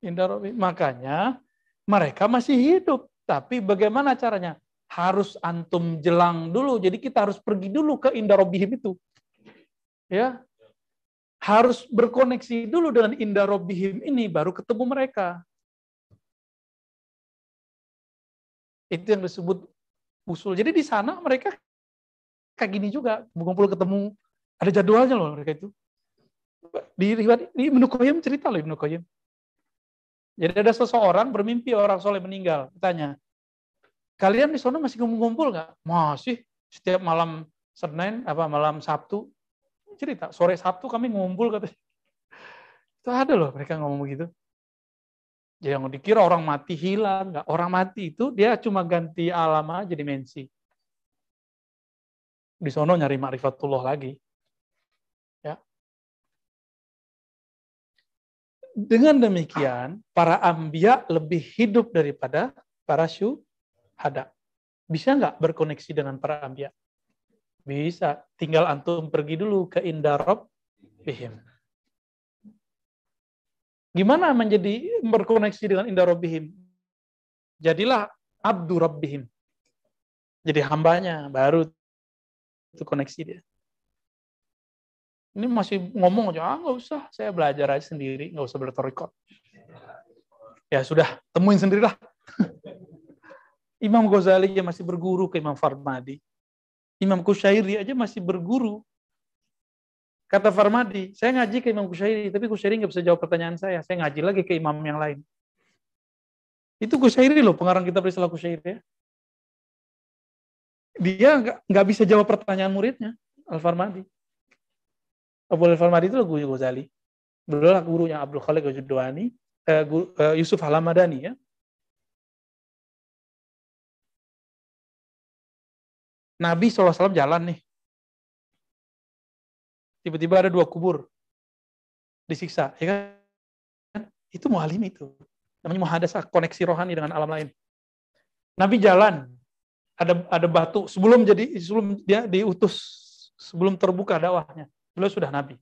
Inda robbihim. Makanya mereka masih hidup. Tapi bagaimana caranya? Harus antum jelang dulu. Jadi kita harus pergi dulu ke inda robbihim itu. Ya, harus berkoneksi dulu dengan indah robbihim ini baru ketemu mereka. Itu yang disebut usul. Jadi di sana mereka kayak gini juga, mengumpul ketemu, ada jadwalnya loh mereka itu. Di riwayat di Ibnu cerita loh Ibnu Qayyim. Jadi ada seseorang bermimpi orang soleh meninggal. Tanya, kalian di sana masih ngumpul nggak? Masih. Setiap malam Senin, apa malam Sabtu, cerita sore Sabtu kami ngumpul katanya. Itu ada loh mereka ngomong begitu. Jadi yang dikira orang mati hilang, nggak orang mati itu dia cuma ganti alam aja dimensi. Di sono nyari ma'rifatullah lagi. Ya. Dengan demikian, para ambia lebih hidup daripada para syuhada. Bisa nggak berkoneksi dengan para ambia? Bisa. Tinggal antum pergi dulu ke Indarob Bihim. Gimana menjadi berkoneksi dengan Indarob Bihim? Jadilah Abdu Rabbihim. Jadi hambanya, baru itu koneksi dia. Ini masih ngomong aja, ah nggak usah, saya belajar aja sendiri, nggak usah bertorikot. Ya sudah, temuin sendirilah. [laughs] Imam Ghazali yang masih berguru ke Imam Farmadi. Imam Kusyairi aja masih berguru. Kata Farmadi, saya ngaji ke Imam Kusyairi, tapi Kusyairi nggak bisa jawab pertanyaan saya. Saya ngaji lagi ke imam yang lain. Itu Kusyairi loh, pengarang kitab Risalah Kusyairi ya. Dia nggak bisa jawab pertanyaan muridnya, Al-Farmadi. Abu Al-Farmadi itu guru Ghazali. Beliau gurunya Abdul Khalik Ghazudwani, eh, eh, Yusuf Halamadani ya. Nabi SAW jalan nih. Tiba-tiba ada dua kubur disiksa, ya kan? Itu mualim itu. Namanya muhadasah, koneksi rohani dengan alam lain. Nabi jalan, ada ada batu sebelum jadi sebelum dia diutus, sebelum terbuka dakwahnya. Beliau sudah nabi.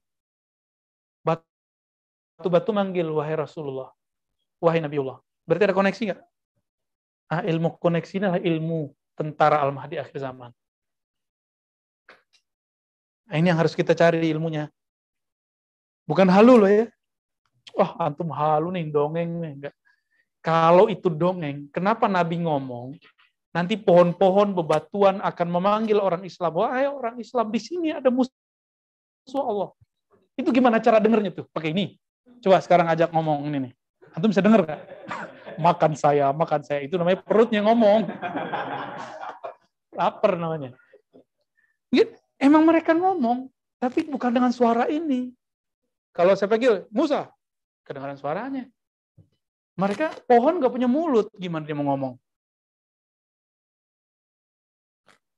Batu-batu manggil wahai Rasulullah, wahai Nabiullah. Berarti ada koneksi nggak? Ah, ilmu koneksi adalah ilmu tentara Al-Mahdi akhir zaman. Nah, ini yang harus kita cari ilmunya. Bukan halu loh ya. Wah, antum halu nih, dongeng nih. Enggak. Kalau itu dongeng, kenapa Nabi ngomong, nanti pohon-pohon bebatuan akan memanggil orang Islam. Wahai orang Islam, di sini ada musuh Allah. Itu gimana cara dengernya tuh? Pakai ini. Coba sekarang ajak ngomong ini nih. Antum bisa denger gak? [laughs] Makan saya, makan saya. Itu namanya perutnya ngomong. [laughs] Lapar namanya. Emang mereka ngomong, tapi bukan dengan suara ini. Kalau saya panggil, Musa, kedengaran suaranya. Mereka pohon gak punya mulut, gimana dia mau ngomong?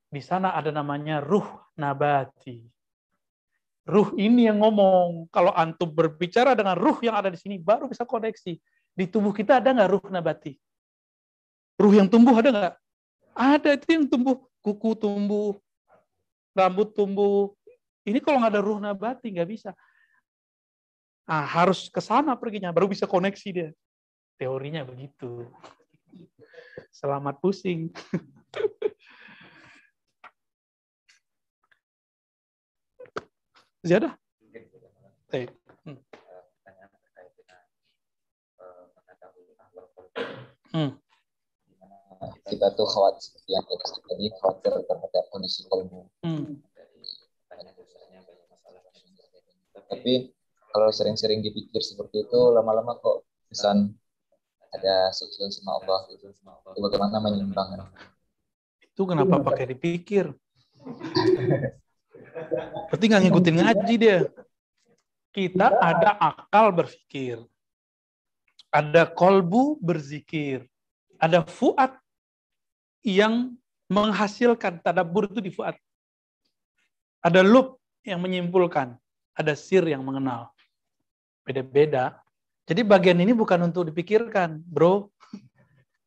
Di sana ada namanya ruh nabati. Ruh ini yang ngomong. Kalau antum berbicara dengan ruh yang ada di sini, baru bisa koneksi. Di tubuh kita ada nggak ruh nabati? Ruh yang tumbuh ada nggak? Ada itu yang tumbuh. Kuku tumbuh, rambut tumbuh. Ini kalau nggak ada ruh nabati nggak bisa. Nah, harus ke sana perginya, baru bisa koneksi dia. Teorinya begitu. Selamat pusing. [laughs] Ziyadah? Baik. Hmm. Kita tuh khawatir seperti yang kita tadi khawatir terhadap kondisi kolbu. Hmm. Tapi kalau sering-sering dipikir seperti itu, lama-lama kok pesan ada sukses sama Allah itu. Bagaimana menyimbangkan? Itu kenapa pakai dipikir? Berarti nggak ngikutin ngaji dia. Kita ada akal berpikir. Ada kolbu berzikir. Ada fuad yang menghasilkan tadabur itu di fuad. Ada lub yang menyimpulkan. Ada sir yang mengenal. Beda-beda. Jadi bagian ini bukan untuk dipikirkan, bro. [laughs]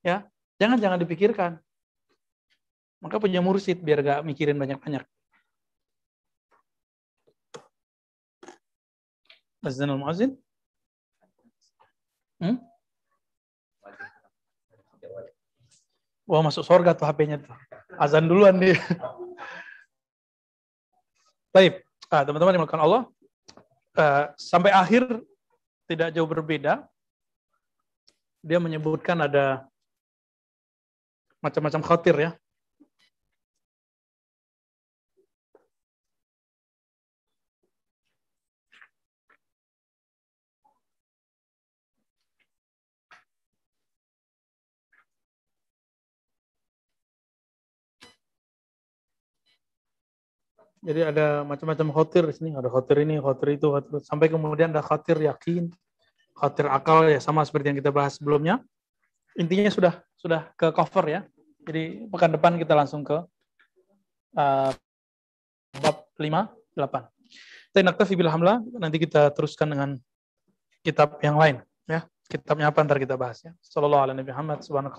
Ya, jangan jangan dipikirkan. Maka punya mursid biar gak mikirin banyak-banyak. Azan al-muazzin? Hmm? Wah masuk surga tuh HP-nya tuh. Azan duluan dia. Baik, ah, teman-teman yang melakukan Allah, uh, sampai akhir tidak jauh berbeda. Dia menyebutkan ada macam-macam khatir ya. Jadi ada macam-macam khotir di sini, ada khotir ini, khotir itu, khotir, sampai kemudian ada khotir yakin, khotir akal ya sama seperti yang kita bahas sebelumnya. Intinya sudah sudah ke cover ya. Jadi pekan depan kita langsung ke uh, bab 5, 8. Tapi naktafi bil hamla, nanti kita teruskan dengan kitab yang lain ya. Kitabnya apa ntar kita bahas ya. Sallallahu alaihi subhanahu